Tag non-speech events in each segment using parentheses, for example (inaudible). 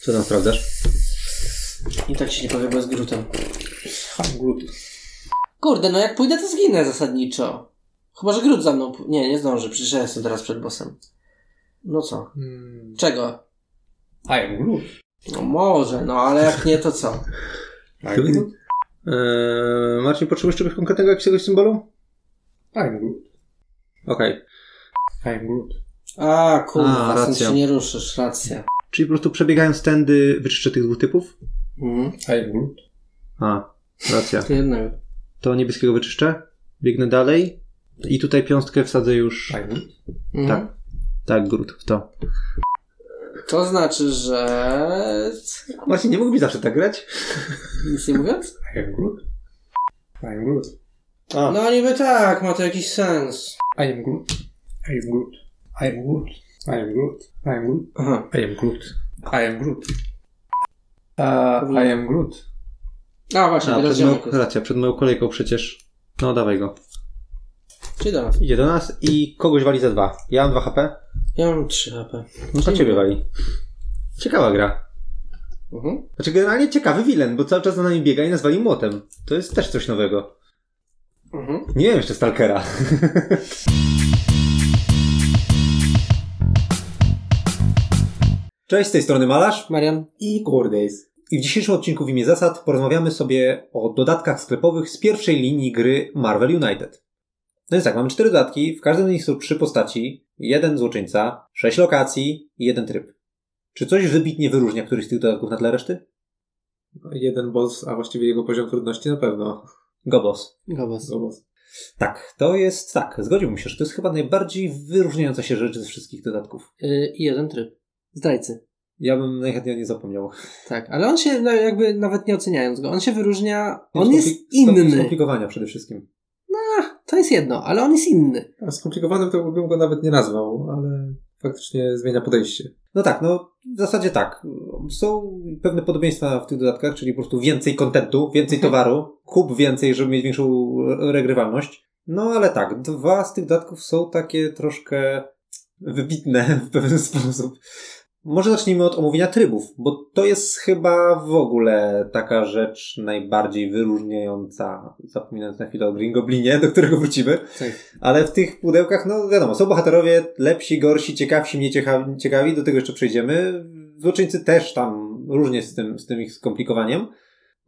Co tam sprawdzasz? I tak się nie powie bez grutem. Glut. Kurde, no jak pójdę, to zginę zasadniczo. Chyba, że gród za mną... p- Nie, nie zdąży, przecież ja jestem teraz przed bossem. No co? Mm. Czego? I am Glut. No może, no ale jak nie, to co? I am Glut. Eee, Marcin, potrzebujesz czegoś konkretnego, jakiegoś symbolu? I am Glut. Okej. I am Glut. A, A, kurwa, stąd racja. się nie ruszysz, racja. Czyli po prostu przebiegając tędy wyczyszczę tych dwóch typów? Mhm. I Glut. A, racja. To jednego. To niebieskiego wyczyszczę. Biegnę dalej. I tutaj piąstkę wsadzę już. I. Mhm. Tak. Tak, grud, w to. To znaczy, że... Marcin, nie mógłbyś zawsze tak grać? Nic nie mówiąc? I am Glut. I am Glut. A, No niby tak, ma to jakiś sens. I am Glut. I am Glut. I am Glut. I am Glut. I am Glut. Aha. I am Glut. I am Glut. Uh, I am Glut. A właśnie, A teraz przed moją, racja, przed moją kolejką przecież. No, dawaj go. Czyli do nas. Idzie do nas i kogoś wali za dwa. Ja mam 2 HP. Ja mam 3 HP. No to ciebie wali. Ciekawa gra. Mhm. Znaczy generalnie ciekawy wilen, bo cały czas za nami biega i nas wali młotem. To jest też coś nowego. Mhm. Nie wiem jeszcze Stalkera. (laughs) Cześć, z tej strony Malarz Marian? I Cordays. i w dzisiejszym odcinku w imię zasad porozmawiamy sobie o dodatkach sklepowych z pierwszej linii gry Marvel United. No więc tak, mamy cztery dodatki, w każdym z nich są trzy postaci, jeden złoczyńca, sześć lokacji i jeden tryb. Czy coś wybitnie wyróżnia któryś z tych dodatków na tle reszty? No, Jeden boss, a właściwie jego poziom trudności na pewno. Gobos. Gobas. Go boss. Tak, to jest tak, zgodziłbym się, że to jest chyba najbardziej wyróżniająca się rzecz ze wszystkich dodatków. Y, I jeden tryb. Zdrajcy. Ja bym najchętniej nie zapomniał. Tak, ale on się, no, jakby nawet nie oceniając go, on się wyróżnia, on Skompli- jest inny. Skomplikowania przede wszystkim. To jest jedno, ale on jest inny. A skomplikowanym to bym go nawet nie nazwał, ale faktycznie zmienia podejście. No tak, no w zasadzie tak. Są pewne podobieństwa w tych dodatkach, czyli po prostu więcej kontentu, więcej Mhm. towaru, kup więcej, żeby mieć większą regrywalność. No ale tak, dwa z tych dodatków są takie troszkę wybitne w pewien (laughs) sposób. Może zacznijmy od omówienia trybów, bo to jest chyba w ogóle taka rzecz najbardziej wyróżniająca, zapominając na chwilę o Green Goblinie, do którego wrócimy. Tak. Ale w tych pudełkach, no wiadomo, są bohaterowie lepsi, gorsi, ciekawsi, mniej ciekawi, ciekawi do tego jeszcze przejdziemy. Złoczyńcy też tam różnie z tym, z tym ich skomplikowaniem.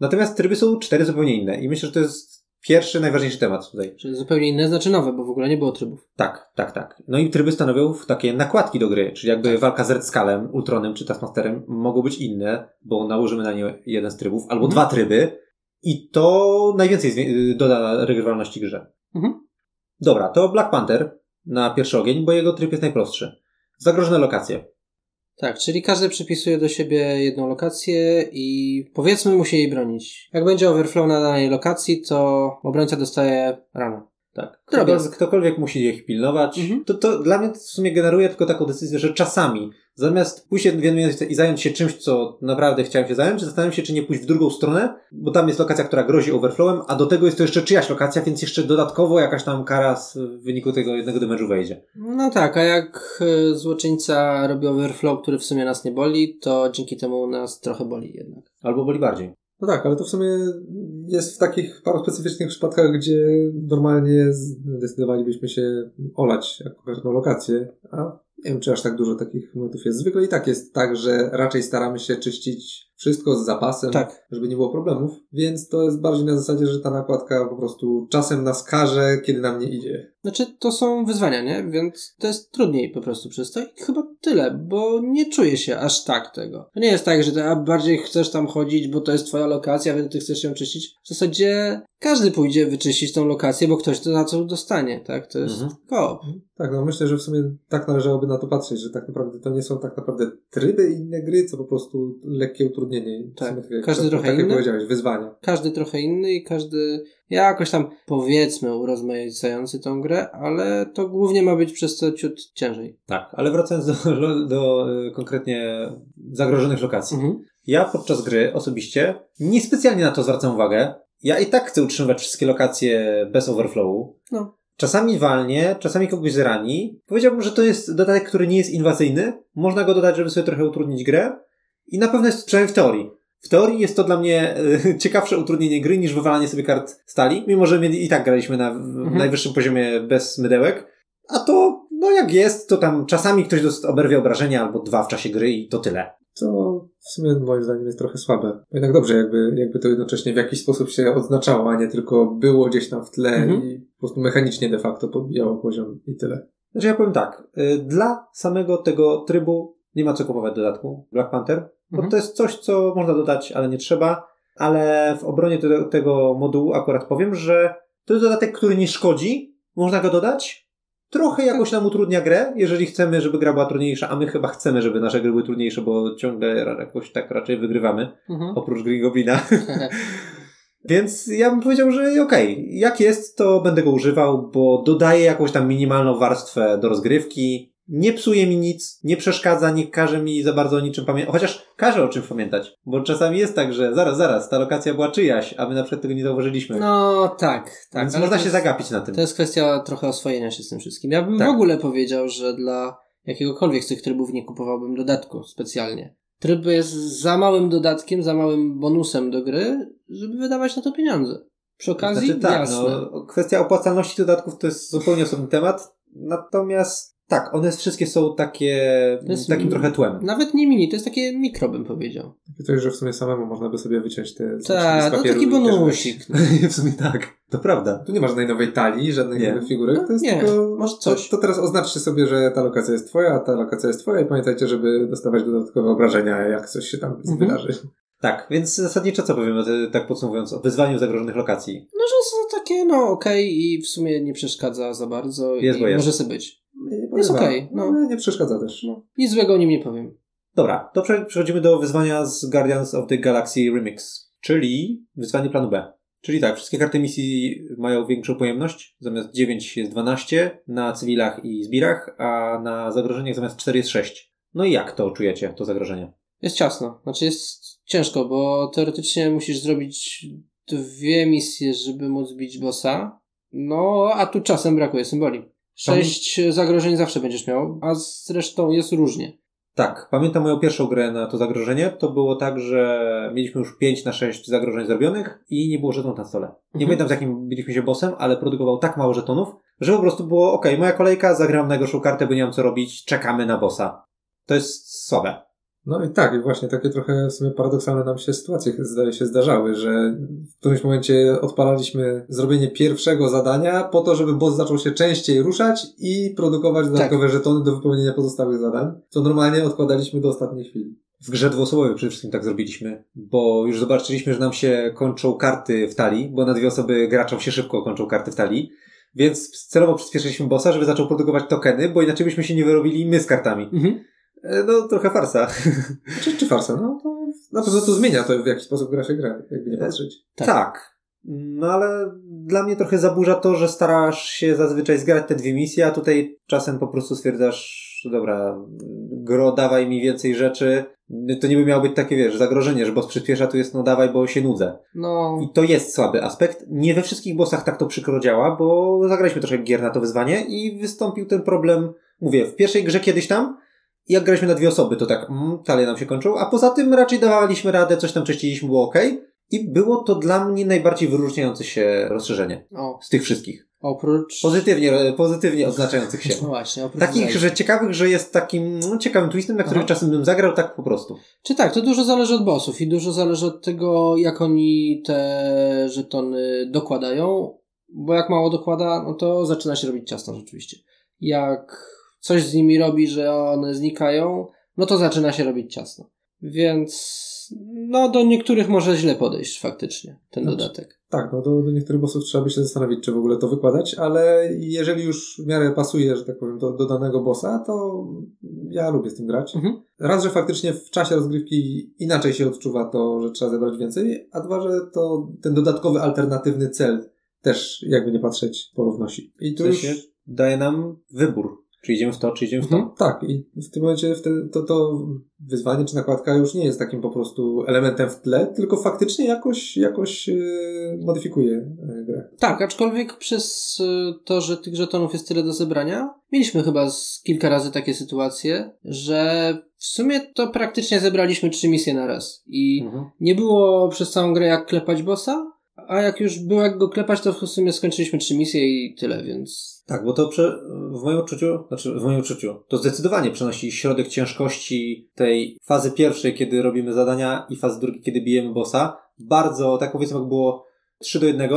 Natomiast tryby są cztery zupełnie inne i myślę, że to jest pierwszy, najważniejszy temat tutaj. Czyli zupełnie inne, znaczy nowe, bo w ogóle nie było trybów. Tak, tak, tak. No i tryby stanowią takie nakładki do gry, czyli jakby walka z Red Skullem, Ultronem czy Taskmasterem mogą być inne, bo nałożymy na nie jeden z trybów, albo dwa tryby i to najwięcej zwie- doda regrywalności grze. Mhm. Dobra, to Black Panther na pierwszy ogień, bo jego tryb jest najprostszy. Zagrożone lokacje. Tak, czyli każdy przypisuje do siebie jedną lokację i powiedzmy musi jej bronić. Jak będzie overflow na danej lokacji, to obrońca dostaje ranę. Tak. Drobiazg. Ktokolwiek, ktokolwiek musi ich pilnować. Mhm. To, to dla mnie w sumie generuje tylko taką decyzję, że czasami zamiast pójść w i zająć się czymś, co naprawdę chciałem się zająć, zastanawiam się, czy nie pójść w drugą stronę, bo tam jest lokacja, która grozi overflowem, a do tego jest to jeszcze czyjaś lokacja, więc jeszcze dodatkowo jakaś tam kara z w wyniku tego jednego damage'u wejdzie. No tak, a jak e, złoczyńca robi overflow, który w sumie nas nie boli, to dzięki temu nas trochę boli jednak. Albo boli bardziej. No tak, ale to w sumie jest w takich paru specyficznych przypadkach, gdzie normalnie zdecydowalibyśmy się olać jako każdą lokację, a nie wiem, czy aż tak dużo takich momentów jest. Zwykle i tak jest tak, że raczej staramy się czyścić wszystko z zapasem, Tak. żeby nie było problemów, więc to jest bardziej na zasadzie, że ta nakładka po prostu czasem nas każe, kiedy nam nie idzie. Znaczy, to są wyzwania, nie? Więc to jest trudniej po prostu przez to i chyba tyle, bo nie czuję się aż tak tego. To nie jest tak, że ty a bardziej chcesz tam chodzić, bo to jest twoja lokacja, więc ty chcesz ją czyścić. W zasadzie każdy pójdzie wyczyścić tą lokację, bo ktoś to na co dostanie, tak? To jest Mhm. koop. Tak, no myślę, że w sumie tak należałoby na to patrzeć, że tak naprawdę to nie są tak naprawdę tryby inne gry, co po prostu lekkie utrudnienie. I w Tak, każdy trochę tak jak inny. powiedziałeś, wyzwania. Każdy trochę inny i każdy jakoś tam powiedzmy urozmaicający tą grę, ale to głównie ma być przez to ciut ciężej. Tak, ale wracając do, do y, konkretnie zagrożonych lokacji. Mhm. Ja podczas gry osobiście niespecjalnie na to zwracam uwagę. Ja i tak chcę utrzymywać wszystkie lokacje bez overflowu. No. Czasami walnie, czasami kogoś zrani. Powiedziałbym, że to jest dodatek, który nie jest inwazyjny. Można go dodać, żeby sobie trochę utrudnić grę. I na pewno jest przynajmniej w teorii. W teorii jest to dla mnie e, (laughs) ciekawsze utrudnienie gry niż wywalanie sobie kart stali, mimo że my i tak graliśmy na Mhm. najwyższym poziomie bez mydełek. A to, no jak jest, to tam czasami ktoś oberwie obrażenia albo dwa w czasie gry i to tyle. Co w sumie moim zdaniem jest trochę słabe. Jednak dobrze, jakby, jakby to jednocześnie w jakiś sposób się odznaczało, a nie tylko było gdzieś tam w tle Mhm. i po prostu mechanicznie de facto podbijało poziom i tyle. Znaczy ja powiem tak, y, dla samego tego trybu nie ma co kupować dodatku Black Panther, bo Mhm. to jest coś, co można dodać, ale nie trzeba. Ale w obronie te, tego modułu akurat powiem, że to jest dodatek, który nie szkodzi, można go dodać. Trochę jakoś nam utrudnia grę, jeżeli chcemy, żeby gra była trudniejsza, a my chyba chcemy, żeby nasze gry były trudniejsze, bo ciągle jakoś tak raczej wygrywamy, Mhm. oprócz Green Goblina. (laughs) Więc ja bym powiedział, że okej, jak jest, to będę go używał, bo dodaje jakąś tam minimalną warstwę do rozgrywki. Nie psuje mi nic, nie przeszkadza, nie każe mi za bardzo o niczym pamiętać. Chociaż każe o czymś pamiętać. Bo czasami jest tak, że zaraz, zaraz, ta lokacja była czyjaś, a my na przykład tego nie zauważyliśmy. No tak, tak. Więc można to się jest- zagapić na tym. To jest kwestia trochę oswojenia się z tym wszystkim. Ja bym Tak. w ogóle powiedział, że dla jakiegokolwiek z tych trybów nie kupowałbym dodatku specjalnie. Tryb jest za małym dodatkiem, za małym bonusem do gry, żeby wydawać na to pieniądze. Przy okazji, Znaczy tak, jasne. no, kwestia opłacalności dodatków to jest zupełnie osobny temat. Natomiast tak, one wszystkie są takie, To jest takim trochę tłem. Nawet nie mini, to jest takie mikro, bym powiedział. Takie coś, że w sumie samemu można by sobie wyciąć te Tak, no taki bonusik. (laughs) W sumie tak, to prawda. Tu nie ma żadnej nowej talii, żadnych Nie. nowych figurek. No to jest nie, tylko, może to, coś. to teraz oznaczcie sobie, że ta lokacja jest twoja, a ta lokacja jest twoja i pamiętajcie, żeby dostawać dodatkowe obrażenia, jak coś się tam Mhm. wydarzy. Tak, więc zasadniczo co powiemy, te- tak podsumowując, o wyzwaniu zagrożonych lokacji. No, że są takie, no okej i w sumie nie przeszkadza za bardzo. Jest, i bo jest. Może sobie być. Nie, nie Jest okej, no. Ale nie przeszkadza też. No, nic złego o nim nie powiem. Dobra, to prze- przechodzimy do wyzwania z Guardians of the Galaxy Remix, czyli wyzwanie planu B. Czyli tak, wszystkie karty misji mają większą pojemność, zamiast 9 jest 12 na cywilach i zbirach, a na zagrożeniach zamiast 4 jest 6. No i jak to czujecie, to zagrożenie? Jest ciasno. Znaczy jest ciężko, bo teoretycznie musisz zrobić dwie misje, żeby móc bić bossa. No, a tu czasem brakuje symboli. Sześć zagrożeń zawsze będziesz miał, a zresztą jest różnie. Tak, pamiętam moją pierwszą grę na to zagrożenie. To było tak, że mieliśmy już 5 na 6 zagrożeń zrobionych i nie było żetonów na stole. Nie Mhm. pamiętam z jakim biliśmy się bossem, ale produkował tak mało żetonów, że po prostu było ok, moja kolejka, zagram najgorszą kartę, bo nie mam co robić, czekamy na bossa. To jest słabe. No i tak, i właśnie takie trochę w sumie paradoksalne nam się sytuacje zdaje się zdarzały, że w którymś momencie odpalaliśmy zrobienie pierwszego zadania po to, żeby boss zaczął się częściej ruszać i produkować dodatkowe żetony do wypełnienia pozostałych zadań, co normalnie odkładaliśmy do ostatniej chwili. W grze dwuosobowej przede wszystkim tak zrobiliśmy, bo już zobaczyliśmy, że nam się kończą karty w talii, bo na dwie osoby graczom się szybko kończą karty w talii, więc celowo przyspieszyliśmy bossa, żeby zaczął produkować tokeny, bo inaczej byśmy się nie wyrobili my z kartami. Mhm. E, No, trochę farsa. (laughs) Czy, czy farsa? No to na pewno to zmienia to, w jaki sposób gra się gra, jakby nie patrzeć. Tak. Tak. No ale dla mnie trochę zaburza to, że starasz się zazwyczaj zgrać te dwie misje, a tutaj czasem po prostu stwierdzasz, dobra, gro, dawaj mi więcej rzeczy. To nie by miało być takie, wiesz, zagrożenie, że boss przyspiesza, tu jest no dawaj, bo się nudzę. No, I to jest słaby aspekt. Nie we wszystkich bossach tak to przykro działa, bo zagraliśmy troszkę gier na to wyzwanie i wystąpił ten problem, mówię, w pierwszej grze kiedyś tam, jak graliśmy na dwie osoby, to tak, mm, talie nam się kończą, a poza tym raczej dawaliśmy radę, coś tam czyściliśmy, było ok. I było to dla mnie najbardziej wyróżniające się rozszerzenie o, z tych wszystkich. oprócz... Pozytywnie, pozytywnie odznaczających się. (laughs) No właśnie, oprócz Takich, zajęć. że ciekawych, że jest takim no, ciekawym twistem, na który Aha. czasem bym zagrał tak po prostu. Czy tak, to dużo zależy od bossów i dużo zależy od tego, jak oni te żetony dokładają, bo jak mało dokłada, no to zaczyna się robić ciasno rzeczywiście. Jak coś z nimi robi, że one znikają, no to zaczyna się robić ciasno. Więc no do niektórych może źle podejść faktycznie ten Znaczy, dodatek. Tak, no do, do niektórych bossów trzeba by się zastanowić, czy w ogóle to wykładać, ale jeżeli już w miarę pasuje, że tak powiem, do, do danego bossa, to ja lubię z tym grać. Mhm. Raz, że faktycznie w czasie rozgrywki inaczej się odczuwa to, że trzeba zebrać więcej, a dwa, że to ten dodatkowy, alternatywny cel też, jakby nie patrzeć, porównosi. I W tu już... sensie daje nam wybór. Czy idziemy w to, czy idziemy w to. Mhm, tak, i w tym momencie wtedy to, to wyzwanie czy nakładka już nie jest takim po prostu elementem w tle, tylko faktycznie jakoś, jakoś yy, modyfikuje yy, grę. Tak, aczkolwiek przez y, to, że tych żetonów jest tyle do zebrania, mieliśmy chyba z kilka razy takie sytuacje, że W sumie to praktycznie zebraliśmy trzy misje na raz. I Mhm. nie było przez całą grę jak klepać bossa, a jak już było jak go klepać, to w sumie skończyliśmy trzy misje i tyle, więc... Tak, bo to prze, w moim odczuciu, znaczy w moim odczuciu, to zdecydowanie przenosi środek ciężkości tej fazy pierwszej, kiedy robimy zadania i fazy drugiej, kiedy bijemy bossa. Bardzo, tak powiedzmy, jak było 3 do 1,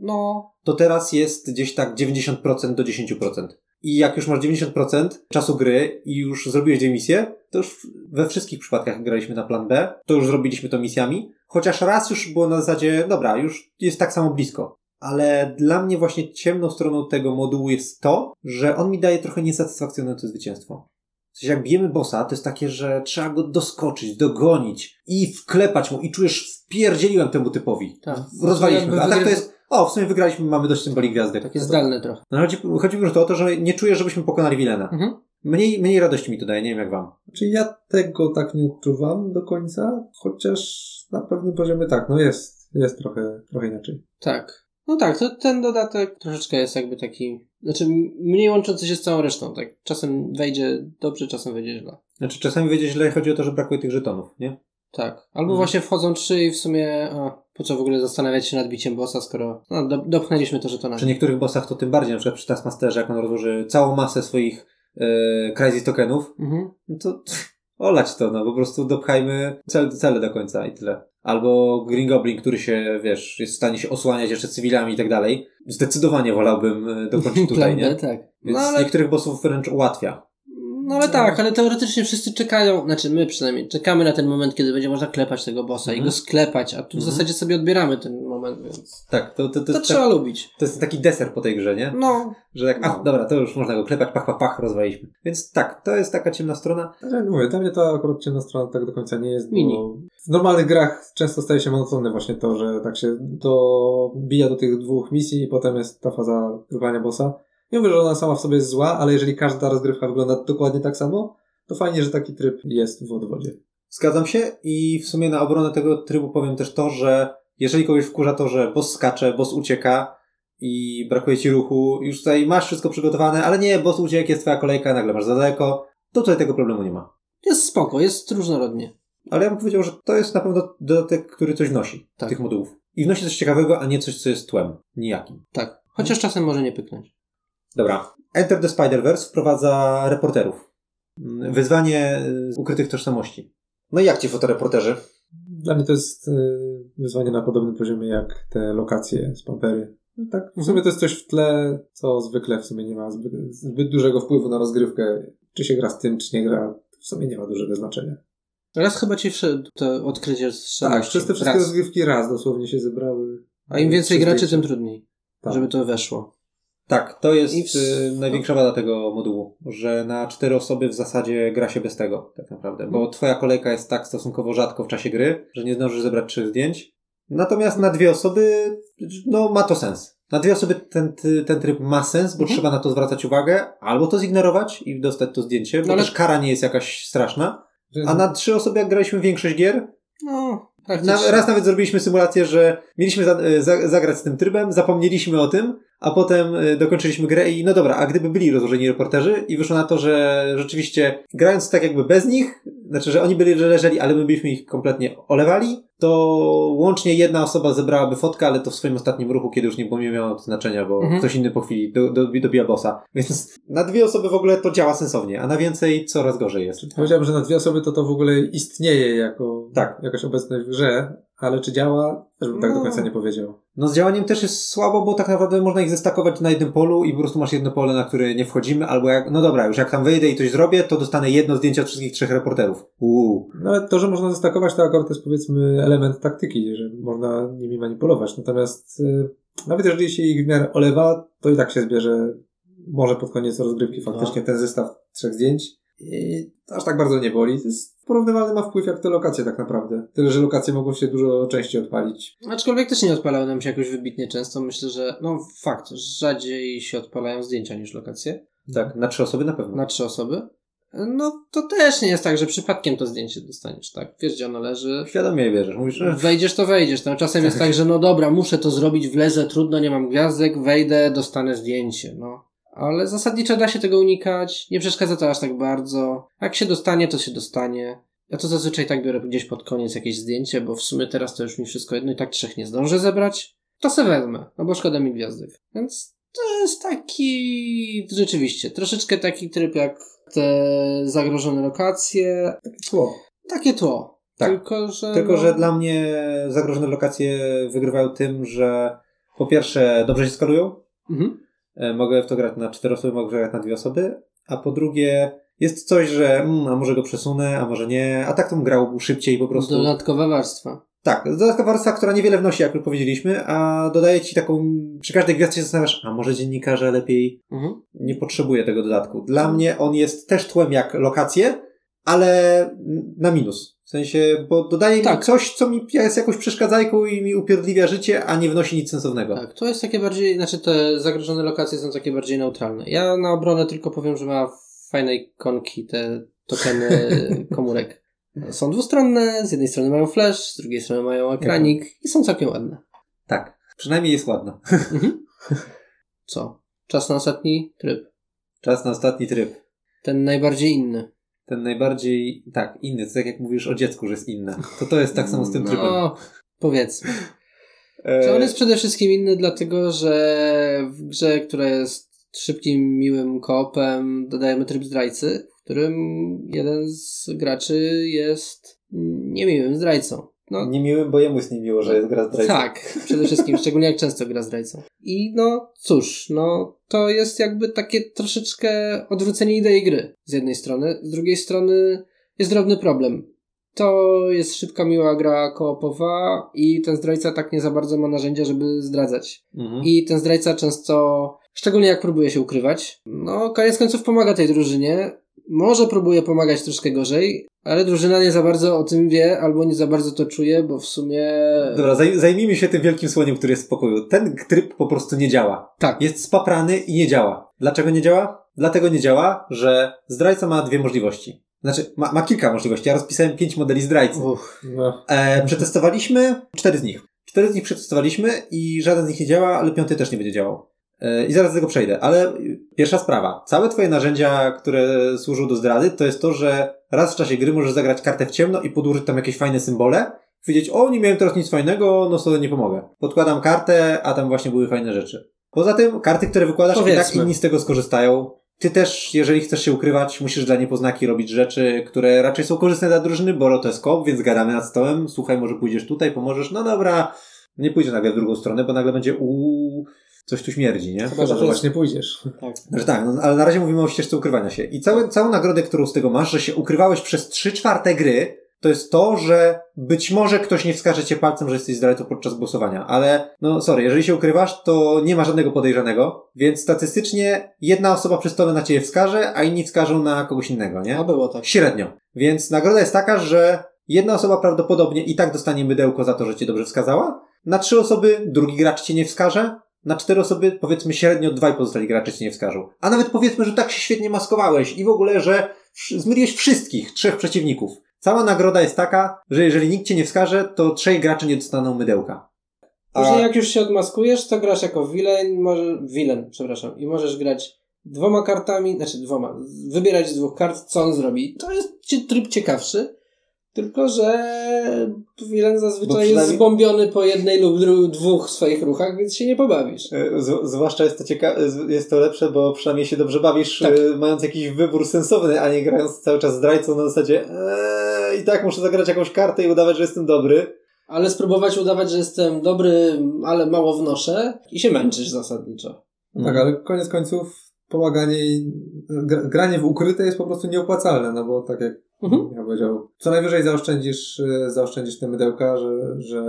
No, to teraz jest gdzieś tak 90% do 10%. I jak już masz 90% czasu gry i już zrobiłeś dwie misje, to już we wszystkich przypadkach graliśmy na plan B, to już zrobiliśmy to misjami. Chociaż raz już było na zasadzie, dobra, już jest tak samo blisko. Ale dla mnie właśnie ciemną stroną tego modułu jest to, że on mi daje trochę niesatysfakcjonujące zwycięstwo. W sensie jak bijemy bossa, to jest takie, że trzeba go doskoczyć, dogonić i wklepać mu i czujesz, wpierdzieliłem temu typowi. tak. Rozwaliliśmy go. A tak to jest, o, w sumie wygraliśmy, mamy dość symboli gwiazdek. Takie zdalne trochę. No, chodzi, chodzi mi już o to, że nie czuję, żebyśmy pokonali Wilena. Mhm. Mniej, mniej radości mi to daje, nie wiem jak wam. Czyli ja tego tak nie odczuwam do końca, chociaż na pewnym poziomie tak, no jest, jest trochę, trochę inaczej. Tak. No tak, to ten dodatek troszeczkę jest jakby taki, znaczy mniej łączący się z całą resztą, tak. Czasem wejdzie dobrze, czasem wejdzie źle. Znaczy czasami wiedzie źle, chodzi o to, że brakuje tych żetonów, nie? Tak. Albo Mhm. właśnie wchodzą trzy i w sumie, a, po co w ogóle zastanawiać się nad biciem bossa, skoro no, do, dopchnęliśmy to, że to na Przy niektórych bossach to tym bardziej, na przykład przy Taskmasterze, jak on rozłoży całą masę swoich e, Crisis tokenów, Mhm. no to (laughs) olać to, no po prostu dopchajmy cel, cele do końca i tyle. Albo Green Goblin, który się, wiesz, jest w stanie się osłaniać jeszcze cywilami i tak dalej. Zdecydowanie wolałbym e, dokończyć (laughs) tutaj, nie? tak. Więc No ale, niektórych bossów wręcz ułatwia. No ale tak, ale teoretycznie wszyscy czekają, znaczy my przynajmniej, czekamy na ten moment, kiedy będzie można klepać tego bossa i Mhm. go sklepać, a tu w Mhm. zasadzie sobie odbieramy ten moment, więc Tak, to, to, to, to trzeba tak, lubić. to jest taki deser po tej grze, nie? No, Że tak, a dobra, to już można go klepać, pach, pach, pach, rozwaliliśmy. Więc tak, to jest taka ciemna strona. Ale mówię, dla mnie to akurat ciemna strona tak do końca nie jest, Mini. bo w normalnych grach często staje się monotonne właśnie to, że tak się dobija do tych dwóch misji i potem jest ta faza grywania bossa. Nie mówię, że ona sama w sobie jest zła, ale jeżeli każda rozgrywka wygląda dokładnie tak samo, to fajnie, że taki tryb jest w odwodzie. Zgadzam się i w sumie na obronę tego trybu powiem też to, że jeżeli kogoś wkurza to, że boss skacze, boss ucieka i brakuje ci ruchu, już tutaj masz wszystko przygotowane, ale nie, boss uciekł, jest twoja kolejka, nagle masz za daleko, to tutaj tego problemu nie ma. jest spoko, jest różnorodnie. Ale ja bym powiedział, że to jest na pewno dodatek, który coś wnosi, Tak. tych modułów. I wnosi coś ciekawego, a nie coś, co jest tłem. Nijakim. Tak. Chociaż czasem może nie pyknąć. Dobra. Enter the Spider-Verse wprowadza reporterów. Wyzwanie y, ukrytych tożsamości. No i jak ci fotoreporterzy? Dla mnie to jest y, wyzwanie na podobnym poziomie jak te lokacje z Pampery. No tak, w sumie to jest coś w tle, co zwykle w sumie nie ma zbyt, zbyt dużego wpływu na rozgrywkę. Czy się gra z tym, czy nie gra, w sumie nie ma dużego znaczenia. Raz chyba ci wszedł to odkrycie z Tak, przez te wszystkie Raz. rozgrywki raz dosłownie się zebrały. A im więcej graczy, tym trudniej, Tak. żeby to weszło. Tak, to jest w- y, największa wada tego modułu, że na cztery osoby w zasadzie gra się bez tego, tak naprawdę, bo twoja kolejka jest tak stosunkowo rzadko w czasie gry, że nie zdążysz zebrać trzech zdjęć. Natomiast na dwie osoby, no ma to sens. Na dwie osoby ten, ten tryb ma sens, bo Mhm. trzeba na to zwracać uwagę, albo to zignorować i dostać to zdjęcie, bo No ale- też kara nie jest jakaś straszna. A na trzy osoby, jak graliśmy większość gier, No, na, raz nawet zrobiliśmy symulację, że mieliśmy za, za, zagrać z tym trybem, zapomnieliśmy o tym, a potem e, dokończyliśmy grę i no dobra, a gdyby byli rozłożeni reporterzy i wyszło na to, że rzeczywiście grając tak jakby bez nich, znaczy, że oni byli, że leżeli, ale my byliśmy ich kompletnie olewali, to łącznie jedna osoba zebrałaby fotkę, ale to w swoim ostatnim ruchu, kiedy już nie było nie miało znaczenia, bo Mhm. ktoś inny po chwili do, do, dobija bossa. Więc na dwie osoby w ogóle to działa sensownie, a na więcej coraz gorzej jest. Powiedziałem, że na dwie osoby to to w ogóle istnieje jako Tak. jakaś obecność w grze, ale czy działa, też bym tak do No. końca nie powiedział. No z działaniem też jest słabo, bo tak naprawdę można ich zestakować na jednym polu i po prostu masz jedno pole, na które nie wchodzimy, albo jak, no dobra, już jak tam wyjdę i coś zrobię, to dostanę jedno zdjęcie od wszystkich trzech reporterów. Uuu. No ale to, że można zestakować, to akurat jest powiedzmy element taktyki, że można nimi manipulować. Natomiast y, nawet jeżeli się ich w miarę olewa, to i tak się zbierze może pod koniec rozgrywki faktycznie ten zestaw trzech zdjęć. I to aż tak bardzo nie boli. To jest porównywalny ma wpływ jak te lokacje tak naprawdę. Tyle, że lokacje mogą się dużo częściej odpalić. Aczkolwiek też nie odpalały nam się jakoś wybitnie często. Myślę, że no fakt, rzadziej się odpalają zdjęcia niż lokacje. Tak, na trzy osoby na pewno. Na trzy osoby. No to też nie jest tak, że przypadkiem to zdjęcie dostaniesz, tak? Wiesz, gdzie ono leży. Świadomie bierzesz. Mówisz, że Wejdziesz, to wejdziesz. No, czasem jest (laughs) tak, że no dobra, muszę to zrobić, wlezę, trudno, nie mam gwiazdek, wejdę, dostanę zdjęcie, no. Ale zasadniczo da się tego unikać, nie przeszkadza to aż tak bardzo. Jak się dostanie, to się dostanie. Ja to zazwyczaj tak biorę gdzieś pod koniec jakieś zdjęcie, bo w sumie teraz to już mi wszystko jedno i tak trzech nie zdążę zebrać. To se wezmę, no bo szkoda mi gwiazdek. Więc to jest taki, rzeczywiście, troszeczkę taki tryb jak te zagrożone lokacje. Tło. Takie tło. Tak. Tylko, że. Tylko, no, że dla mnie zagrożone lokacje wygrywają tym, że po pierwsze dobrze się skalują. Mhm. E, Mogę w to grać na cztery osoby, mogę grać na dwie osoby. A po drugie jest coś, że mm, a może go przesunę, a może nie. A tak to grał szybciej po prostu. Dodatkowa warstwa. Tak, dodatkowa warstwa, która niewiele wnosi, jak już powiedzieliśmy, a dodaje ci taką, przy każdej gwiazdce się zastanawiasz, a może dziennikarze lepiej Mhm. nie potrzebuje tego dodatku. Dla mnie on jest też tłem jak lokacje, ale na minus. W sensie, bo dodaje mi Tak. coś, co mi jest jakąś przeszkadzajką i mi upierdliwia życie, a nie wnosi nic sensownego. Tak, to jest takie bardziej, znaczy te zagrożone lokacje są takie bardziej neutralne. Ja na obronę tylko powiem, że ma fajne ikonki, te tokeny (laughs) komórek. Są dwustronne, z jednej strony mają flash, z drugiej strony mają ekranik i są całkiem ładne. Tak. Przynajmniej jest ładna. (laughs) Mhm. Co? Czas na ostatni tryb. Czas na ostatni tryb. Ten najbardziej inny. Ten najbardziej, tak, inny. To tak jak mówisz o dziecku, że jest inne. To to jest tak samo z tym trybem. No, powiedzmy. Czy on jest przede wszystkim inny dlatego, że w grze, która jest szybkim, miłym koopem, dodajemy tryb zdrajcy, w którym jeden z graczy jest niemiłym zdrajcą. No, Niemiłym, bo jemu jest niemiło, że jest gra zdrajcą. tak, przede wszystkim, szczególnie jak często gra zdrajcą. I no, cóż, no, to jest jakby takie troszeczkę odwrócenie idei gry z jednej strony, z drugiej strony jest drobny problem. To jest szybka, miła gra koopowa i ten zdrajca tak nie za bardzo ma narzędzia, żeby zdradzać. Mhm. I ten zdrajca często, szczególnie jak próbuje się ukrywać, no koniec końców pomaga tej drużynie. Może próbuje pomagać troszkę gorzej, ale drużyna nie za bardzo o tym wie, albo nie za bardzo to czuje, bo w sumie... Dobra, zaj- zajmijmy się tym wielkim słoniem, który jest w pokoju. Ten tryb po prostu nie działa. Tak. Jest spaprany i nie działa. Dlaczego nie działa? Dlatego nie działa, że zdrajca ma dwie możliwości. Znaczy, ma, ma kilka możliwości. Ja rozpisałem pięć modeli zdrajcy. Uff. No. E, przetestowaliśmy cztery z nich. Cztery z nich przetestowaliśmy i żaden z nich nie działa, ale piąty też nie będzie działał. E, I zaraz do tego przejdę. Ale pierwsza sprawa. Całe twoje narzędzia, które służą do zdrady, to jest to, że raz w czasie gry możesz zagrać kartę w ciemno i podłożyć tam jakieś fajne symbole. Powiedzieć, o, nie miałem teraz nic fajnego, no sobie nie pomogę. Podkładam kartę, a tam właśnie były fajne rzeczy. Poza tym, karty, które wykładasz, i tak inni z tego skorzystają. Ty też, jeżeli chcesz się ukrywać, musisz dla niepoznaki robić rzeczy, które raczej są korzystne dla drużyny, bo to jest kop, więc gadamy nad stołem. Słuchaj, może pójdziesz tutaj, pomożesz. No dobra, nie pójdzie nagle w drugą stronę, bo nagle będzie uuu, coś tu śmierdzi, nie? Chyba, że jest- właśnie pójdziesz. (laughs) Tak. Że tak, no, ale na razie mówimy o ścieżce ukrywania się. I całe, całą nagrodę, którą z tego masz, że się ukrywałeś przez trzy czwarte gry, to jest to, że być może ktoś nie wskaże cię palcem, że jesteś zdrajcą podczas głosowania. Ale, no sorry, jeżeli się ukrywasz, to nie ma żadnego podejrzanego, więc statystycznie jedna osoba przy stole na ciebie wskaże, a inni wskażą na kogoś innego, nie? A było tak. Średnio. Więc nagroda jest taka, że jedna osoba prawdopodobnie i tak dostanie mydełko za to, że cię dobrze wskazała. Na trzy osoby drugi gracz cię nie wskaże. Na cztery osoby powiedzmy średnio dwaj pozostali gracze cię nie wskażą. A nawet powiedzmy, że tak się świetnie maskowałeś i w ogóle, że zmyliłeś wszystkich trzech przeciwników. Cała nagroda jest taka, że jeżeli nikt cię nie wskaże, to trzej gracze nie dostaną mydełka. Później jak już się odmaskujesz, to grasz jako villain, może, villain, przepraszam, i możesz grać dwoma kartami, znaczy dwoma, wybierać z dwóch kart, co on zrobi. To jest tryb ciekawszy, tylko że Bo zazwyczaj przynajmniej- jest zbombiony po jednej lub dwóch swoich ruchach, więc się nie pobawisz. E, Z, zwłaszcza jest to, cieka- jest to lepsze, bo przynajmniej się dobrze bawisz, Tak. e, mając jakiś wybór sensowny, a nie grając cały czas zdrajcą na zasadzie eee, i tak muszę zagrać jakąś kartę i udawać, że jestem dobry. Ale spróbować udawać, że jestem dobry, ale mało wnoszę i się męczysz zasadniczo. Tak, ale koniec końców pomaganie i gra- granie w ukryte jest po prostu nieopłacalne, no bo tak jak Mhm. ja powiedział, co najwyżej zaoszczędzisz, e, zaoszczędzisz te mydełka, że, że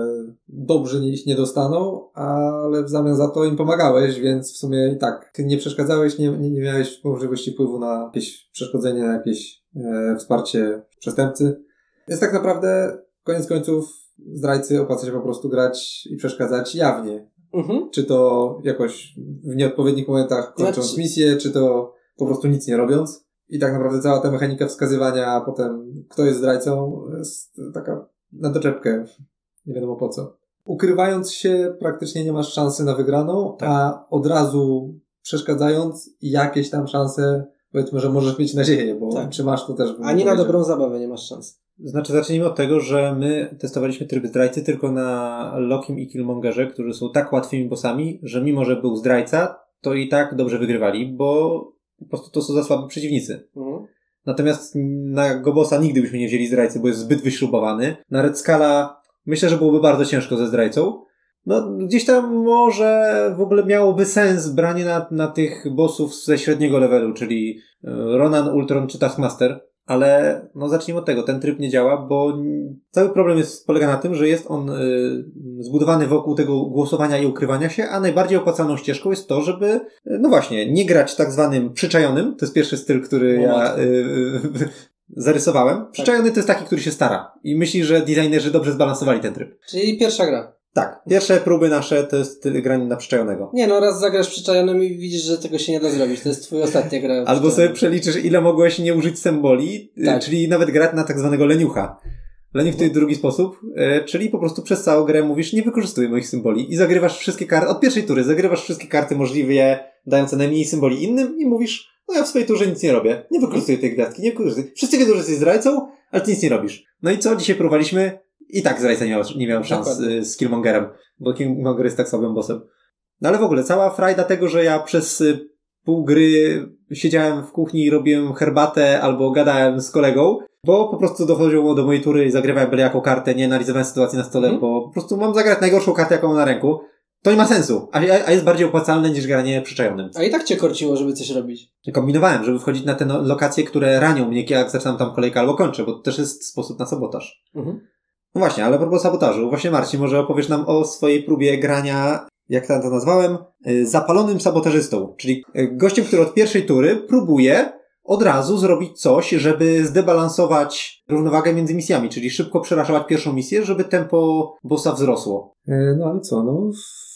dobrzy nie- ich nie dostaną, ale w zamian za to im pomagałeś, więc w sumie i tak, ty nie przeszkadzałeś, nie, nie, nie miałeś możliwości wpływu na jakieś przeszkodzenie, na jakieś e, wsparcie przestępcy. Więc tak naprawdę, koniec końców, zdrajcy opłaca się po prostu grać i przeszkadzać jawnie. Mhm. Czy to jakoś w nieodpowiednich momentach kończąc Znaczy- misję, czy to po prostu nic nie robiąc. I tak naprawdę cała ta mechanika wskazywania, a potem kto jest zdrajcą, jest taka na doczepkę. Nie wiadomo po co. Ukrywając się, praktycznie nie masz szansy na wygraną, Tak. a od razu przeszkadzając jakieś tam szanse, powiedzmy, że możesz mieć nadzieję, bo Tak. czy masz to też... Ani na dobrą zabawę nie masz szans. Znaczy, zacznijmy od tego, że my testowaliśmy tryb zdrajcy tylko na Lokim i Killmongerze, którzy są tak łatwymi bossami, że mimo, że był zdrajca, to i tak dobrze wygrywali, bo po prostu to są za słabi przeciwnicy. Mhm. Natomiast na Gobosa nigdy byśmy nie wzięli zdrajcy, bo jest zbyt wyśrubowany. Na Red Scala myślę, że byłoby bardzo ciężko ze zdrajcą. No, gdzieś tam może w ogóle miałoby sens branie na, na tych bossów ze średniego levelu, czyli e, Ronan, Ultron czy Taskmaster. Ale no zacznijmy od tego, ten tryb nie działa, bo cały problem jest, polega na tym, że jest on y, zbudowany wokół tego głosowania i ukrywania się, a najbardziej opłacalną ścieżką jest to, żeby, y, no właśnie, nie grać tak zwanym przyczajonym, to jest pierwszy styl, który O ja y, zarysowałem. Przyczajony to jest taki, który się stara i myśli, że designerzy dobrze zbalansowali ten tryb. Czyli pierwsza gra. Tak, pierwsze próby nasze to jest styl grania na przyczajonego. Nie no, raz zagrasz przyczajonym i widzisz, że tego się nie da zrobić. To jest twój ostatnia gra. Albo sobie przeliczysz, ile mogłeś nie użyć symboli, y, Tak. czyli nawet grać na tak zwanego leniucha. Leniuch to jest drugi sposób, y, czyli po prostu przez całą grę mówisz, nie wykorzystuj moich symboli i zagrywasz wszystkie karty, od pierwszej tury zagrywasz wszystkie karty możliwie, dające najmniej symboli innym i mówisz, no ja w swojej turze nic nie robię, nie wykorzystuję tej gwiazdki, nie wykorzystuję. Wszyscy wiedzą, że jesteś zdrajcą, ale ty nic nie robisz. No i co? Dzisiaj próbowaliśmy i tak zdrajca nie miał, nie miał szans Dokładnie. y, z Killmongerem, bo Killmonger jest tak słabym bossem. No ale w ogóle, cała frajda tego, że ja przez y, pół gry siedziałem w kuchni i robiłem herbatę albo gadałem z kolegą, bo po prostu dochodziło do mojej tury i zagrywałem byle jaką kartę, nie analizowałem sytuacji na stole, Mhm. bo po prostu mam zagrać najgorszą kartę, jaką mam na ręku. To nie ma sensu, a, a jest bardziej opłacalne niż granie przyczajonym. A i tak cię korciło, żeby coś robić. Kombinowałem, żeby wchodzić na te no, lokacje, które ranią mnie, jak zaczynam tam kolejkę albo kończę, bo to też jest sposób na sabotaż. Mhm. No właśnie, ale a propos sabotażu, właśnie Marcin, może opowiesz nam o swojej próbie grania, jak tam to nazwałem, y, zapalonym sabotażystą, czyli y, gościem, który od pierwszej tury próbuje od razu zrobić coś, żeby zdebalansować równowagę między misjami, czyli szybko przeraszować pierwszą misję, żeby tempo bossa wzrosło. E, No ale co, no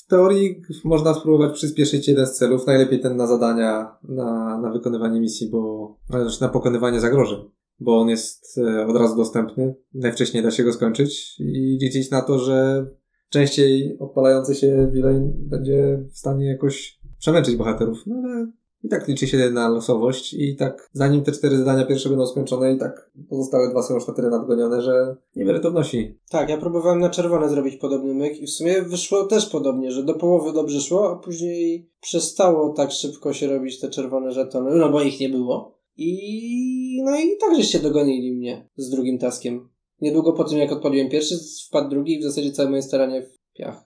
w teorii można spróbować przyspieszyć jeden z celów, najlepiej ten na zadania, na, na wykonywanie misji, bo też na pokonywanie zagrożeń, bo on jest e, od razu dostępny, najwcześniej da się go skończyć i liczyć na to, że częściej odpalający się Villain będzie w stanie jakoś przemęczyć bohaterów, no ale i tak liczy się na losowość i tak zanim te cztery zadania pierwsze będą skończone i tak pozostałe dwa są już na tyle nadgonione, że niewiele to wnosi. Tak, ja próbowałem na czerwone zrobić podobny myk i w sumie wyszło też podobnie, że do połowy dobrze szło, a później przestało tak szybko się robić te czerwone żetony, no bo ich nie było. I no i tak żeście dogonili mnie z drugim taskiem. Niedługo po tym jak odpaliłem pierwszy, wpadł drugi i w zasadzie całe moje staranie w piach.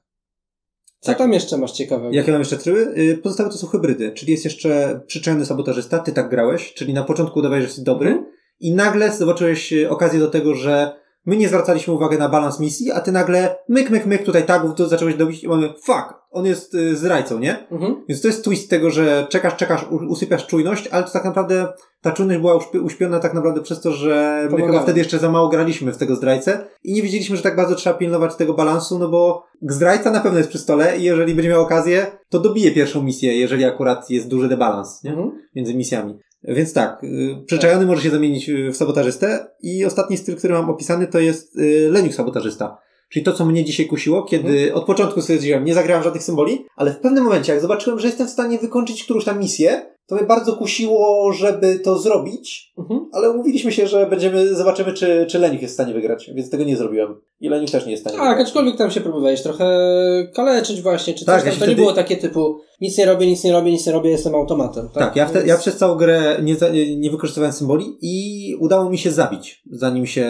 Co Tak. tam jeszcze masz ciekawego? Jakie mam jeszcze tryby? Y, Pozostałe to są hybrydy, czyli jest jeszcze przyczajony sabotażysta, ty tak grałeś, czyli na początku udawałeś, że jesteś dobry Mhm. i nagle zobaczyłeś y, okazję do tego, że my nie zwracaliśmy uwagi na balans misji, a ty nagle myk, myk, myk, tutaj tagów, to zacząłeś dobić i mamy fuck, on jest y, zdrajcą, nie? Mhm. Więc to jest twist tego, że czekasz, czekasz, usypiasz czujność, ale to tak naprawdę ta czujność była uśpi- uśpiona tak naprawdę przez to, że my Pomagało. chyba wtedy jeszcze za mało graliśmy w tego zdrajcę i nie wiedzieliśmy, że tak bardzo trzeba pilnować tego balansu, no bo zdrajca na pewno jest przy stole i jeżeli będzie miał okazję, to dobije pierwszą misję, jeżeli akurat jest duży debalans, nie? Mhm. Między misjami. Więc tak, y, przyczajony może się zamienić y, w sabotażystę i ostatni styl, który mam opisany, to jest y, leniuch sabotażysta. Czyli to, co mnie dzisiaj kusiło, kiedy od początku stwierdziłem, nie zagrałem żadnych symboli, ale w pewnym momencie, jak zobaczyłem, że jestem w stanie wykończyć którąś tam misję, to mnie bardzo kusiło, żeby to zrobić, Mhm. ale umówiliśmy się, że będziemy, zobaczymy, czy, czy Leniuch jest w stanie wygrać, więc tego nie zrobiłem. I Leniuch też nie jest w stanie Tak, wygrać. aczkolwiek tam się próbowałeś trochę kaleczyć właśnie, czy Tak, coś tam. To nie wtedy- było takie typu nic nie robię, nic nie robię, nic nie robię, jestem automatem. Tak, Tak, ja, ja przez całą grę nie, nie wykorzystywałem symboli i udało mi się zabić, zanim się,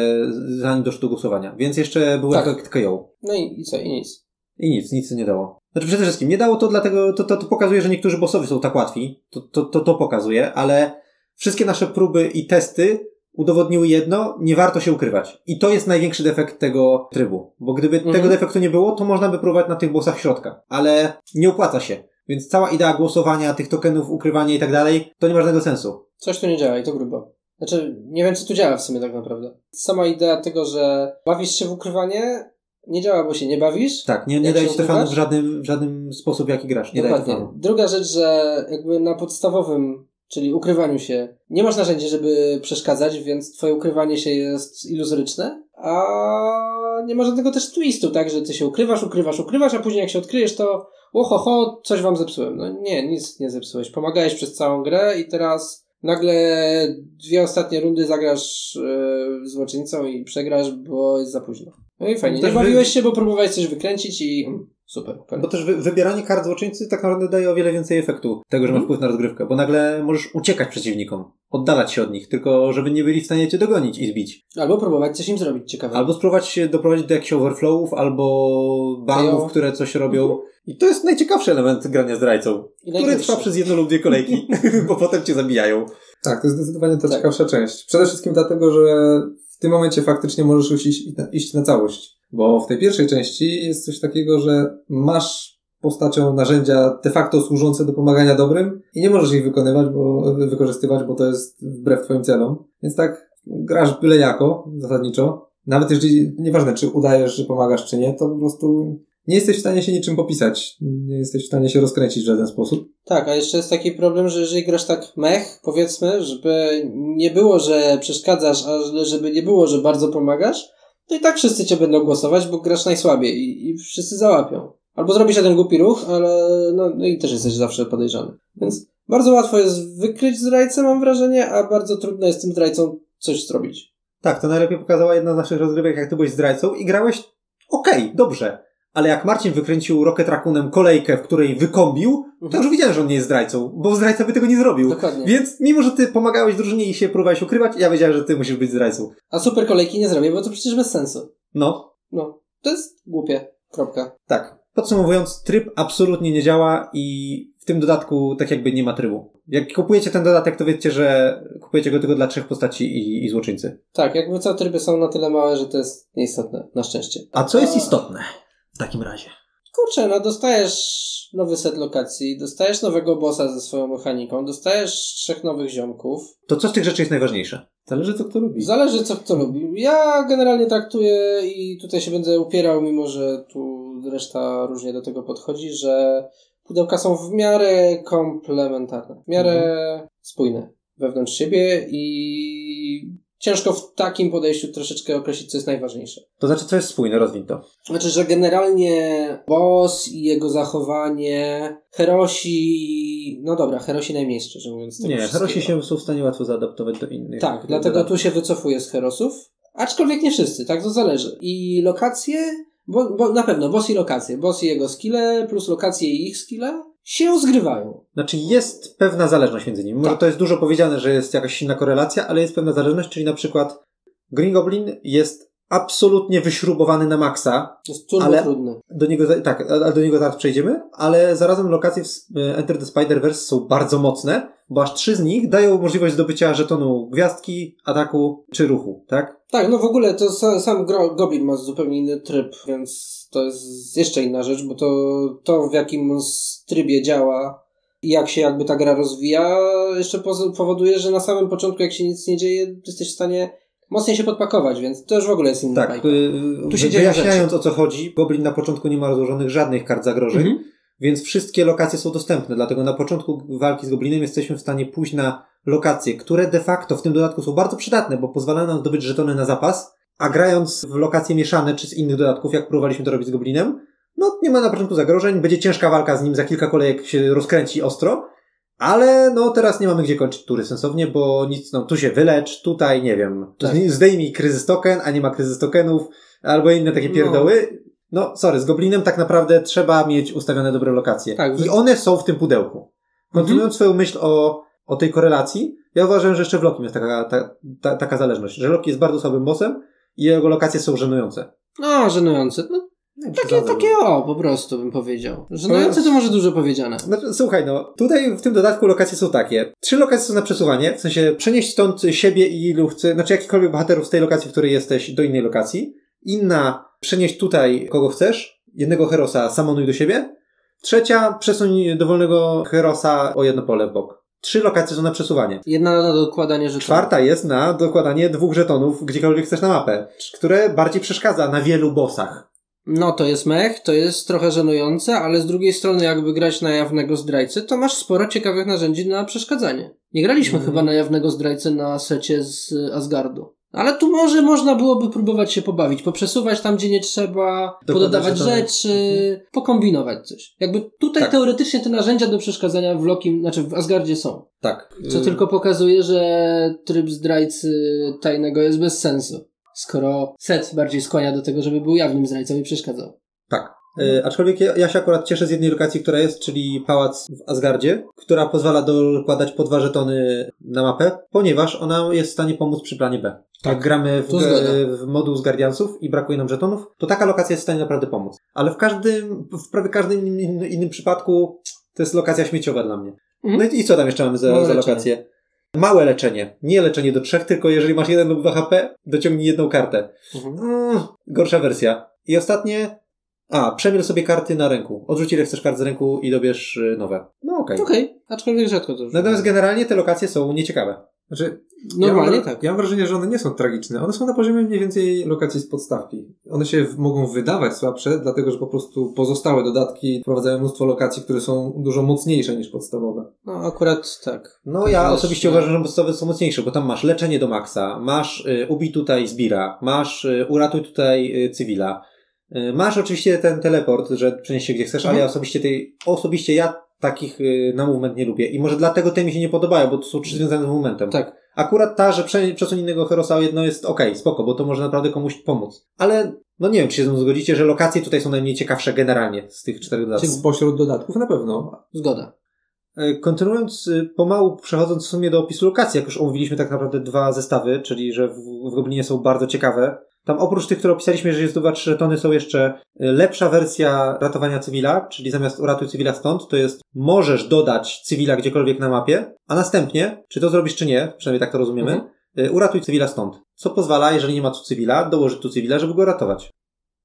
zanim doszło do głosowania. Więc jeszcze był Tak. KO. No i, i co, i nic. I nic, nic nie dało. Znaczy przede wszystkim nie dało to dlatego, to, to, to pokazuje, że niektórzy bossowie są tak łatwi. To, to, to, to pokazuje, ale wszystkie nasze próby i testy udowodniły jedno, nie warto się ukrywać. I to jest największy defekt tego trybu. Bo gdyby Mhm. tego defektu nie było, to można by próbować na tych bossach środka. Ale nie opłaca się. Więc cała idea głosowania, tych tokenów, ukrywania i tak dalej, to nie ma żadnego sensu. Coś tu nie działa i to grubo. Znaczy, nie wiem, co tu działa w sumie tak naprawdę. Sama idea tego, że bawisz się w ukrywanie, nie działa, bo się nie bawisz. Tak, nie, nie daje ci Stefanu w żadnym, w żadnym sposób, jaki grasz. Nie daje Dokładnie. Stefanu. Druga rzecz, że jakby na podstawowym, czyli ukrywaniu się, nie masz narzędzi, żeby przeszkadzać, więc twoje ukrywanie się jest iluzoryczne, a nie ma żadnego też twistu, tak, że ty się ukrywasz, ukrywasz, ukrywasz, a później jak się odkryjesz, to ohoho, coś wam zepsułem. No nie, nic nie zepsułeś. Pomagałeś przez całą grę i teraz nagle dwie ostatnie rundy zagrasz yy, złoczyńcą i przegrasz, bo jest za późno. No i fajnie. Też Nie wy- bawiłeś się, bo próbowałeś coś wykręcić i mm, super. koniec. Bo też wy, wybieranie kart złoczyńcy tak naprawdę daje o wiele więcej efektu tego, że ma Mhm. wpływ na rozgrywkę, bo nagle możesz uciekać przeciwnikom, oddalać się od nich, tylko żeby nie byli w stanie cię dogonić i zbić. Albo próbować coś im zrobić ciekawe. Albo spróbować się doprowadzić do jakichś overflowów, albo banów, które coś robią. I to jest najciekawszy element grania zdrajcą. I który trwa przez jedną lub dwie kolejki, (laughs) (laughs) bo potem cię zabijają. Tak, to jest zdecydowanie ta Tak. ciekawsza część. Przede wszystkim dlatego, że tym momencie faktycznie możesz już iść, iść na całość. Bo w tej pierwszej części jest coś takiego, że masz postacią narzędzia de facto służące do pomagania dobrym i nie możesz ich wykonywać, bo, wykorzystywać, bo to jest wbrew twoim celom. Więc tak, grasz byle jako, zasadniczo. Nawet jeżeli, nieważne czy udajesz, że pomagasz, czy nie, to po prostu nie jesteś w stanie się niczym popisać. Nie jesteś w stanie się rozkręcić w żaden sposób. Tak, a jeszcze jest taki problem, że jeżeli grasz tak mech, powiedzmy, żeby nie było, że przeszkadzasz, a żeby nie było, że bardzo pomagasz, to i tak wszyscy cię będą głosować, bo grasz najsłabiej i, i wszyscy załapią. Albo zrobisz jeden głupi ruch, ale no, no i też jesteś zawsze podejrzany. Więc bardzo łatwo jest wykryć zdrajcę, mam wrażenie, a bardzo trudno jest tym zdrajcą coś zrobić. Tak, to najlepiej pokazała jedna z naszych rozgrywek, jak ty byłeś zdrajcą i grałeś okej, dobrze. Ale jak Marcin wykręcił Rocket Raccoonem kolejkę, w której wykombił, to Mhm. już wiedziałem, że on nie jest zdrajcą, bo zdrajca by tego nie zrobił. Dokładnie. Więc mimo, że ty pomagałeś drużynie i się próbowałeś ukrywać, ja wiedziałem, że ty musisz być zdrajcą. A super kolejki nie zrobię, bo to przecież bez sensu. No, No, to jest głupie. Kropka. tak. Podsumowując, tryb absolutnie nie działa i w tym dodatku tak jakby nie ma trybu. Jak kupujecie ten dodatek, to wiecie, że kupujecie go tylko dla trzech postaci i, i złoczyńcy. Tak, jakby co tryby są na tyle małe, że to jest nieistotne, na szczęście. A co jest istotne w takim razie? Kurczę, no dostajesz nowy set lokacji, dostajesz nowego bossa ze swoją mechaniką, dostajesz trzech nowych ziomków. To co z tych rzeczy jest najważniejsze? Zależy co kto lubi. Zależy co kto lubi. Ja generalnie traktuję i tutaj się będę upierał, mimo że tu reszta różnie do tego podchodzi, że pudełka są w miarę komplementarne, w miarę spójne wewnątrz siebie i ciężko w takim podejściu troszeczkę określić, co jest najważniejsze. To znaczy, co jest spójne, rozwin to. Znaczy, że generalnie boss i jego zachowanie, Herosi, no dobra, Herosi najmniej szczerze mówiąc. Nie. Herosi się są w stanie łatwo zaadaptować do innych. Tak, dlatego dodatków. tu się wycofuję z Herosów. Aczkolwiek nie wszyscy, tak to zależy. I lokacje, bo, bo na pewno boss i lokacje, boss i jego skille plus lokacje i ich skille się zgrywają. Znaczy jest pewna zależność między nimi. Może Tak. to jest dużo powiedziane, że jest jakaś silna korelacja, ale jest pewna zależność, czyli na przykład Green Goblin jest absolutnie wyśrubowany na maksa. To jest turbo Ale- trudne. Do niego, tak, do niego zaraz przejdziemy, ale zarazem lokacje w s- Enter the Spider-Verse są bardzo mocne, bo aż trzy z nich dają możliwość zdobycia żetonu gwiazdki, ataku czy ruchu, tak? Tak, no w ogóle to sa, sam Gro- Goblin ma zupełnie inny tryb, więc to jest jeszcze inna rzecz, bo to, to w jakim trybie działa i jak się jakby ta gra rozwija, jeszcze powoduje, że na samym początku, jak się nic nie dzieje, jesteś w stanie mocniej się podpakować, więc to już w ogóle jest inna Tak, bajka. y, Tu się wyjaśniając o co chodzi, Goblin na początku nie ma rozłożonych żadnych kart zagrożeń, Mhm. Więc wszystkie lokacje są dostępne, dlatego na początku walki z Goblinem jesteśmy w stanie pójść na lokacje, które de facto w tym dodatku są bardzo przydatne, bo pozwalają nam zdobyć żetony na zapas, a grając w lokacje mieszane czy z innych dodatków, jak próbowaliśmy to robić z Goblinem, no nie ma na początku zagrożeń, będzie ciężka walka z nim, za kilka kolejek się rozkręci ostro, ale no teraz nie mamy gdzie kończyć tury sensownie, bo nic, no tu się wylecz, tutaj nie wiem, Tak. zdejmij kryzys token, a nie ma kryzys tokenów, albo inne takie No. pierdoły. No, sorry, z Goblinem tak naprawdę trzeba mieć ustawione dobre lokacje. Tak, I one są w tym pudełku. Kontynuując swoją myśl o, o tej korelacji, ja uważam, że jeszcze w Lokim jest taka, ta, ta, taka zależność, że Loki jest bardzo słabym bossem i jego lokacje są żenujące. No, żenujące. No, Nie, takie, takie o, po prostu bym powiedział. Żenujące to może dużo powiedziane. Znaczy, słuchaj, no, tutaj w tym dodatku lokacje są takie. Trzy lokacje są na przesuwanie, w sensie przenieść stąd siebie i ilu chce, znaczy jakikolwiek bohaterów z tej lokacji, w której jesteś, do innej lokacji. Inna, przenieść tutaj kogo chcesz. Jednego herosa samonuj do siebie. Trzecia, przesuń dowolnego herosa o jedno pole w bok. Trzy lokacje są na przesuwanie. Jedna na dokładanie rzeczy. Czwarta jest na dokładanie dwóch żetonów gdziekolwiek chcesz na mapę, które bardziej przeszkadza na wielu bossach. No to jest mech, to jest trochę żenujące, ale z drugiej strony jakby grać na jawnego zdrajcę, to masz sporo ciekawych narzędzi na przeszkadzanie. Nie graliśmy Mhm. chyba na jawnego zdrajcę na secie z Asgardu. Ale tu może można byłoby próbować się pobawić, poprzesuwać tam, gdzie nie trzeba, pododawać żetony. rzeczy, pokombinować coś. Jakby tutaj Tak. teoretycznie te narzędzia do przeszkadzania w Lokim, znaczy w Asgardzie są. Tak. Co Y, tylko pokazuje, że tryb zdrajcy tajnego jest bez sensu. Skoro set bardziej skłania do tego, żeby był jawnym zdrajcą i przeszkadzał. Y, aczkolwiek ja, ja się akurat cieszę z jednej lokacji, która jest, czyli pałac w Asgardzie, która pozwala dokładać po dwa żetony na mapę, ponieważ ona jest w stanie pomóc przy planie B. Tak. Jak gramy w, w moduł z Guardiansów i brakuje nam żetonów, to taka lokacja jest w stanie naprawdę pomóc. Ale w każdym, w prawie każdym innym, innym przypadku to jest lokacja śmieciowa dla mnie. Mhm. No i, i co tam jeszcze mamy za, za lokację? Małe leczenie. Nie leczenie do trzech, tylko jeżeli masz jeden lub dwa HP, dociągnij jedną kartę. Mm, gorsza wersja. I ostatnie. A, przemiel sobie karty na ręku. Odrzuć ile chcesz kart z ręku i dobierz y, nowe. No okej. Okej, aczkolwiek rzadko to Natomiast generalnie te lokacje są nieciekawe. Znaczy, Normalnie ja mam, tak. Ja mam wrażenie, że one nie są tragiczne. One są na poziomie mniej więcej lokacji z podstawki. One się w, mogą wydawać słabsze, dlatego że po prostu pozostałe dodatki wprowadzają mnóstwo lokacji, które są dużo mocniejsze niż podstawowe. No akurat tak. No ja Wiesz, osobiście no. uważam, że podstawowe są mocniejsze, bo tam masz leczenie do maksa, masz y, ubij tutaj zbira, masz y, uratuj tutaj y, cywila. Y, masz oczywiście ten teleport, że przenieś się gdzie chcesz, ale Mhm. ja osobiście tej, osobiście ja takich y, na movement nie lubię. I może dlatego te mi się nie podobają, bo to są trzy związane z momentem. Tak. Akurat ta, że prze- przesuń innego herosa o jedno jest okej, spoko, bo to może naprawdę komuś pomóc. Ale, no nie wiem, czy się ze mną zgodzicie, że lokacje tutaj są najmniej ciekawsze generalnie z tych czterech dodatków. Spośród dodatków na pewno. Zgoda. E, Kontynuując, pomału przechodząc w sumie do opisu lokacji, jak już omówiliśmy tak naprawdę dwa zestawy, czyli że w, w Goblinie są bardzo ciekawe. Tam oprócz tych, które opisaliśmy, że jest zdobywa trzy żetony, są jeszcze y, lepsza wersja ratowania cywila, czyli zamiast uratuj cywila stąd, to jest możesz dodać cywila gdziekolwiek na mapie, a następnie, czy to zrobisz czy nie, przynajmniej tak to rozumiemy, Mhm. y, uratuj cywila stąd. Co pozwala, jeżeli nie ma tu cywila, dołożyć tu cywila, żeby go ratować.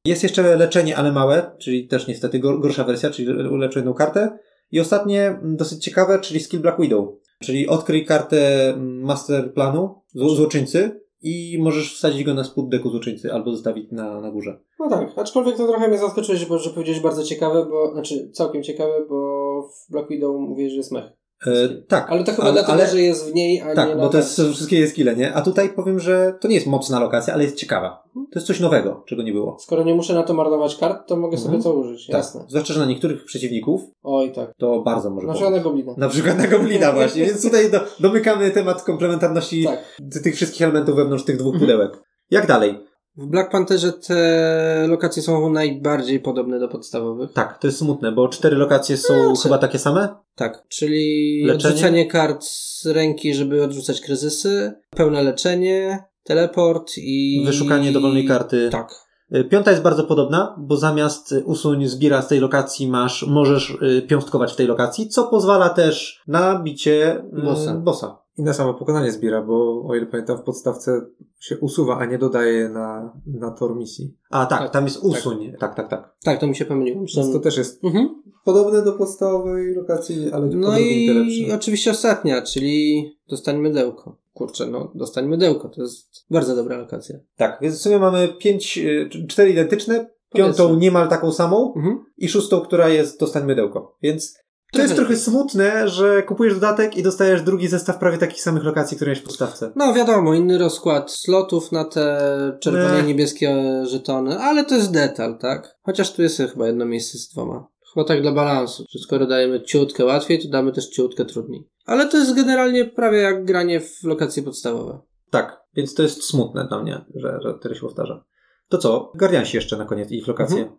Jest jeszcze leczenie, ale małe, czyli też niestety gor- gorsza wersja, czyli ulepszę jedną kartę. I ostatnie, m, dosyć ciekawe, czyli skill Black Widow. Czyli odkryj kartę m, master planu zło- złoczyńcy i możesz wsadzić go na spód deku złoczyńcy albo zostawić na, na górze. No tak, aczkolwiek to trochę mnie zaskoczyłeś, bo, że powiedziałeś bardzo ciekawe, bo, znaczy całkiem ciekawe, bo w Black Widow mówię, że jest mech. E, tak. Ale to chyba Ale- dlatego, ale- że jest w niej, a nie Tak, na bo to jest wszystkie jest skille, nie? A tutaj powiem, że to nie jest mocna lokacja, ale jest ciekawa. To jest coś nowego, czego nie było. Skoro nie muszę na to marnować kart, to mogę sobie Mhm. to użyć, jasne. Tak. Zwłaszcza, że na niektórych przeciwników Oj tak. to bardzo może Na przykład na Goblina. Na przykład na Goblina (laughs) właśnie, więc tutaj do, domykamy temat komplementarności Tak. ty- tych wszystkich elementów wewnątrz tych dwóch pudełek. Jak dalej? W Black Pantherze te lokacje są najbardziej podobne do podstawowych. Tak, to jest smutne, bo cztery lokacje są Znaczy- chyba takie same. Tak, czyli Leczenie? odrzucanie kart z ręki, żeby odrzucać kryzysy, pełne leczenie, teleport i... Wyszukanie dowolnej karty. Tak. Y, Piąta jest bardzo podobna, bo zamiast usuń zbira z tej lokacji masz, możesz y, piąstkować w tej lokacji, co pozwala też na bicie y, Bossa. bossa. I na samo pokonanie zbiera, bo o ile pamiętam w podstawce się usuwa, a nie dodaje na, na tor misji. A tak, Tak, tam jest usuń. Tak, tak, tak. Tak, to mi się pomyliło. Więc to też jest Mhm. podobne do podstawowej lokacji, ale No i oczywiście ostatnia, czyli dostań mydełko. Kurczę, no dostań mydełko, to jest bardzo dobra lokacja. Tak, więc w sumie mamy pięć, y, cztery identyczne, piątą Powiedzmy. niemal taką samą Mhm. i szóstą, która jest dostań mydełko. Więc to jest (laughs) Trochę. smutne, że kupujesz dodatek i dostajesz drugi zestaw prawie takich samych lokacji, które miałeś w podstawce. No wiadomo, inny rozkład slotów na te czerwone i niebieskie żetony, ale to jest detal, tak? Chociaż tu jest chyba jedno miejsce z dwoma. Chyba tak dla balansu, że skoro dajemy ciutkę łatwiej, to damy też ciutkę trudniej. Ale to jest generalnie prawie jak granie w lokacje podstawowe. Tak, więc to jest smutne dla mnie, że, że tyle się powtarza. To co? Guardiansi jeszcze na koniec, ich lokacje. Mhm.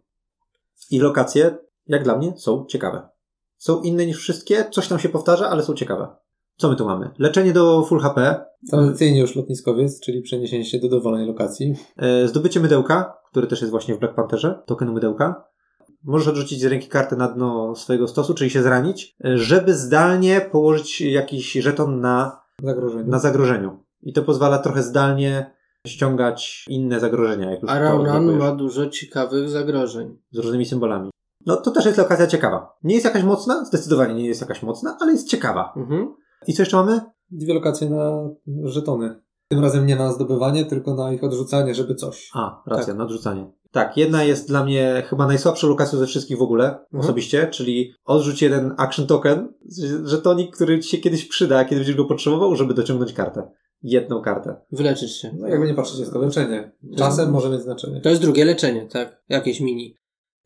Ich lokacje, jak dla mnie, są ciekawe. Są inne niż wszystkie, coś tam się powtarza, ale są ciekawe. Co my tu mamy? Leczenie do full HP, Tradycyjnie już lotniskowiec, czyli przeniesienie się do dowolnej lokacji. e, zdobycie mydełka, który też jest właśnie w Black Pantherze, tokenu mydełka. Możesz odrzucić z ręki kartę na dno swojego stosu, czyli się zranić, e, żeby zdalnie położyć jakiś żeton na Zagrożenie. na zagrożeniu. I to pozwala trochę zdalnie ściągać inne zagrożenia, jak już A to Raunan odblokujesz, ma dużo ciekawych zagrożeń. z różnymi symbolami. No to też jest lokacja ciekawa. Nie jest jakaś mocna, zdecydowanie nie jest jakaś mocna, ale jest ciekawa. Mhm. I co jeszcze mamy? Dwie lokacje na żetony. Tym razem nie na zdobywanie, tylko na ich odrzucanie, żeby coś. A, racja, Tak. na odrzucanie. Tak, jedna jest dla mnie chyba najsłabszą lokacją ze wszystkich w ogóle, Mhm. osobiście, czyli odrzuć jeden action token, żetonik, który ci się kiedyś przyda, kiedy będziesz go potrzebował, żeby dociągnąć kartę. jedną kartę. Wyleczyć się. No jakby nie patrzeć, jest to leczenie. Czasem może mieć znaczenie. To jest drugie leczenie, tak? Jakieś mini.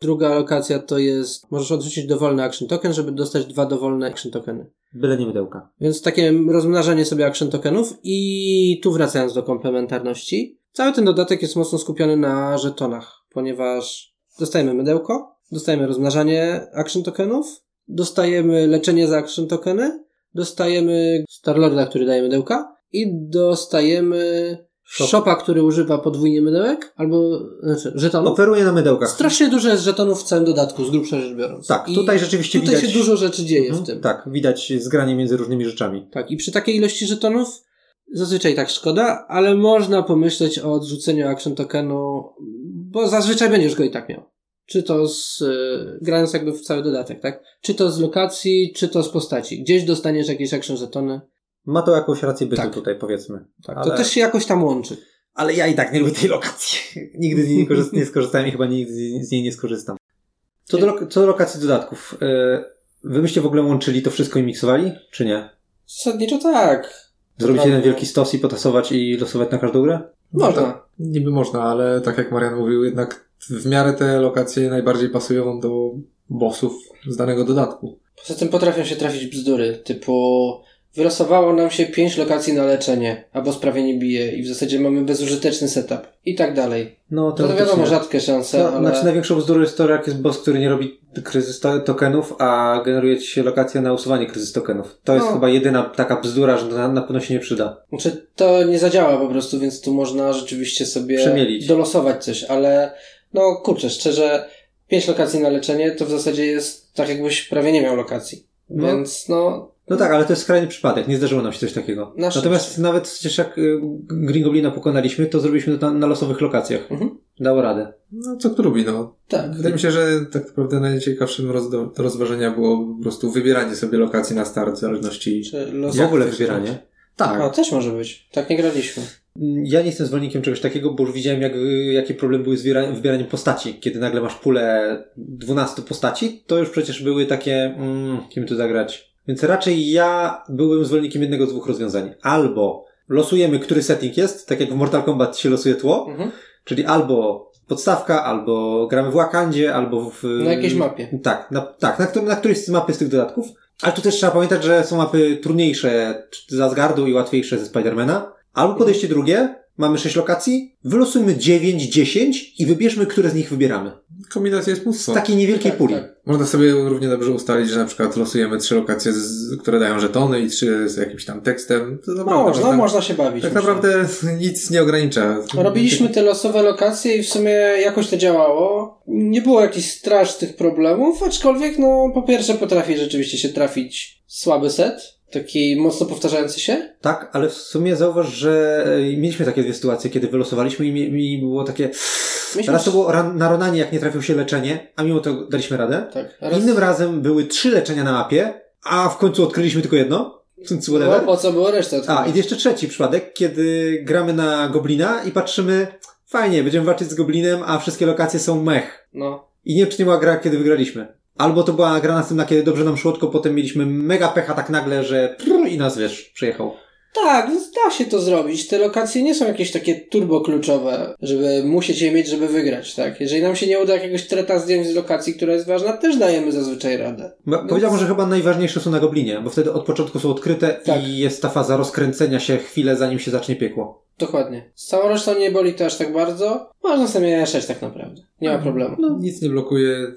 Druga lokacja to jest, możesz odrzucić dowolny action token, żeby dostać dwa dowolne action tokeny. Byle nie mydełka. Więc takie rozmnażanie sobie action tokenów i tu wracając do komplementarności, cały ten dodatek jest mocno skupiony na żetonach, ponieważ dostajemy mydełko, dostajemy rozmnażanie action tokenów, dostajemy leczenie za action tokeny, dostajemy Starlorda, który daje mydełka i dostajemy Shopa, który używa podwójnie mydełek, albo znaczy żetonów. Operuje na mydełkach. Strasznie dużo jest żetonów w całym dodatku, z grubsza rzecz biorąc. Tak, I tutaj rzeczywiście tutaj widać... się dużo rzeczy dzieje Mhm, w tym. Tak, widać zgranie między różnymi rzeczami. Tak, i przy takiej ilości żetonów zazwyczaj tak szkoda, ale można pomyśleć o odrzuceniu action tokenu, bo zazwyczaj będziesz go i tak miał. Czy to z, y, grając jakby w cały dodatek, tak? Czy to z lokacji, czy to z postaci. Gdzieś dostaniesz jakieś action żetony. Ma to jakąś rację bytu Tak. tutaj, powiedzmy. Tak, Ale- To też się jakoś tam łączy. Ale ja i tak nie lubię tej lokacji. (laughs) Nigdy z niej nie, korzyst- nie skorzystałem i chyba nigdy z- niej nie skorzystam. Co do, lok- co do lokacji dodatków. Yy, wy byście w ogóle łączyli to wszystko i miksowali, czy nie? Zasadniczo tak. Zrobić jeden wielki stos i potasować i losować na każdą grę? Można. Niby można, ale tak jak Marian mówił, jednak w miarę te lokacje najbardziej pasują do bossów z danego dodatku. Poza tym potrafią się trafić bzdury, typu wylosowało nam się pięć lokacji na leczenie, albo sprawie nie bije i w zasadzie mamy bezużyteczny setup i tak dalej. No, To, to wiadomo, rzadkie szanse, To, ale... Znaczy największą bzdurą jest to, jak jest boss, który nie robi kryzys to- tokenów, a generuje ci się lokacja na usuwanie kryzys tokenów. To jest No. chyba jedyna taka bzdura, że na, na pewno się nie przyda. Znaczy, to nie zadziała po prostu, więc tu można rzeczywiście sobie Przemielić. dolosować coś, ale no kurczę, szczerze, pięć lokacji na leczenie to w zasadzie jest tak jakbyś prawie nie miał lokacji. No. Więc no, No tak, ale to jest skrajny przypadek, nie zdarzyło nam się coś takiego. Na Natomiast nawet przecież jak y, Green Goblina pokonaliśmy, to zrobiliśmy to na, na losowych lokacjach. Mhm. Dało radę. No co kto lubi, no. tak. Wydaje mi się, że tak naprawdę najciekawszym roz, do rozważenia było po prostu wybieranie sobie lokacji na start w zależności... Czy los... W ogóle wybieranie. Tak. A, też może być. Tak nie graliśmy. Mm, Ja nie jestem zwolennikiem czegoś takiego, bo już widziałem, jak, jakie problemy były z wybiera- wybieraniem postaci. Kiedy nagle masz pulę 12 postaci, to już przecież były takie, mm, kim tu zagrać. Więc raczej ja byłem zwolennikiem jednego z dwóch rozwiązań. Albo losujemy, który setting jest, tak jak w Mortal Kombat się losuje tło, Mhm. czyli albo podstawka, albo gramy w Wakandzie, albo w... Na jakiejś mapie. Tak, na, tak, na, którym- na którejś z mapy z tych dodatków. Ale tu też trzeba pamiętać, że są mapy trudniejsze z Asgardu i łatwiejsze ze Spidermana. Albo podejście drugie, mamy 6 lokacji, wylosujmy 9, 10 i wybierzmy, które z nich wybieramy. Kombinacja jest mnóstwo. Z takiej niewielkiej Tak, puli. tak. Można sobie równie dobrze ustalić, że na przykład losujemy trzy lokacje, z, które dają żetony i trzy z jakimś tam tekstem. To naprawdę Można, można- można się bawić. Tak myślę. naprawdę nic nie ogranicza. Robiliśmy te losowe lokacje i w sumie jakoś to działało. Nie było jakichś strasznych problemów, aczkolwiek no po pierwsze potrafi rzeczywiście się trafić słaby set, taki mocno powtarzający się. Tak, ale w sumie zauważ, że e, mieliśmy takie dwie sytuacje, kiedy wylosowaliśmy i mi, mi było takie... Myśmy- Raz to było na Ronanie, jak nie trafił się leczenie, a mimo to daliśmy radę. Tak. raz- Innym razem były trzy leczenia na mapie, a w końcu odkryliśmy tylko jedno. No, po co było resztę? A, i jeszcze trzeci przypadek, kiedy gramy na Goblina i patrzymy, fajnie, będziemy walczyć z Goblinem, a wszystkie lokacje są mech. No. I nie wiem, czy nie była gra, kiedy wygraliśmy. Albo to była gra następna, kiedy dobrze nam szło, tylko potem mieliśmy mega pecha tak nagle, że prr, i nas, wiesz, przejechał. Tak, więc da się to zrobić. Te lokacje nie są jakieś takie turbo kluczowe, żeby musieć je mieć, żeby wygrać, tak? Jeżeli nam się nie uda jakiegoś treta zdjąć z lokacji, która jest ważna, też dajemy zazwyczaj radę. Bo Więc- Powiedziałbym, że chyba najważniejsze są na Goblinie, bo wtedy od początku są odkryte Tak. i jest ta faza rozkręcenia się chwilę, zanim się zacznie piekło. Dokładnie. Z całą resztą nie boli to aż tak bardzo. Można sobie mieszać tak naprawdę. Nie ma problemu. No, nic nie blokuje,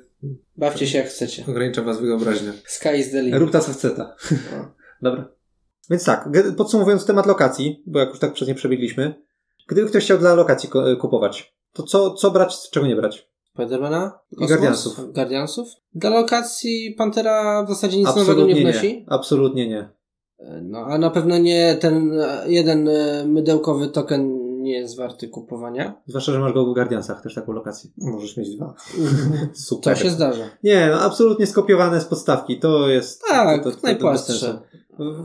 Bawcie się jak chcecie. ogranicza was wyobraźnia. Sky is the limit. Rób ta co chce ta. No. (laughs) Dobra. Więc tak, podsumowując temat lokacji, bo jak już tak przez nie przebiegliśmy, gdyby ktoś chciał dla lokacji ko- kupować, to co, co brać, czego nie brać? Spidermana? I Guardiansów. Guardiansów? Dla lokacji Pantera w zasadzie nic nowego nie Absolutnie wnosi. nie. Absolutnie nie. No, a na pewno nie ten e, jeden e, mydełkowy token nie jest warty kupowania. Zwłaszcza, że masz go w Guardiansach też taką lokację. Możesz mieć dwa. (laughs) To Super. się zdarza. Nie, no absolutnie skopiowane z podstawki. To jest... Tak, to, to, to, to najpłastsze.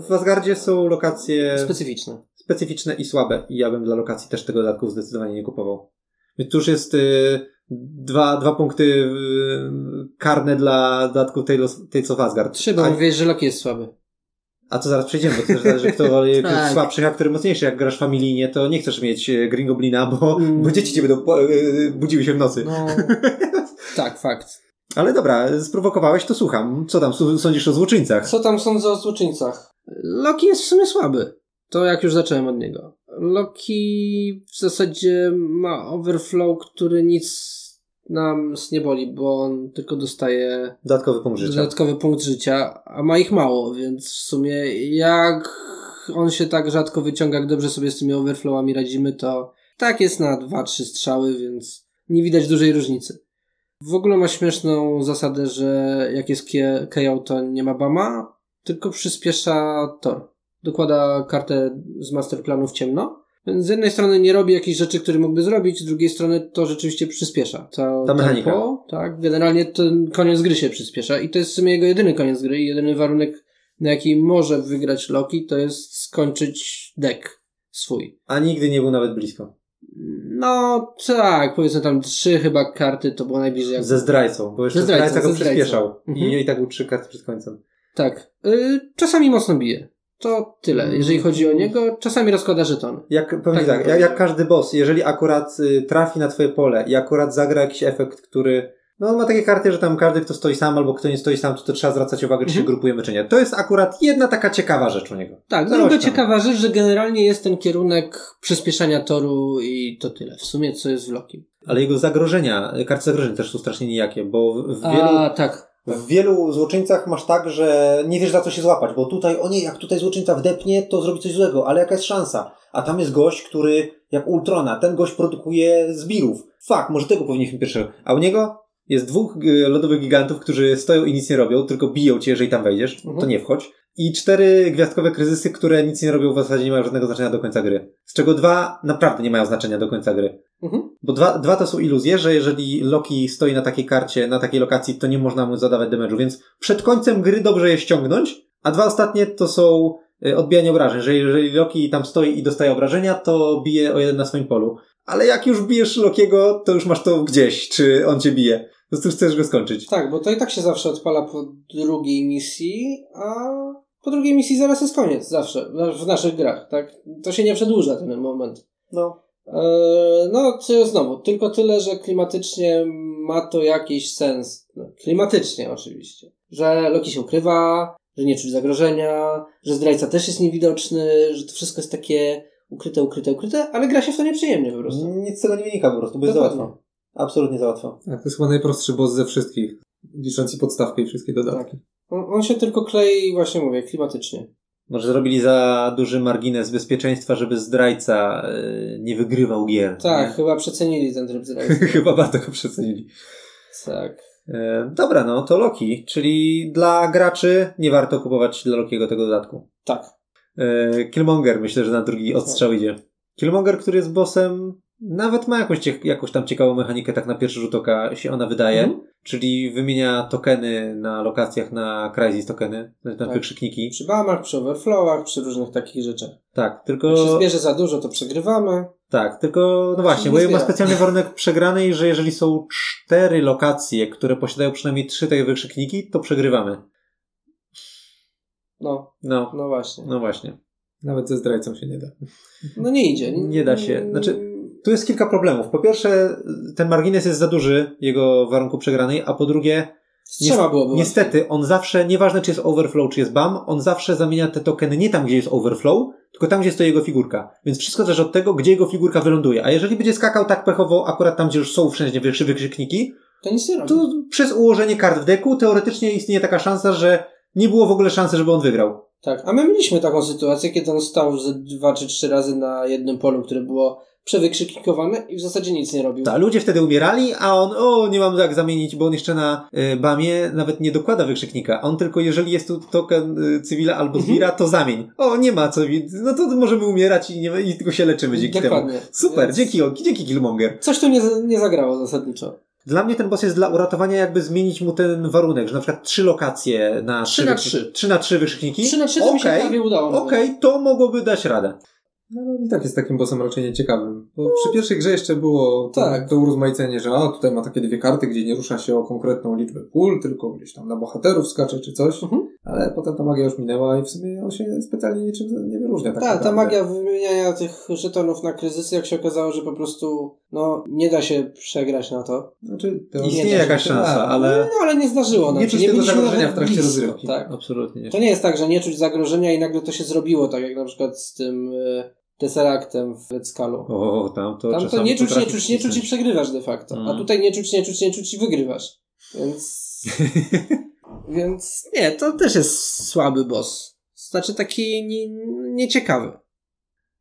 W Asgardzie są lokacje Specyficzne. specyficzne i słabe i ja bym dla lokacji też tego dodatku zdecydowanie nie kupował. Więc tu już jest y, dwa, dwa punkty y, karne dla dodatku Tales, Tales of Asgard. Trzy, bo A- mówisz, że Loki jest słaby. A to zaraz przejdziemy, bo to też zależy, kto (laughs) woli Tak. słabszy, a który mocniejszy. Jak grasz familijnie, to nie chcesz mieć e, Green Goblina, bo, Mm. bo dzieci cię będą po- e, budziły się w nocy. No, (laughs) tak, fakt. Ale dobra, sprowokowałeś, to słucham. Co tam sądzisz o złoczyńcach? Co tam sądzę o złoczyńcach? Loki jest w sumie słaby. To jak już zacząłem od niego. Loki w zasadzie ma overflow, który nic nam nie boli, bo on tylko dostaje Dodatkowy punkt życia. dodatkowy punkt życia, a ma ich mało, więc w sumie jak on się tak rzadko wyciąga, jak dobrze sobie z tymi overflowami radzimy, to tak jest na 2-3 strzały, więc nie widać dużej różnicy. W ogóle ma śmieszną zasadę, że jak jest KO, to nie ma Bama, tylko przyspiesza Thor. Dokłada kartę z masterplanu w ciemno. Więc z jednej strony nie robi jakichś rzeczy, które mógłby zrobić, z drugiej strony to rzeczywiście przyspiesza. To Ta mechanika. Tempo, tak, generalnie ten koniec gry się przyspiesza i to jest w sumie jego jedyny koniec gry i jedyny warunek, na jaki może wygrać Loki, to jest skończyć deck swój. A nigdy nie był nawet blisko. No tak, powiedzmy tam trzy chyba karty to było najbliżej. Jak... Ze zdrajcą, bo jeszcze Ze zdrajcą, zdrajca go przyspieszał. Mhm. I, I tak był trzy karty przed końcem. Tak. Y, czasami mocno bije. To tyle, jeżeli chodzi o niego. Czasami rozkłada żetony. Jak, powiem Tak tak, jak, jak każdy boss, jeżeli akurat y, trafi na twoje pole i akurat zagra jakiś efekt, który no on ma takie karty, że tam każdy, kto stoi sam albo kto nie stoi sam, to, to trzeba zwracać uwagę, czy się Mhm. grupujemy, czy nie. To jest akurat jedna taka ciekawa rzecz u niego. Tak, druga ciekawa rzecz, że generalnie jest ten kierunek przyspieszania toru i to tyle. W sumie co jest w Loki. Ale jego zagrożenia, karty zagrożeń też są strasznie nijakie, bo w, wielu... A, tak. W wielu złoczyńcach masz tak, że nie wiesz za co się złapać, bo tutaj, o nie, jak tutaj złoczyńca wdepnie, to zrobi coś złego, ale jaka jest szansa? A tam jest gość, który, jak Ultrona, ten gość produkuje zbirów. Fuck, może tego powinniśmy pierwszego. A u niego jest dwóch y, lodowych gigantów, którzy stoją i nic nie robią, tylko biją cię, jeżeli tam wejdziesz, Mhm. to nie wchodź. I cztery gwiazdkowe kryzysy, które nic nie robią, w zasadzie nie mają żadnego znaczenia do końca gry. Z czego dwa naprawdę nie mają znaczenia do końca gry. Mhm. Bo dwa, dwa to są iluzje, że jeżeli Loki stoi na takiej karcie, na takiej lokacji, to nie można mu zadawać damage'u, więc przed końcem gry dobrze je ściągnąć, a dwa ostatnie to są y, odbijanie obrażeń, że jeżeli Loki tam stoi i dostaje obrażenia, to bije o jeden na swoim polu. Ale jak już bijesz Lokiego, to już masz to gdzieś, czy on cię bije. Po prostu chcesz go skończyć. Tak, bo to i tak się zawsze odpala po drugiej misji, a po drugiej misji zaraz jest koniec. Zawsze. W naszych grach, tak? To się nie przedłuża ten moment. No. Eee, No, to znowu, tylko tyle, że klimatycznie ma to jakiś sens. No, klimatycznie oczywiście. Że Loki się ukrywa, że nie czuć zagrożenia, że zdrajca też jest niewidoczny, że to wszystko jest takie ukryte, ukryte, ukryte, ale gra się w to nieprzyjemnie po prostu. Nic z tego nie wynika po prostu, bo jest za Dokładnie. łatwo. Absolutnie za łatwo. Tak, to jest chyba najprostszy boss ze wszystkich. Licząc i podstawkę i wszystkie dodatki. On, on się tylko klei, właśnie mówię, klimatycznie. Może zrobili za duży margines bezpieczeństwa, żeby zdrajca y, nie wygrywał gier. Tak, chyba przecenili ten tryb (laughs) zdrajcy. Chyba bardzo go przecenili. tak. E, dobra, no to Loki, czyli dla graczy nie warto kupować dla Lokiego tego dodatku. Tak. E, Killmonger myślę, że na drugi odstrzał idzie. Killmonger, który jest bossem, nawet ma jakąś, jakąś tam ciekawą mechanikę, tak na pierwszy rzut oka się ona wydaje. Mhm. Czyli wymienia tokeny na lokacjach na Crysis tokeny, na Tak. wykrzykniki. Przy bamach, przy overflowach, przy różnych takich rzeczach. Tak, tylko... Jak się zbierze za dużo, to przegrywamy. Tak, tylko no właśnie, nie bo ma specjalny (laughs) warunek przegranej, że jeżeli są cztery lokacje, które posiadają przynajmniej trzy takie wykrzykniki, to przegrywamy. No, No, no właśnie. no właśnie. Nawet ze zdrajcą się nie da. No nie idzie. Nie da się. Znaczy- Tu jest kilka problemów. Po pierwsze, ten margines jest za duży, jego warunku przegranej, a po drugie, Trzeba byłoby. niestety, on zawsze, nieważne czy jest overflow, czy jest BAM, on zawsze zamienia te tokeny nie tam, gdzie jest overflow, tylko tam, gdzie stoi jego figurka. Więc wszystko zależy od tego, gdzie jego figurka wyląduje. A jeżeli będzie skakał tak pechowo, akurat tam, gdzie już są wszędzie wykrzy- wykrzykniki, To nic nie robi. to przez ułożenie kart w deku teoretycznie istnieje taka szansa, że nie było w ogóle szansy, żeby on wygrał. Tak, a my mieliśmy taką sytuację, kiedy on stał ze dwa czy trzy razy na jednym polu, które było przewykrzyknikowane i w zasadzie nic nie robił. Tak, ludzie wtedy umierali, a on, o, nie mam jak zamienić, bo on jeszcze na y, BAMie nawet nie dokłada wykrzyknika. On tylko, jeżeli jest tu token y, cywila albo Mhm. zbira, to zamień. O, nie ma co, no to możemy umierać i, nie, i tylko się leczymy dzięki Dokładnie. temu. Super, Więc dzięki, Olki, dzięki Killmonger. Coś tu nie, nie zagrało zasadniczo. Dla mnie ten boss jest dla uratowania, jakby zmienić mu ten warunek, że na przykład trzy lokacje na Trzy na wykrzyk- trzy. Trzy na trzy wykrzykniki. 3 na 3 to mi się prawie udało. nawet. Okej, to mogłoby dać radę. No ale i tak jest takim bossem raczej nieciekawym. Bo przy pierwszej grze jeszcze było to, Tak. to urozmaicenie, że a tutaj ma takie dwie karty, gdzie nie rusza się o konkretną liczbę pól, tylko gdzieś tam na bohaterów skacze czy coś. Mhm. Ale potem ta magia już minęła i w sumie on się specjalnie niczym nie wyróżnia. Tak, Tak, ta naprawdę. magia wymieniania tych żetonów na kryzysy, jak się okazało, że po prostu no nie da się przegrać na to. Znaczy, Istnieje da się jakaś szansa, tak. ale No ale nie zdarzyło nam Nie się. czuć tego zagrożenia w trakcie blisko, rozgrywki. Tak. absolutnie nie. To nie jest tak, że nie czuć zagrożenia i nagle to się zrobiło, tak jak na przykład z tym e, Tesseractem w Red Skullu. O, tam to Tam to nie czuć, nie czuć, nie czuć i przegrywasz de facto. A Mm. tutaj nie czuć, nie czuć, nie czuć i wygrywasz. Więc... (laughs) Więc nie, to też jest słaby boss. Znaczy taki nie, nieciekawy.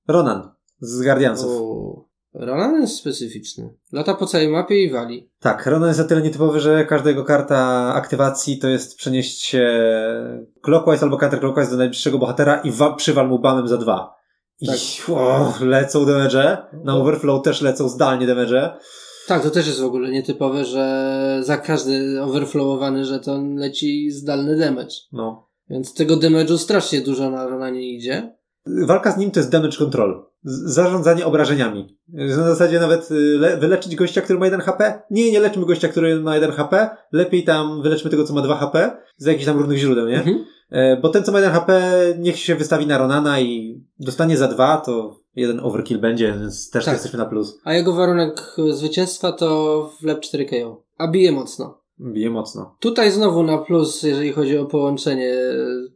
Ronan z Guardiansów. O, Ronan jest specyficzny. Lata po całej mapie i wali. Tak, Ronan jest na tyle nietypowy, że każda jego karta aktywacji to jest przenieść się clockwise albo counterclockwise do najbliższego bohatera i wa- przywal mu bamem za dwa. I Tak. o, lecą damage. Na overflow też lecą zdalnie damage. Tak, to też jest w ogóle nietypowe, że za każdy overflowowany żeton leci zdalny damage. No. Więc tego damage'u strasznie dużo na Ronanie idzie. Walka z nim to jest damage control. Zarządzanie obrażeniami. Na zasadzie nawet y, le- wyleczyć gościa, który ma 1 HP? Nie, nie leczmy gościa, który ma 1 HP. Lepiej tam wyleczmy tego, co ma 2 HP. Z jakichś tam różnych źródeł, nie? Mhm. E, Bo ten, co ma 1 HP, niech się wystawi na Ronana i dostanie za 2, to jeden overkill będzie, więc też Tak. jesteśmy na plus. A jego warunek zwycięstwa to wlep 4 KO. A bije mocno. Bije mocno. Tutaj znowu na plus, jeżeli chodzi o połączenie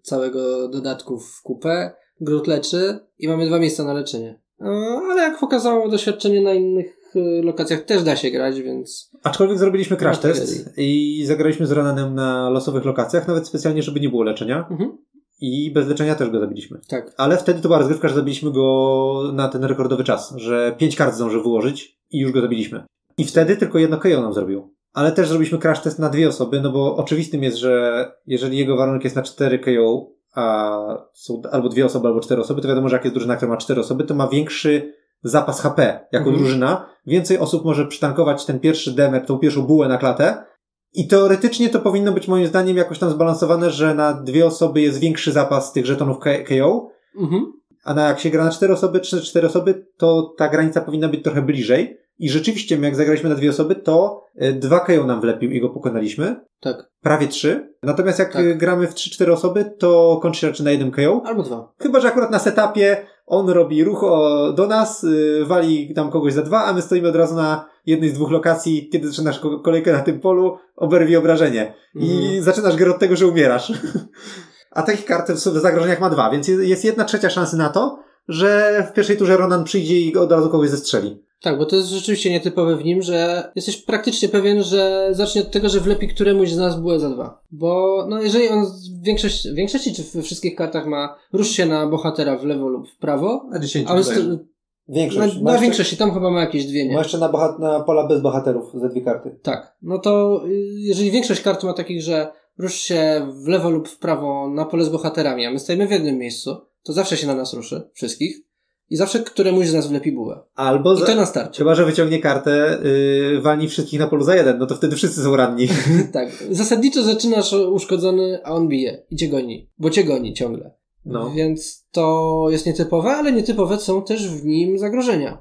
całego dodatku w kupę. Grut leczy i mamy dwa miejsca na leczenie. E, Ale jak pokazało doświadczenie na innych lokacjach też da się grać, więc Aczkolwiek zrobiliśmy crash No, test i zagraliśmy z Ronanem na losowych lokacjach, nawet specjalnie, żeby nie było leczenia. mhm. I bez leczenia też go zabiliśmy. tak. Ale wtedy to była rozgrywka, że zabiliśmy go na ten rekordowy czas, że pięć kart zdążył wyłożyć i już go zabiliśmy. I wtedy tylko jedno KO nam zrobił. Ale też zrobiliśmy crash test na dwie osoby, no bo oczywistym jest, że jeżeli jego warunek jest na 4 KO, a są albo dwie osoby, albo cztery osoby, to wiadomo, że jak jest drużyna, która ma cztery osoby, to ma większy zapas HP jako Mhm. drużyna. Więcej osób może przytankować ten pierwszy demer, tą pierwszą bułę na klatę. I teoretycznie to powinno być moim zdaniem jakoś tam zbalansowane, że na dwie osoby jest większy zapas tych żetonów KO, Mhm. a na jak się gra na cztery osoby, czy cztery osoby, to ta granica powinna być trochę bliżej. I rzeczywiście, jak zagraliśmy na dwie osoby, to y, dwa KO nam wlepił i go pokonaliśmy. Tak. Prawie trzy. Natomiast jak Tak. y, gramy w 3-4 osoby, to kończy się raczej na jednym KO. Albo dwa. Chyba, że akurat na setupie on robi ruch o, do nas, y, wali tam kogoś za dwa, a my stoimy od razu na jednej z dwóch lokacji, kiedy zaczynasz ko- kolejkę na tym polu, oberwij obrażenie. I Mhm. zaczynasz grę od tego, że umierasz. (laughs) a takich kart w zagrożeniach ma dwa, więc jest- jest jedna trzecia szansy na to, że w pierwszej turze Ronan przyjdzie i od razu kogoś zestrzeli. Tak, bo to jest rzeczywiście nietypowe w nim, że jesteś praktycznie pewien, że zacznie od tego, że wlepi któremuś z nas bułę za dwa. Bo no jeżeli on w większości, w większości czy we wszystkich kartach ma rusz się na bohatera w lewo lub w prawo, Na 10 a on st- na, na większości tam chyba ma jakieś dwie, nie? jeszcze na, bohat- na pola bez bohaterów ze dwie karty. Tak. No to y, jeżeli większość kart ma takich, że rusz się w lewo lub w prawo na pole z bohaterami, a my stoimy w jednym miejscu, to zawsze się na nas ruszy, wszystkich. I zawsze któremuś z nas wlepi bułę. Albo I to na starcie. Chyba, że wyciągnie kartę, yy, walni wszystkich na polu za jeden, no to wtedy wszyscy są ranni. (laughs) tak. Zasadniczo zaczynasz uszkodzony, a on bije i cię goni. Bo cię goni ciągle. No. Więc to jest nietypowe, ale nietypowe są też w nim zagrożenia.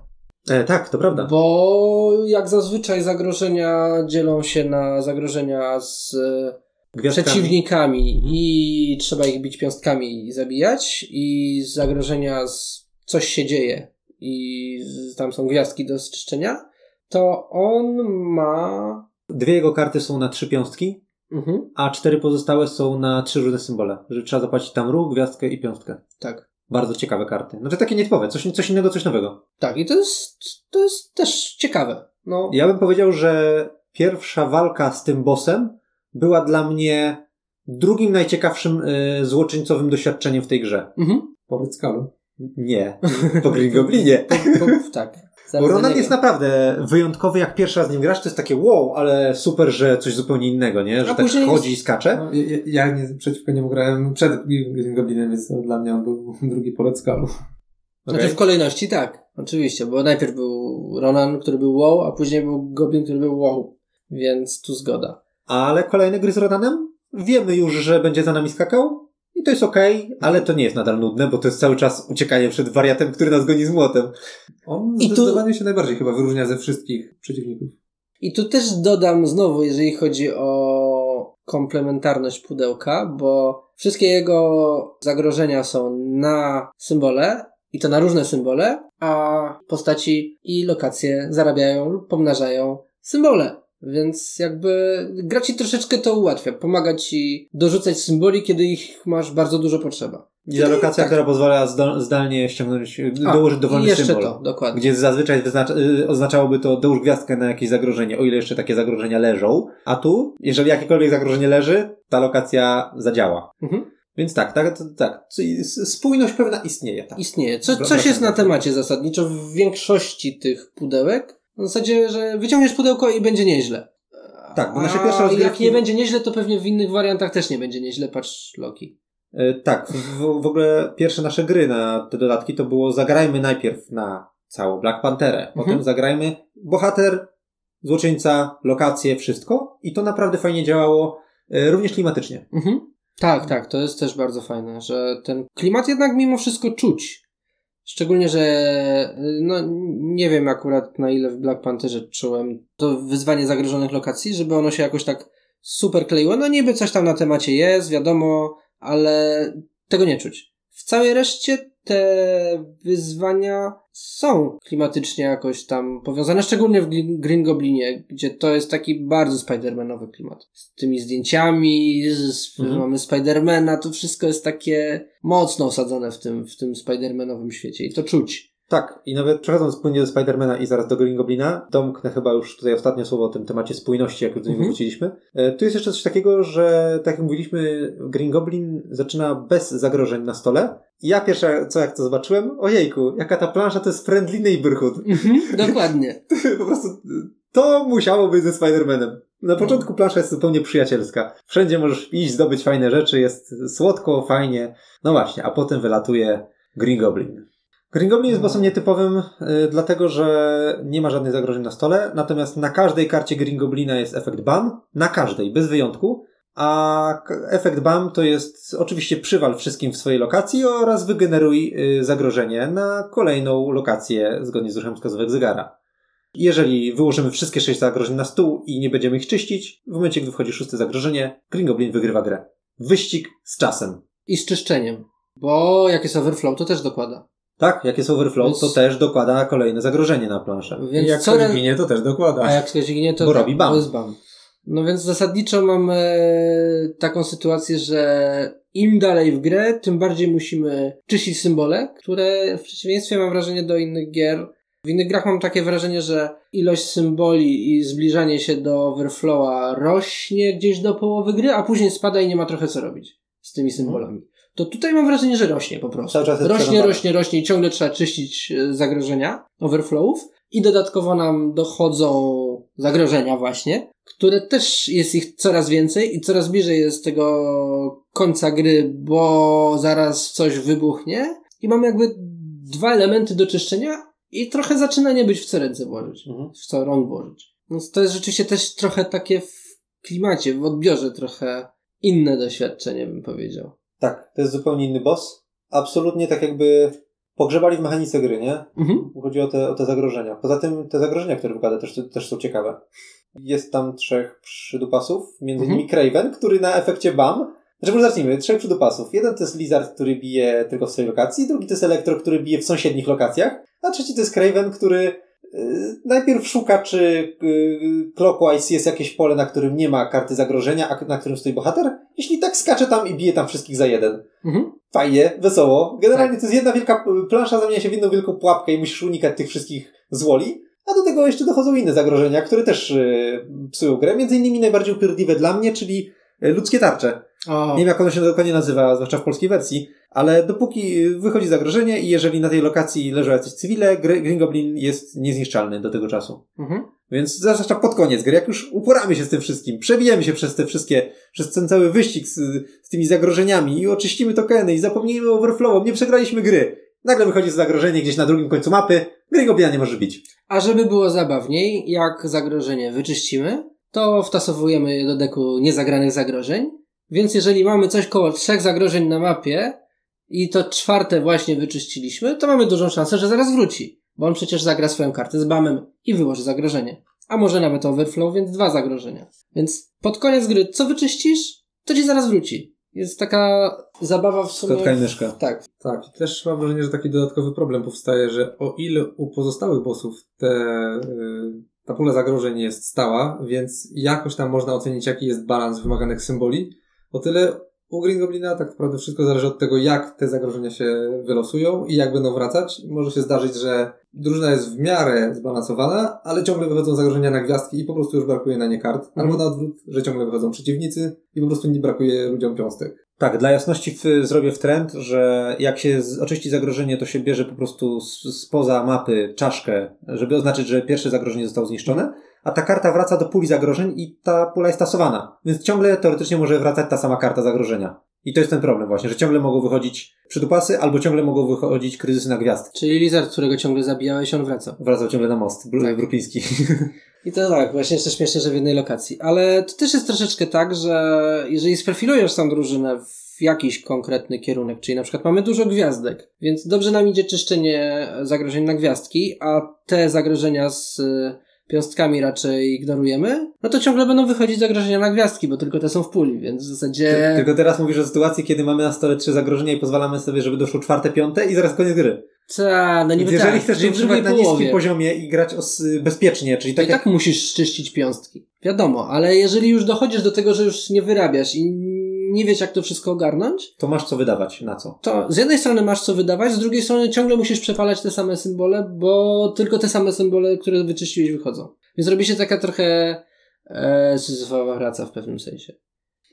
E, tak, to prawda. Bo jak zazwyczaj zagrożenia dzielą się na zagrożenia z e, Gwiazdkami. przeciwnikami i trzeba ich bić piąstkami i zabijać i zagrożenia z coś się dzieje i tam są gwiazdki do zczyszczenia, to on ma... Dwie jego karty są na trzy piąstki, Mhm, a cztery pozostałe są na trzy różne symbole. Że trzeba zapłacić tam ruch, gwiazdkę i piąstkę. tak. Bardzo ciekawe karty. Znaczy takie nietypowe, coś, coś innego, coś nowego. Tak, i to jest, to jest też ciekawe. No, Ja bym powiedział, że pierwsza walka z tym bossem była dla mnie drugim najciekawszym y, złoczyńcowym doświadczeniem w tej grze. mhm. Po Skullu. Nie, po Green Goblinie. Tak. (laughs) Bo Zaraz do Ronan jest naprawdę wyjątkowy, jak pierwszy raz z nim grasz, to jest takie wow, ale super, że coś zupełnie innego, nie? Że A tak chodzi jest- i skacze. No, ja, ja nie, przeciwko niemu grałem przed Green Goblinem, więc dla mnie on był drugi po Red Skullu. Znaczy w kolejności tak, oczywiście, bo najpierw był Ronan, który był wow, a później był Goblin, który był wow. Więc tu zgoda. Ale kolejne gry z Ronanem? Wiemy już, że będzie za nami skakał i to jest okej, ale to nie jest nadal nudne, bo to jest cały czas uciekanie przed wariatem, który nas goni z młotem. On I tu- zdecydowanie się najbardziej chyba wyróżnia ze wszystkich przeciwników. I tu też dodam znowu, jeżeli chodzi o komplementarność pudełka, bo wszystkie jego zagrożenia są na symbole i to na różne symbole, a postaci i lokacje zarabiają lub pomnażają symbole. Więc jakby gra ci troszeczkę to ułatwia. Pomaga ci dorzucać symboli, kiedy ich masz bardzo dużo potrzeba. I ta lokacja, która pozwala zdalnie ściągnąć, y, A, dołożyć dowolny jeszcze symbol. to, dokładnie. Gdzie zazwyczaj wyznacza, y, oznaczałoby to dołóż gwiazdkę na jakieś zagrożenie, o ile jeszcze takie zagrożenia leżą. A tu, jeżeli jakiekolwiek zagrożenie leży, ta lokacja zadziała. Mhm. Więc tak, tak, tak. tak. Spójność pewna istnieje. Tak. Istnieje. Co, coś jest na temacie zasadniczo w większości tych pudełek. W zasadzie, że wyciągniesz pudełko i będzie nieźle. Tak, bo nasze pierwsze jak rozgrywki- nie będzie nieźle, to pewnie w innych wariantach też nie będzie nieźle. Patrz Loki. E, Tak, w, w ogóle pierwsze nasze gry na te dodatki to było zagrajmy najpierw na całą Black Pantherę, potem Mhm. zagrajmy bohater, złoczyńca, lokacje, wszystko i to naprawdę fajnie działało, e, również klimatycznie. Mhm. Tak, tak, to jest też bardzo fajne, że ten klimat jednak mimo wszystko czuć. Szczególnie, że y, no nie wiem akurat na ile w Black Pantherze czułem to wyzwanie zagrożonych lokacji, żeby ono się jakoś tak super kleiło. No niby coś tam na temacie jest, wiadomo, ale tego nie czuć. W całej reszcie te wyzwania są klimatycznie jakoś tam powiązane, szczególnie w Green Goblinie, gdzie to jest taki bardzo Spider-Manowy klimat. Z tymi zdjęciami, z, Mhm. mamy Spidermana, to wszystko jest takie mocno osadzone w tym, w tym Spider-Manowym świecie i to czuć. Tak, i nawet przechodząc płynnie do Spidermana i zaraz do Green Goblina, domknę chyba już tutaj ostatnie słowo o tym temacie spójności, jak już do niego Mhm. wróciliśmy. E, Tu jest jeszcze coś takiego, że tak jak mówiliśmy, Green Goblin zaczyna bez zagrożeń na stole. I ja pierwsze, co jak to zobaczyłem, ojejku, jaka ta plansza to jest friendly neighborhood. Dokładnie. (laughs) po prostu to musiało być ze Spider-Manem. Na początku plansza jest zupełnie przyjacielska. Wszędzie możesz iść, zdobyć fajne rzeczy, jest słodko, fajnie. No właśnie, a potem wylatuje Green Goblin. Green Goblin jest bossem nietypowym, y, dlatego że nie ma żadnych zagrożeń na stole, natomiast na każdej karcie Green Goblina jest efekt BAM, na każdej, bez wyjątku, a efekt BAM to jest oczywiście przywal wszystkim w swojej lokacji oraz wygeneruj y, zagrożenie na kolejną lokację zgodnie z ruchem wskazówek zegara. Jeżeli wyłożymy wszystkie sześć zagrożeń na stół i nie będziemy ich czyścić, w momencie, gdy wchodzi szóste zagrożenie, Green Goblin wygrywa grę. Wyścig z czasem. I z czyszczeniem. Bo jak jest overflow, to też dokłada. Tak, jak jest overflow, Więc- to też dokłada kolejne zagrożenie na planszę. I Więc jak co ktoś ginie, to też dokłada. A jak ktoś ginie, to, Bo tak, robi bam. to jest bam. No więc zasadniczo mamy taką sytuację, że im dalej w grę, tym bardziej musimy czyścić symbole, które w przeciwieństwie mam wrażenie do innych gier. W innych grach mam takie wrażenie, że ilość symboli i zbliżanie się do overflowa rośnie gdzieś do połowy gry, a później spada i nie ma trochę co robić z tymi symbolami. To tutaj mam wrażenie, że rośnie po prostu. Cały czas Rośnie, rośnie, rośnie i ciągle trzeba czyścić e, zagrożenia, overflowów. I dodatkowo nam dochodzą zagrożenia właśnie, które też jest ich coraz więcej i coraz bliżej jest tego końca gry, bo zaraz coś wybuchnie. I mamy jakby dwa elementy do czyszczenia i trochę zaczyna nie być w co ręce włożyć. Mhm. W co rąk włożyć. Więc to jest rzeczywiście też trochę takie w klimacie, w odbiorze trochę inne doświadczenie bym powiedział. Tak, to jest zupełnie inny boss. Absolutnie tak jakby pogrzebali w mechanice gry, nie? Mhm. Chodzi o te, o te zagrożenia. Poza tym te zagrożenia, które wykłada, też, też są ciekawe. Jest tam trzech przydupasów, między Mhm. innymi Craven, który na efekcie BAM znaczy, może zacznijmy. Trzech przydupasów. Jeden to jest Lizard, który bije tylko w swojej lokacji, drugi to jest Elektro, który bije w sąsiednich lokacjach, a trzeci to jest Craven, który najpierw szuka, czy yy, Clockwise jest jakieś pole, na którym nie ma karty zagrożenia, a na którym stoi bohater. Jeśli tak, skacze tam i bije tam wszystkich za jeden. Mhm. Fajnie, wesoło. Generalnie Tak. to jest jedna wielka plansza, zamienia się w jedną wielką pułapkę i musisz unikać tych wszystkich złoli. A do tego jeszcze dochodzą inne zagrożenia, które też yy, psują grę. Między innymi najbardziej upierdliwe dla mnie, czyli ludzkie tarcze. O, Nie wiem, jak ono się dokładnie nazywa, zwłaszcza w polskiej wersji, ale dopóki wychodzi zagrożenie i jeżeli na tej lokacji leżą jacyś cywile, Gr- Green Goblin jest niezniszczalny do tego czasu. mhm. Więc zwłaszcza pod koniec gry, jak już uporamy się z tym wszystkim, przebijemy się przez te wszystkie, przez ten cały wyścig z, z tymi zagrożeniami i oczyścimy tokeny i zapomnijmy o overflow, nie przegraliśmy gry. Nagle wychodzi zagrożenie gdzieś na drugim końcu mapy, Green Goblina nie może bić. A żeby było zabawniej, jak zagrożenie wyczyścimy, to wtasowujemy je do deku niezagranych zagrożeń. Więc jeżeli mamy coś koło trzech zagrożeń na mapie i to czwarte właśnie wyczyściliśmy, to mamy dużą szansę, że zaraz wróci. Bo on przecież zagra swoją kartę z bamem i wyłoży zagrożenie. a może nawet overflow, więc dwa zagrożenia. Więc pod koniec gry, co wyczyścisz, to ci zaraz wróci. Jest taka zabawa w sumie... Kotka i myszka. Tak. Tak, i też mam wrażenie, że taki dodatkowy problem powstaje, że o ile u pozostałych bossów te, y, ta pula zagrożeń jest stała, więc jakoś tam można ocenić, jaki jest balans wymaganych symboli, o tyle u Green Goblina tak naprawdę wszystko zależy od tego, jak te zagrożenia się wylosują i jak będą wracać. Może się zdarzyć, że drużyna jest w miarę zbalansowana, ale ciągle wychodzą zagrożenia na gwiazdki i po prostu już brakuje na nie kart. Albo na odwrót, że ciągle wychodzą przeciwnicy i po prostu nie brakuje ludziom piąstek. Tak, dla jasności w, zrobię w trend, że jak się z, oczyści zagrożenie, to się bierze po prostu z, spoza mapy czaszkę, żeby oznaczyć, że pierwsze zagrożenie zostało zniszczone, a ta karta wraca do puli zagrożeń i ta pula jest tasowana. Więc ciągle teoretycznie może wracać ta sama karta zagrożenia. I to jest ten problem właśnie, że ciągle mogą wychodzić przydupasy, albo ciągle mogą wychodzić kryzysy na gwiazd. Czyli Lizard, którego ciągle zabijałeś, on wraca. Wracał ciągle na most br- Tak. brukliński. (laughs) I to tak, właśnie jeszcze śmiesznie, że w jednej lokacji. Ale to też jest troszeczkę tak, że jeżeli sprofilujesz tam drużynę w jakiś konkretny kierunek, czyli na przykład mamy dużo gwiazdek, więc dobrze nam idzie czyszczenie zagrożeń na gwiazdki, a te zagrożenia z y, piąstkami raczej ignorujemy, no to ciągle będą wychodzić zagrożenia na gwiazdki, bo tylko te są w puli, więc w zasadzie... Tylko teraz mówisz o sytuacji, kiedy mamy na stole trzy zagrożenia i pozwalamy sobie, żeby doszło czwarte, piąte i zaraz koniec gry. Ta, no niby jeżeli tak, chcesz utrzymać na niskim poziomie i grać os- bezpiecznie, czyli tak i jak tak musisz czyścić piąstki. Wiadomo, ale jeżeli już dochodzisz do tego, że już nie wyrabiasz i nie wiesz, jak to wszystko ogarnąć, to masz co wydawać, na co? to z jednej strony masz co wydawać, z drugiej strony ciągle musisz przepalać te same symbole, bo tylko te same symbole, które wyczyściłeś, wychodzą. Więc robi się taka trochę e, syzyfowa praca w pewnym sensie.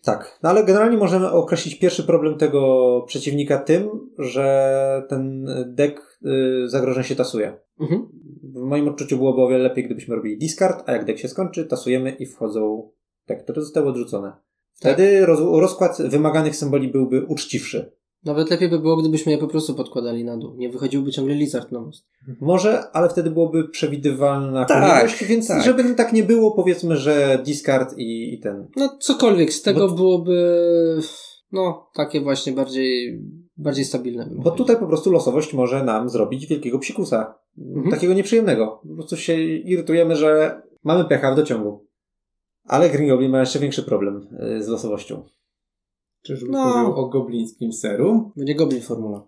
Tak, no ale generalnie możemy określić pierwszy problem tego przeciwnika tym, że ten deck y, zagrożeń się tasuje. Mhm. W moim odczuciu byłoby o wiele lepiej, gdybyśmy robili discard, a jak deck się skończy, tasujemy i wchodzą te, które zostały odrzucone. Wtedy roz, rozkład wymaganych symboli byłby uczciwszy. Nawet lepiej by było, gdybyśmy je po prostu podkładali na dół. Nie wychodziłby ciągle lizard na most. Może, ale wtedy byłoby przewidywalna Tak, kolejność, więc tak. żeby tak nie było, powiedzmy, że discard i, i ten. No cokolwiek z tego Bo- byłoby no takie właśnie bardziej bardziej stabilne. Bo powiedział. tutaj po prostu losowość może nam zrobić wielkiego psikusa. Mhm. Takiego nieprzyjemnego. Po prostu się irytujemy, że mamy pecha w dociągu. Ale Green Goblin ma jeszcze większy problem y, z losowością. Czyżbyś No. mówił o goblińskim serum? Będzie Goblin Formula.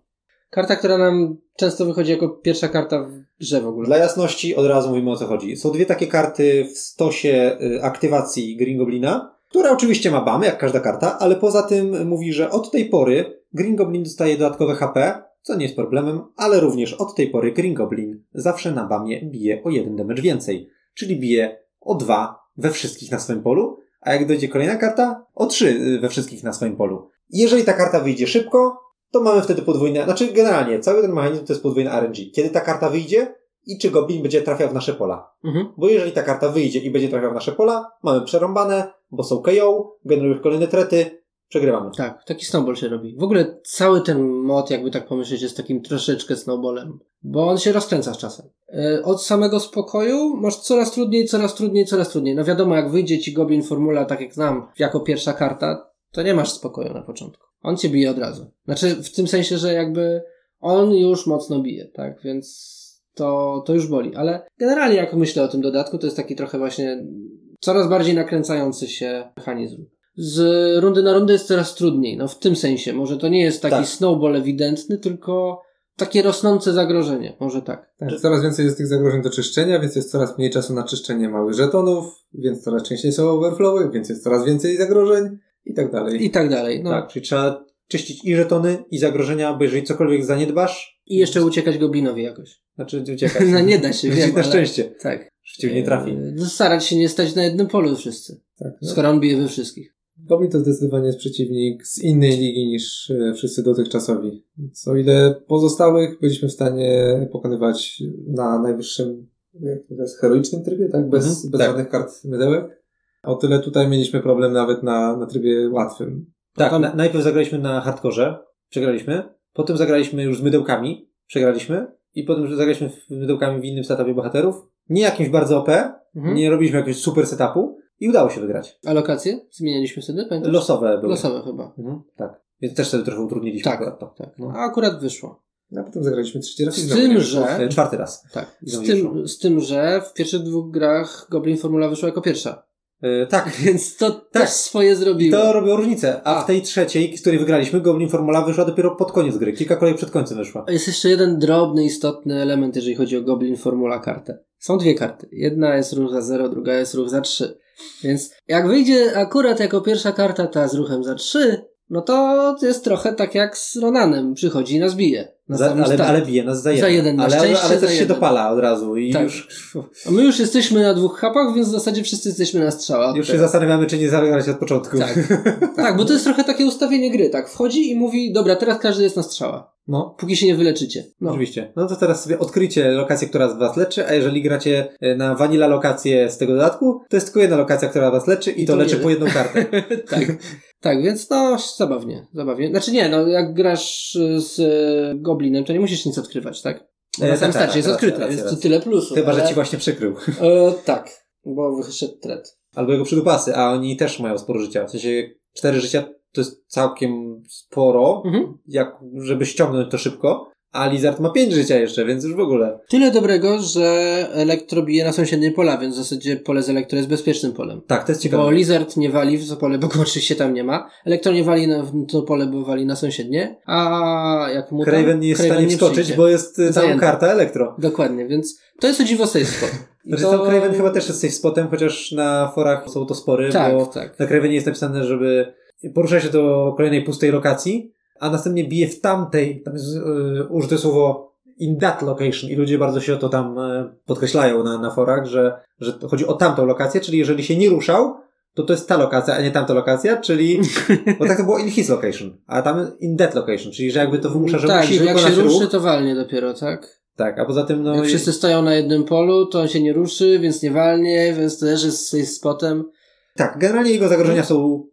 Karta, która nam często wychodzi jako pierwsza karta w grze w ogóle. Dla jasności od razu mówimy o co chodzi. Są dwie takie karty w stosie y, aktywacji Green Goblina, która oczywiście ma BAM, jak każda karta, ale poza tym mówi, że od tej pory Green Goblin dostaje dodatkowe HP, co nie jest problemem, ale również od tej pory Green Goblin zawsze na BAMie bije o jeden damage więcej, czyli bije o dwa we wszystkich na swoim polu, a jak dojdzie kolejna karta, o trzy y, we wszystkich na swoim polu. Jeżeli ta karta wyjdzie szybko, to mamy wtedy podwójne, znaczy generalnie cały ten mechanizm to jest podwójne RNG. Kiedy ta karta wyjdzie i czy Goblin będzie trafiał w nasze pola. Mhm. Bo jeżeli ta karta wyjdzie i będzie trafiał w nasze pola, mamy przerąbane, bo są KO, generują kolejne trety, przegrywamy. Tak, taki snowball się robi. W ogóle cały ten mod, jakby tak pomyśleć, jest takim troszeczkę snowballem. Bo on się rozkręca z czasem. E, Od samego spokoju masz coraz trudniej, coraz trudniej, coraz trudniej. No wiadomo, jak wyjdzie ci Goblin Formula, tak jak znam, jako pierwsza karta, to nie masz spokoju na początku. On cię bije od razu. Znaczy, w tym sensie, że jakby on już mocno bije, tak? Więc to, to już boli. Ale generalnie, jak myślę o tym dodatku, to jest taki trochę właśnie coraz bardziej nakręcający się mechanizm. Z rundy na rundę jest coraz trudniej. No w tym sensie. Może to nie jest taki Tak. snowball ewidentny, tylko takie rosnące zagrożenie. Może tak. Tak, coraz więcej jest tych zagrożeń do czyszczenia, więc jest coraz mniej czasu na czyszczenie małych żetonów, więc coraz częściej są overflowy, więc jest coraz więcej zagrożeń i tak dalej. I tak dalej. No. Tak, czyli trzeba czyścić i żetony, i zagrożenia, bo jeżeli cokolwiek zaniedbasz, I jeszcze uciekać Goblinowi jakoś. znaczy uciekać. (laughs) No nie da się, (laughs) wiem, Na ale- szczęście. Tak. Że cię nie trafi. E, no starać się nie stać na jednym polu wszyscy. Tak, no. Skoro on bije we wszystkich. Goblin to zdecydowanie jest przeciwnik z innej ligi niż e, wszyscy dotychczasowi. Więc o ile pozostałych byliśmy w stanie pokonywać na najwyższym, jak to jest, heroicznym trybie, tak? Bez, Mhm, bez tak. żadnych kart mydełek. O tyle tutaj mieliśmy problem nawet na, na trybie łatwym. Tak, Tam- na, najpierw zagraliśmy na hardkorze, przegraliśmy, potem zagraliśmy już z mydełkami, przegraliśmy, i potem już zagraliśmy z mydełkami w innym setupie bohaterów, nie jakimś bardzo OP, Mhm. nie robiliśmy jakiegoś super setupu i udało się wygrać. A lokacje? Zmienialiśmy wtedy? Pamiętasz? Losowe były. Losowe chyba. Mhm, tak. Więc też sobie trochę utrudniliśmy Tak, akurat to. tak. No. A akurat wyszło. A potem zagraliśmy trzeci raz Z tym, że- E, Czwarty raz. Tak. Z tym, z tym, że w pierwszych dwóch grach Goblin Formula wyszła jako pierwsza. E, tak. (laughs) Więc to też swoje I zrobiło. to robiło różnicę. A A. w tej trzeciej, z której wygraliśmy, Goblin Formula wyszła dopiero pod koniec gry. Kilka kolejek przed końcem wyszła. Jest jeszcze jeden drobny, istotny element, jeżeli chodzi o Goblin Formula kartę. Są dwie karty. Jedna jest ruch za 0, druga jest ruch za 3. Więc jak wyjdzie akurat jako pierwsza karta ta z ruchem za 3, no to jest trochę tak jak z Ronanem. Przychodzi i nas bije. Na Za, ale, start. ale bije nas za jeden. Za jeden, na ale, szczęście ale też się dopala od razu i Tak. już, A my już jesteśmy na dwóch hapach, więc w zasadzie wszyscy jesteśmy na strzała. już się zastanawiamy, czy nie zagrać od początku. Tak. (laughs) tak, bo to jest trochę takie ustawienie gry, tak? Wchodzi i mówi, dobra, teraz każdy jest na strzała. No, Póki się nie wyleczycie. No. Oczywiście. No to teraz sobie odkryjcie lokację, która z was leczy, a jeżeli gracie e, na vanilla lokację z tego dodatku, to jest tylko jedna lokacja, która was leczy i, I to to leczy po jedną kartę. (laughs) tak. Tak, więc no, zabawnie, zabawnie. Znaczy nie, no jak grasz y, z y, Goblinem, to nie musisz nic odkrywać, tak? Bo E, na tak, samym tak, starcie jest racja, odkryte, racja, więc to tyle plusów. Chyba, ale... że ci właśnie przykrył. E, tak, bo wyszedł thread. Albo jego przydupasy, a oni też mają sporo życia. W sensie cztery życia to jest całkiem sporo, Mhm. jak żeby ściągnąć to szybko. A Lizard ma pięć życia jeszcze, więc już w ogóle. Tyle dobrego, że elektro bije na sąsiednie pola, więc w zasadzie pole z elektro jest bezpiecznym polem. Tak, to jest ciekawe. Bo Lizard nie wali w to pole, bo go (laughs) oczywiście tam nie ma. Elektro nie wali na, w to pole, bo wali na sąsiednie. A jak mu tam, Craven nie jest w stanie nie wskoczyć, bo jest y, całą Zajęty. karta elektro. Dokładnie, więc to jest o dziwo safe spot. (laughs) Znaczy tam Craven chyba też jest safe spotem, chociaż na forach są to spory, Tak, bo tak. na Cravenie jest napisane, żeby poruszać się do kolejnej pustej lokacji, a następnie bije w tamtej, tam jest y, użyte słowo in that location i ludzie bardzo się o to tam y, podkreślają na, na forach, że, że chodzi o tamtą lokację, czyli jeżeli się nie ruszał, to to jest ta lokacja, a nie tamta lokacja, czyli, bo tak to było in his location, a tam in that location, czyli że jakby to wymusza, że tak, musi że jak się ruszy, ruch. to walnie dopiero, tak? Tak, a poza tym no... Jak wszyscy stoją na jednym polu, to on się nie ruszy, więc nie walnie, więc też jest safe spotem. Tak, generalnie jego zagrożenia są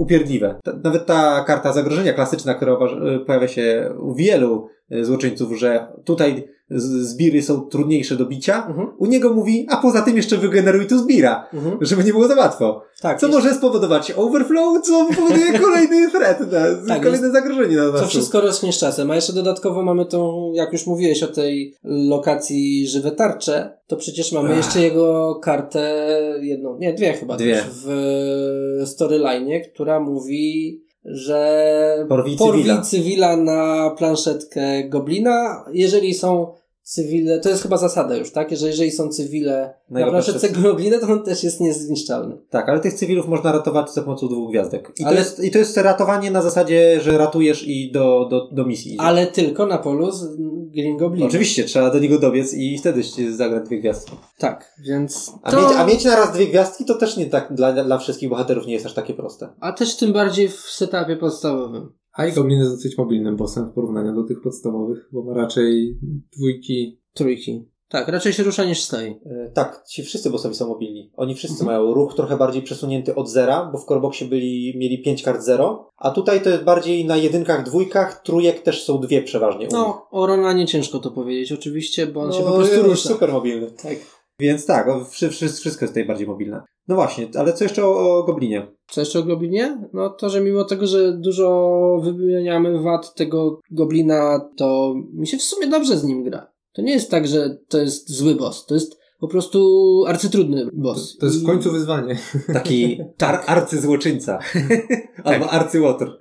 upierdliwe. Ta, nawet ta karta zagrożenia klasyczna, która y, pojawia się u wielu y, złoczyńców, że tutaj zbiry są trudniejsze do bicia, Mhm. u niego mówi, a poza tym jeszcze wygeneruj tu zbira, Mhm. żeby nie było za łatwo. Tak, Co jest- może spowodować overflow, co powoduje (laughs) kolejny threat, na, Tak, kolejne zagrożenie na nas. To wszystko rośnie z czasem, a jeszcze dodatkowo mamy tą, jak już mówiłeś o tej lokacji żywe tarcze, to przecież mamy Ach. jeszcze jego kartę, jedną, nie, dwie chyba Dwie. też, w storyline, która mówi, że Porwij cywila. cywila na planszetkę goblina, jeżeli są cywile, to jest chyba zasada już, tak? Że jeżeli są cywile Na na, planszetce. goblina, to on też jest niezniszczalny. Tak, ale tych cywilów można ratować za pomocą dwóch gwiazdek. I, Ale- to, jest, I to jest ratowanie na zasadzie, że ratujesz i do, do, do misji. idzie. Ale tylko na polu z Green Goblina. Oczywiście, trzeba do niego dobiec i wtedy zagrać dwie gwiazdki. Tak, więc A, to... mieć, a mieć na raz dwie gwiazdki to też nie tak dla, dla wszystkich bohaterów nie jest aż takie proste. A też tym bardziej w setupie podstawowym. A i Goblin jest dosyć mobilnym bossem w porównaniu do tych podstawowych, bo ma raczej dwójki. Trójki. Tak, raczej się rusza niż stoi. E, tak, ci wszyscy bossowie są mobilni. Oni wszyscy Mhm. mają ruch trochę bardziej przesunięty od zera, bo w Coreboxie byli, mieli pięć kart zero, a tutaj to jest bardziej na jedynkach, dwójkach, trójek też są dwie przeważnie. u nich. No, o Ronanie ciężko to powiedzieć oczywiście, bo on No, się po prostu jest rusza. super mobilny. Tak. Więc tak, o, wszystko jest tutaj bardziej mobilne. No właśnie, ale co jeszcze o, o Goblinie? Co jeszcze o Goblinie? No to, że mimo tego, że dużo wymieniamy wad tego Goblina, to mi się w sumie dobrze z nim gra. To nie jest tak, że to jest zły boss. To jest po prostu arcytrudny To, boss. to jest w I- końcu wyzwanie. Taki (laughs) ar, arcyzłoczyńca. (laughs) Albo arcyłotr.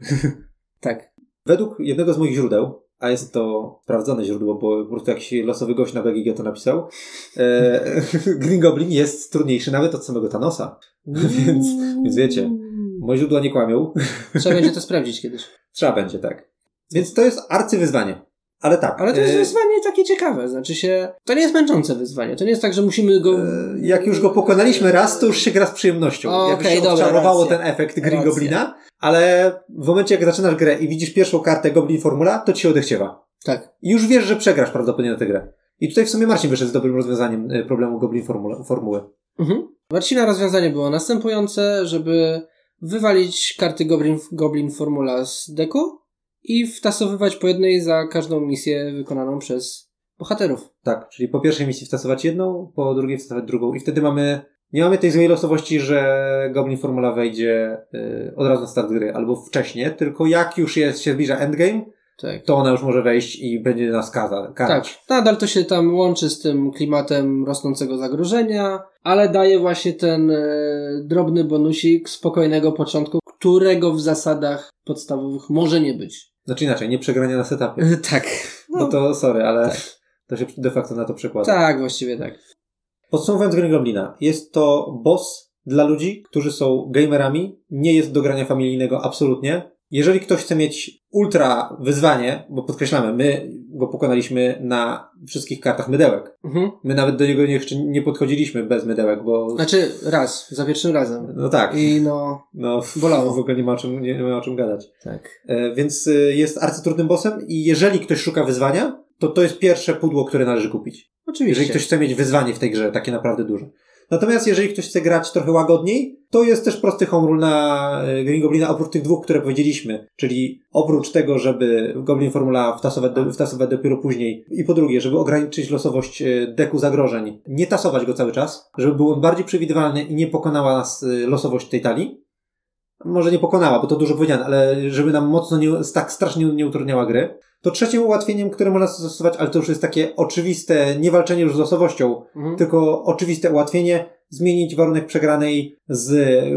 Tak. Według jednego z moich źródeł, a jest to sprawdzone źródło, bo po prostu jakiś losowy gość na BGG to napisał, e, (laughs) Green Goblin jest trudniejszy nawet od samego Thanosa. (laughs) Więc, więc wiecie, moje źródła nie kłamią. Trzeba będzie (laughs) to sprawdzić kiedyś. Trzeba będzie, tak. Więc to jest arcywyzwanie. Ale tak. Ale to jest e, wyzwanie takie ciekawe. Znaczy się, to nie jest męczące wyzwanie. To nie jest tak, że musimy go... e, Jak już go pokonaliśmy raz, to już się gra z przyjemnością. O, jak już okej, się odczarowało ten efekt Green. Goblina, ale w momencie jak zaczynasz grę i widzisz pierwszą kartę Goblin Formula, to ci się odechciewa. Tak. I już wiesz, że przegrasz prawdopodobnie na tę grę. I tutaj w sumie Marcin wyszedł z dobrym rozwiązaniem y, problemu Goblin formule, formuły. Mhm. Marcina rozwiązanie było następujące, żeby wywalić karty Goblin, Goblin Formula z deku i wtasowywać po jednej za każdą misję wykonaną przez bohaterów. Tak, czyli po pierwszej misji wtasować jedną, po drugiej wtasować drugą. I wtedy mamy, nie mamy tej złej losowości, że Goblin Formula wejdzie y, od razu na start gry, albo wcześniej, tylko jak już jest, się zbliża endgame, Tak. to ona już może wejść i będzie nas kaza, Tak, karać. nadal to się tam łączy z tym klimatem rosnącego zagrożenia, ale daje właśnie ten e, drobny bonusik spokojnego początku, którego w zasadach podstawowych może nie być. Znaczy inaczej, nie przegrania na setupie. (laughs) tak. No to sorry, ale tak. to się de facto na to przekłada. Tak, właściwie tak. Podsumowując Green Goblina, jest to boss dla ludzi, którzy są gamerami, nie jest do grania familijnego absolutnie. Jeżeli ktoś chce mieć ultra wyzwanie, bo podkreślamy, my go pokonaliśmy na wszystkich kartach mydełek. Mhm. My nawet do niego jeszcze nie podchodziliśmy bez mydełek, bo... Znaczy raz, za pierwszym razem. No tak. I no, No, Bolało. w ogóle nie ma o czym, nie, ma o czym gadać. tak. E, więc e, jest arcytrudnym bossem i jeżeli ktoś szuka wyzwania, to to jest pierwsze pudło, które należy kupić. Oczywiście. Jeżeli ktoś chce mieć wyzwanie w tej grze, takie naprawdę duże. Natomiast jeżeli ktoś chce grać trochę łagodniej, to jest też prosty home rule na e, Green Goblina, oprócz tych dwóch, które powiedzieliśmy. Czyli oprócz tego, żeby Goblin Formula wtasować, do, wtasować dopiero później. I po drugie, żeby ograniczyć losowość e, deku zagrożeń, nie tasować go cały czas, żeby był on bardziej przewidywalny i nie pokonała nas e, losowość tej talii. Może nie pokonała, bo to dużo powiedziane, ale żeby nam mocno nie, tak strasznie nie utrudniała gry. To trzecim ułatwieniem, które można zastosować, ale to już jest takie oczywiste, nie walczenie już z losowością, Mhm. tylko oczywiste ułatwienie, zmienić warunek przegranej z,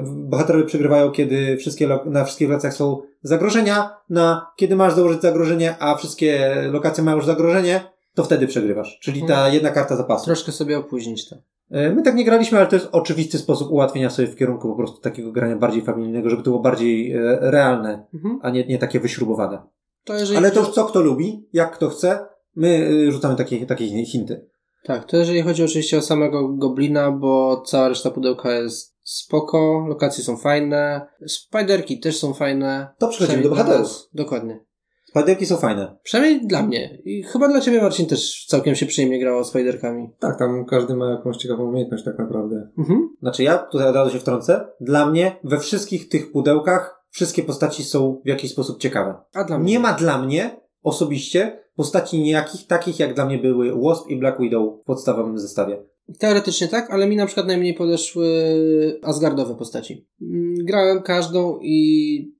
bohaterowie przegrywają, kiedy wszystkie, lo- na wszystkich lokacjach są zagrożenia, na kiedy masz założyć zagrożenie, a wszystkie lokacje mają już zagrożenie, to wtedy przegrywasz. Czyli ta jedna karta zapasu. Troszkę sobie opóźnić to. E, My tak nie graliśmy, ale to jest oczywisty sposób ułatwienia sobie w kierunku po prostu takiego grania bardziej familijnego, żeby to było bardziej e, realne, Mhm. a nie, nie takie wyśrubowane. To jeżeli Ale to co kto lubi, jak kto chce, my y, rzucamy takie, takie hinty. Tak, to jeżeli chodzi oczywiście o samego Goblina, bo cała reszta pudełka jest spoko, lokacje są fajne, spiderki też są fajne. To przechodzimy do bohaterów. Dokładnie. Spaderki są fajne. Przynajmniej dla mnie. I chyba dla ciebie, Marcin, też całkiem się przyjemnie grało spiderkami. Tak, tam każdy ma jakąś ciekawą umiejętność tak naprawdę. Mhm. Znaczy ja tutaj od razu się wtrącę. Dla mnie we wszystkich tych pudełkach wszystkie postaci są w jakiś sposób ciekawe. A dla mnie? Nie ma dla mnie osobiście postaci niejakich takich jak dla mnie były Wasp i Black Widow w podstawowym zestawie. Teoretycznie tak, ale mi na przykład najmniej podeszły Asgardowe postaci. Mm, Grałem każdą i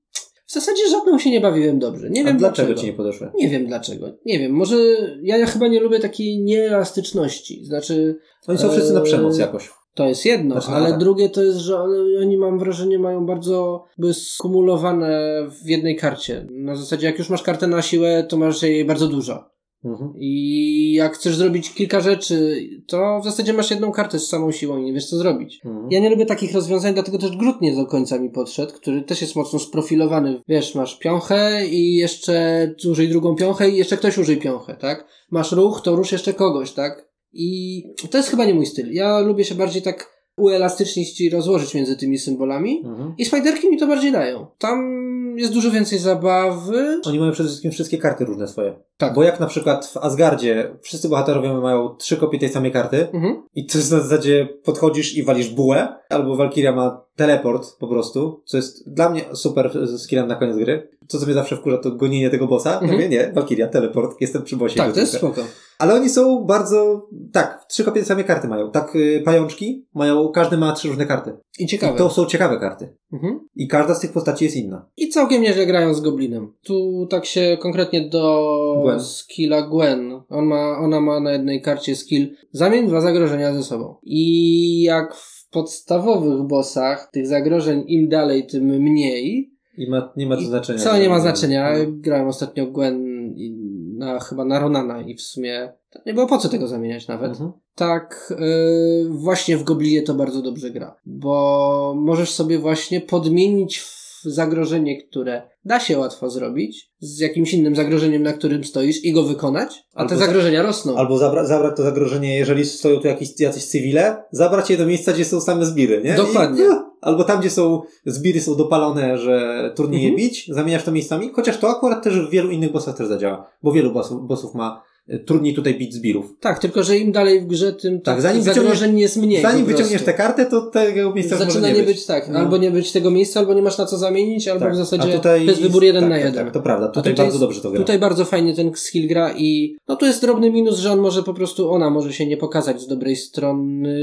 w zasadzie żadną się nie bawiłem dobrze. Nie A wiem dlaczego dlaczego. ci nie podeszły? Nie wiem dlaczego. Nie wiem, może ja, ja chyba nie lubię takiej nieelastyczności. Znaczy, Oni są wszyscy na przemoc jakoś. To jest jedno, ale drugie to jest, że one, oni mam wrażenie mają bardzo by skumulowane w jednej karcie. Na zasadzie jak już masz kartę na siłę, to masz jej bardzo dużo. Mhm. I jak chcesz zrobić kilka rzeczy, to w zasadzie masz jedną kartę z samą siłą i nie wiesz co zrobić. Mhm. Ja nie lubię takich rozwiązań, dlatego też Grut nie do końca mi podszedł, który też jest mocno sprofilowany. Wiesz, masz piąchę i jeszcze użyj drugą piąchę i jeszcze ktoś użyj piąchę, tak? Masz ruch, to rusz jeszcze kogoś, tak? I to jest chyba nie mój styl. Ja lubię się bardziej tak uelastycznić i rozłożyć między tymi symbolami. Mhm. I spiderki mi to bardziej dają. Tam jest dużo więcej zabawy. Oni mają przede wszystkim wszystkie karty różne swoje. Tak. Bo jak na przykład w Asgardzie wszyscy bohaterowie mają trzy kopie tej samej karty Mhm. i to jest na zasadzie podchodzisz i walisz bułę, albo Valkyria ma teleport po prostu, co jest dla mnie super skillem na koniec gry. To, co mnie zawsze wkurza, to gonienie tego bossa. Mhm. Mówię, nie, Valkyria, teleport, jestem przy bossie. Tak, to jest spoko. Ale oni są bardzo, tak, trzy kopie tej samej karty mają. Tak, y, pajączki mają, każdy ma trzy różne karty. I I ciekawe. to są ciekawe karty. Mhm. I każda z tych postaci jest inna. I całkiem nieźle grają z Goblinem. Tu tak się konkretnie do Gwen. skilla Gwen. On ma, ona ma na jednej karcie skill zamień dwa zagrożenia ze sobą. I jak w podstawowych bossach tych zagrożeń im dalej, tym mniej. I ma, nie ma to I znaczenia. Co nie ma znaczenia. Mhm. Grałem ostatnio Gwen i na, chyba na Ronana i w sumie nie było po co tego zamieniać nawet. Mhm. Tak, yy, właśnie w Goblinie to bardzo dobrze gra, bo możesz sobie właśnie podmienić zagrożenie, które da się łatwo zrobić, z jakimś innym zagrożeniem, na którym stoisz i go wykonać, a Albo te za- zagrożenia rosną. Albo zabra- zabrać to zagrożenie, jeżeli stoją tu jakieś, jacyś cywile, zabrać je do miejsca, gdzie są same zbiry, nie? Dokładnie. (laughs) I, albo tam, gdzie są zbiry są dopalone, że trudniej je Mhm. bić, zamieniasz to miejscami, chociaż to akurat też w wielu innych bossach też zadziała, bo wielu bossów, bossów ma trudniej tutaj bić zbirów. Tak, tylko że im dalej w grze, tym Tak, tak, zanim zagrożeń jest mniej. Zanim wyciągniesz tę kartę, to tego miejsca Zaczyna może nie nie być, tak, No. albo nie być tego miejsca, albo nie masz na co zamienić, albo Tak. w zasadzie to jest wybór jeden tak, na tak, jeden. Tak, to prawda, tutaj, tutaj bardzo jest- dobrze to gra. Tutaj bardzo fajnie ten skill gra i no tu jest drobny minus, że on może po prostu, ona może się nie pokazać z dobrej strony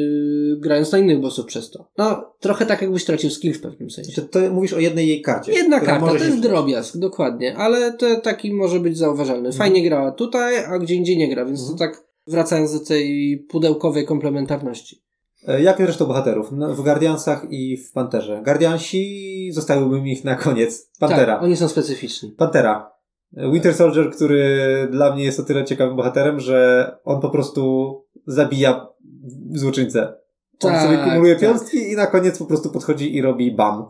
grając na innych bossów przez to. No, trochę tak jakbyś tracił skill w pewnym sensie. Czy to mówisz o jednej jej karcie? Jedna karta, to jest drobiazg, dokładnie, ale to taki może być zauważalny. Fajnie grała tutaj, a gdzie indziej nie gra, więc to tak wracając do tej pudełkowej komplementarności. E, Jak resztą bohaterów? No, w Guardiansach i w Panterze. Guardiansi, zostawiłbym ich na koniec. Pantera. Tak, oni są specyficzni. Pantera. Winter Soldier, który dla mnie jest o tyle ciekawym bohaterem, że on po prostu zabija złoczyńcę. On Tak, sobie kumuluje tak. piąstki i na koniec po prostu podchodzi i robi bam.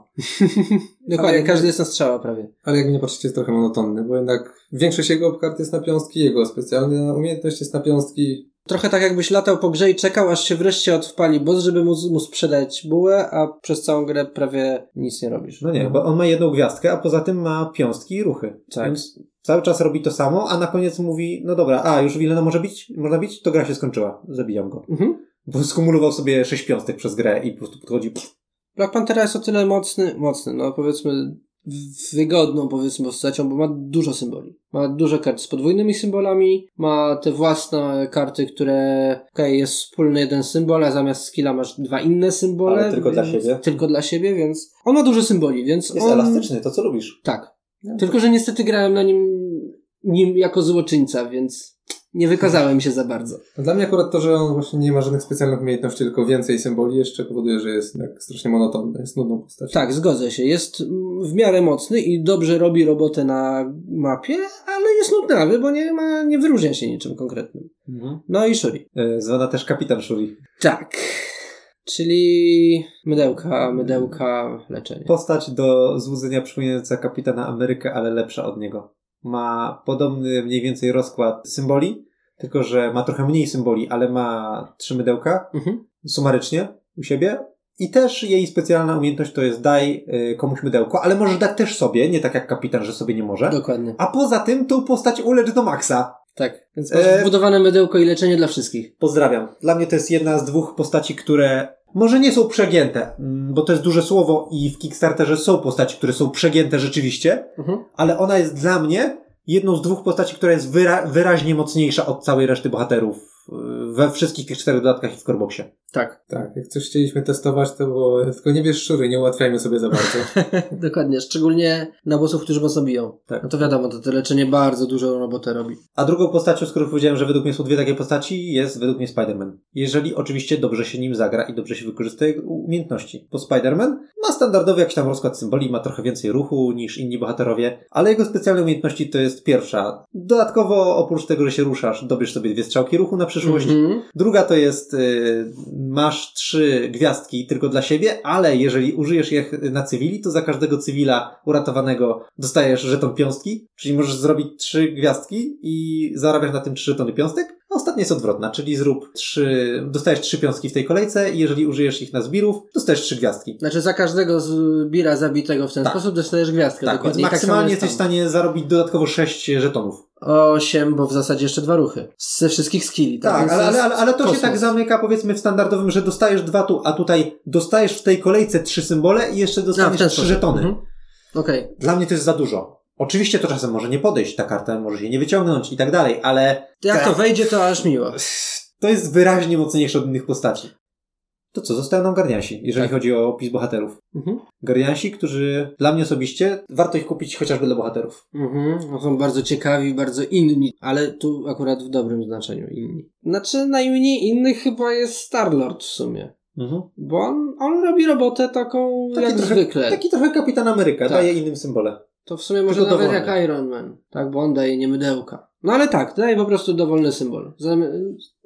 (laughs) Dokładnie, jak- każdy jest na strzała prawie. Ale jakby nie patrzycie, jest trochę monotonny, bo jednak większość jego kart jest na piąstki, jego specjalna umiejętność jest na piąstki. Trochę tak jakbyś latał po grze i czekał, aż się wreszcie odpali boss, żeby mu, mu sprzedać bułę, a przez całą grę prawie nic nie robisz. No nie, bo on ma jedną gwiazdkę, a poza tym ma piąstki i ruchy. Tak. Więc cały czas robi to samo, a na koniec mówi, no dobra, a już Wilena może bić? Można bić? To gra się skończyła. Zabijam go. Mhm. Bo skumulował sobie sześć piąstek przez grę i po prostu podchodzi. Black Panthera jest o tyle mocny, mocny, no powiedzmy wygodną powiedzmy postacią, bo ma dużo symboli. Ma dużo kart z podwójnymi symbolami, ma te własne karty, które okej, jest wspólny jeden symbol, a zamiast skilla masz dwa inne symbole. Ale tylko dla siebie. Tylko dla siebie, więc on ma dużo symboli, więc Jest on... elastyczny, to co lubisz. Tak. Tylko, że niestety grałem na nim, nim jako złoczyńca, więc nie wykazałem się za bardzo. No Dla mnie akurat to, że on właśnie nie ma żadnych specjalnych umiejętności, tylko więcej symboli jeszcze powoduje, że jest tak strasznie monotonny, jest nudną postacią. Tak, zgodzę się. Jest mm, w miarę mocny i dobrze robi robotę na mapie, ale jest nudnawy, bo nie ma, nie wyróżnia się niczym konkretnym. No i Shuri. E, Zwana też kapitan Shuri. Tak. Czyli mydełka, mydełka, leczenie. Postać do złudzenia przypominająca kapitana Amerykę, ale lepsza od niego. Ma podobny mniej więcej rozkład symboli, tylko że ma trochę mniej symboli, ale ma trzy mydełka Mhm. sumarycznie u siebie. I też jej specjalna umiejętność to jest daj y, komuś mydełko, ale możesz dać też sobie, nie tak jak kapitan, że sobie nie może. Dokładnie. A poza tym tą postać ulecz do maksa. Tak. Więc masz E- wbudowane mydełko i leczenie dla wszystkich. Pozdrawiam. Dla mnie to jest jedna z dwóch postaci, które może nie są przegięte, mm, bo to jest duże słowo i w Kickstarterze są postaci, które są przegięte rzeczywiście, Mhm. ale ona jest dla mnie jedną z dwóch postaci, która jest wyra- wyraźnie mocniejsza od całej reszty bohaterów y, we wszystkich tych czterech dodatkach i w Coreboxie. Tak. Tak, jak coś chcieliśmy testować, to było, tylko nie bierz szury, nie ułatwiajmy sobie za bardzo. (laughs) Dokładnie. Szczególnie na bossów, którzy mocno biją. Tak. No to wiadomo, to, to leczenie bardzo dużą robotę robi. A drugą postacią, skoro powiedziałem, że według mnie są dwie takie postaci, jest według mnie Spider-Man. Jeżeli oczywiście dobrze się nim zagra i dobrze się wykorzysta jego umiejętności. Bo Spider-Man ma standardowy jakiś tam rozkład symboli, ma trochę więcej ruchu niż inni bohaterowie, ale jego specjalne umiejętności to jest pierwsza. Dodatkowo, oprócz tego, że się ruszasz, dobierz sobie dwie strzałki ruchu na przyszłość. Mhm. Druga to jest, y, masz trzy gwiazdki tylko dla siebie, ale jeżeli użyjesz ich na cywili, to za każdego cywila uratowanego dostajesz żeton piąstki, czyli możesz zrobić trzy gwiazdki i zarabiasz na tym trzy żetony piąstek. A ostatnia jest odwrotna, czyli zrób trzy, dostajesz trzy piąstki w tej kolejce i jeżeli użyjesz ich na zbirów, dostajesz trzy gwiazdki. Znaczy za każdego zbira zabitego w ten Tak. sposób dostajesz gwiazdkę. Tak, więc dokładnie. I tak maksymalnie jest jesteś w stanie zarobić dodatkowo sześć żetonów. Osiem, bo w zasadzie jeszcze dwa ruchy. Ze wszystkich skilli. Tak, Więc ale, ale, ale, ale to się kosmos. tak zamyka powiedzmy w standardowym, że dostajesz dwa tu, a tutaj dostajesz w tej kolejce trzy symbole i jeszcze dostaniesz trzy żetony. Mhm. Okej. Dla mnie to jest za dużo. Oczywiście to czasem może nie podejść, ta karta może się nie wyciągnąć i tak dalej, ale Jak to Tak. wejdzie, to aż miło. to jest wyraźnie mocniejsze od innych postaci. To co, zostają nam Guardiansi, jeżeli Tak. chodzi o opis bohaterów. Mhm. Guardiansi, którzy dla mnie osobiście warto ich kupić chociażby dla bohaterów. Mhm. No, Są bardzo ciekawi, bardzo inni, ale tu akurat w dobrym znaczeniu inni. Znaczy najmniej innych chyba jest Starlord w sumie. Mhm. Bo on, on robi robotę taką jak trochę, zwykle. taki trochę kapitan Ameryka, Tak. daje innym symbole. To w sumie może Tylko nawet dowolny. jak Iron Man. Tak, bo on daje nie mydełka. No ale tak, daje po prostu dowolny symbol.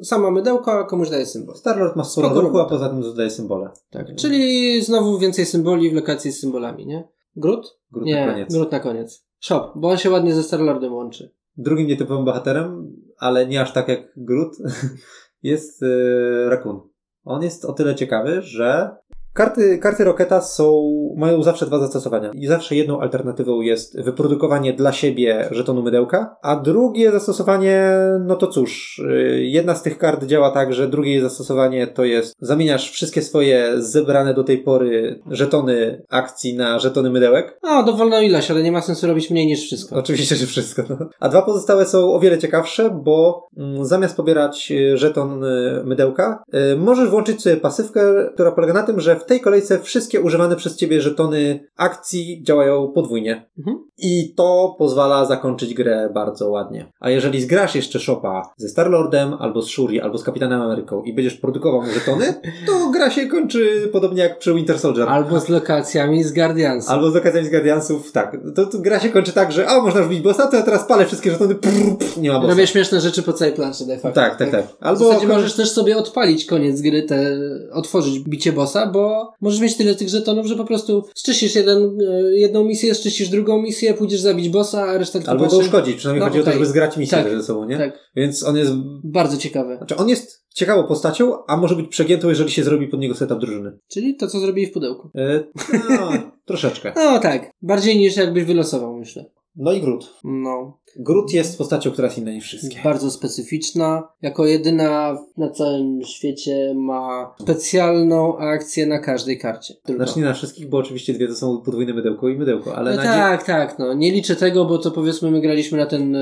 Sama mydełko, a komuś daje symbol. Starlord ma sporo ruchu, a poza tym dodaje symbole. Tak, czyli znowu więcej symboli w lokacji z symbolami, nie? Grut? Grut nie, na koniec. Grut na koniec. Shop, bo on się ładnie ze Starlordem łączy. Drugim nietypowym bohaterem, ale nie aż tak jak Groot, (laughs) jest yy, Raccoon. On jest o tyle ciekawy, że Karty, karty Rocketa są, mają zawsze dwa zastosowania. I zawsze jedną alternatywą jest wyprodukowanie dla siebie żetonu mydełka, a drugie zastosowanie, no to cóż, y, jedna z tych kart działa tak, że drugie zastosowanie to jest zamieniasz wszystkie swoje zebrane do tej pory żetony akcji na żetony mydełek. A, dowolną ilość, ale nie ma sensu robić mniej niż wszystko. Oczywiście, że wszystko. No. (laughs) A dwa pozostałe są o wiele ciekawsze, bo mm, zamiast pobierać y, żeton y, mydełka, y, możesz włączyć sobie pasywkę, która polega na tym, że w tej kolejce wszystkie używane przez ciebie żetony akcji działają podwójnie. Mhm. I to pozwala zakończyć grę bardzo ładnie. A jeżeli zgrasz jeszcze shopa ze Starlordem, albo z Shuri, albo z Kapitanem Ameryką i będziesz produkował mu żetony, (laughs) to gra się kończy podobnie jak przy Winter Soldier. Albo z lokacjami z Guardiansów. Albo z okazją z Guardiansów, tak. To, to gra się kończy tak, że a, można już bić bossa, to ja teraz palę wszystkie żetony, prr, prr, nie ma bossa. Robię śmieszne rzeczy po całej planszy de facto. Tak, tak, tak. W Albo zasadzie możesz też sobie odpalić koniec gry, te, otworzyć bicie bossa, bo możesz mieć tyle tych żetonów, że po prostu szczyścisz jeden, e, jedną misję, szczyścisz drugą misję, pójdziesz zabić bossa, a reszta tylko Albo go uszkodzić, przynajmniej No, chodzi o to, okej. żeby zgrać misję Tak, ze sobą, nie? Tak, Więc on jest, bardzo ciekawe. znaczy on jest ciekawą postacią, a może być przegiętą, jeżeli się zrobi pod niego setup drużyny. Czyli to, co zrobili w pudełku. E, no, (laughs) troszeczkę. No tak, bardziej niż jakbyś wylosował, myślę. No i Groot. No, Groot jest postacią, która jest inna niż wszystkie. bardzo specyficzna. Jako jedyna na całym świecie ma specjalną akcję na każdej karcie. Tylko. Znaczy nie na wszystkich, bo oczywiście dwie to są podwójne mydełko i mydełko, ale No na tak, tak, no. Nie liczę tego, bo to powiedzmy my graliśmy na ten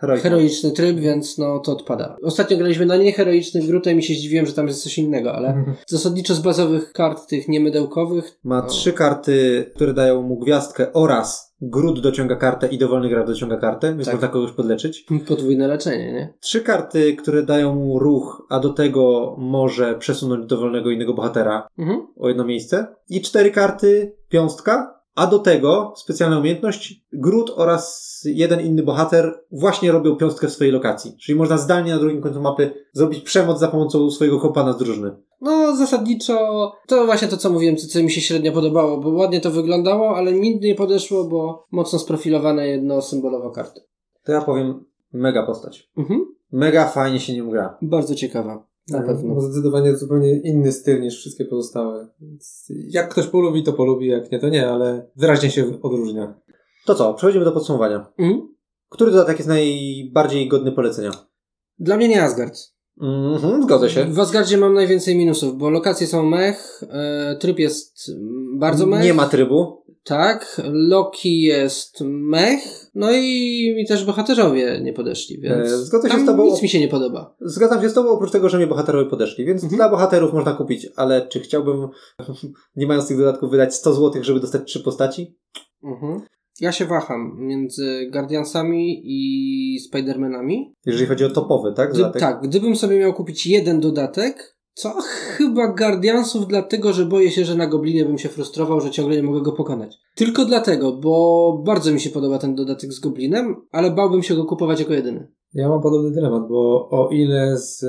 Heroic. heroiczny tryb, więc no to odpada. Ostatnio graliśmy na nieheroiczny grutem i się zdziwiłem, że tam jest coś innego, ale (laughs) zasadniczo z bazowych kart tych niemydełkowych Ma O. trzy karty, które dają mu gwiazdkę oraz Groot dociąga kartę i dowolny gracz dociąga kartę, więc Tak. można kogoś podleczyć. podwójne leczenie, nie? Trzy karty, które dają mu ruch, a do tego może przesunąć dowolnego innego bohatera Mhm. o jedno miejsce. I cztery karty, piąstka, a do tego specjalna umiejętność Groot oraz jeden inny bohater właśnie robią piąstkę w swojej lokacji. Czyli można zdalnie na drugim końcu mapy zrobić przemoc za pomocą swojego kompana z drużyny. No, zasadniczo to właśnie to, co mówiłem, co, co mi się średnio podobało, bo ładnie to wyglądało, ale mi nie podeszło, bo mocno sprofilowane jedno symbolowo karty. To ja powiem, mega postać. Mhm. Mega fajnie się nią gra. Bardzo ciekawa. Na Tak, pewno. Ma zdecydowanie zupełnie inny styl niż wszystkie pozostałe. Więc jak ktoś polubi, to polubi, jak nie, to nie, ale wyraźnie się odróżnia. To co, przechodzimy do podsumowania. Mhm. Który dodatek jest najbardziej godny polecenia? Dla mnie nie Asgard. Mhm, zgodzę się. W Asgardzie mam najwięcej minusów, bo lokacje są mech, e, tryb jest mm, bardzo mech. Nie ma trybu. Tak, Loki jest mech, no i mi też bohaterowie nie podeszli, więc E, zgodzę się tam z tobą. nic mi się nie podoba. Zgadzam się z tobą, oprócz tego, że mnie bohaterowie podeszli, więc Mhm. dla bohaterów można kupić, ale czy chciałbym, (laughs) nie mając tych dodatków, wydać 100 zł, żeby dostać trzy postaci? Mhm. Ja się waham między Guardiansami i Spidermanami. Jeżeli chodzi o topowy, tak? Gdy, tak, gdybym sobie miał kupić jeden dodatek, co chyba Guardiansów dlatego, że boję się, że na Goblinie bym się frustrował, że ciągle nie mogę go pokonać. Tylko dlatego, bo bardzo mi się podoba ten dodatek z Goblinem, ale bałbym się go kupować jako jedyny. Ja mam podobny dylemat, bo o ile z,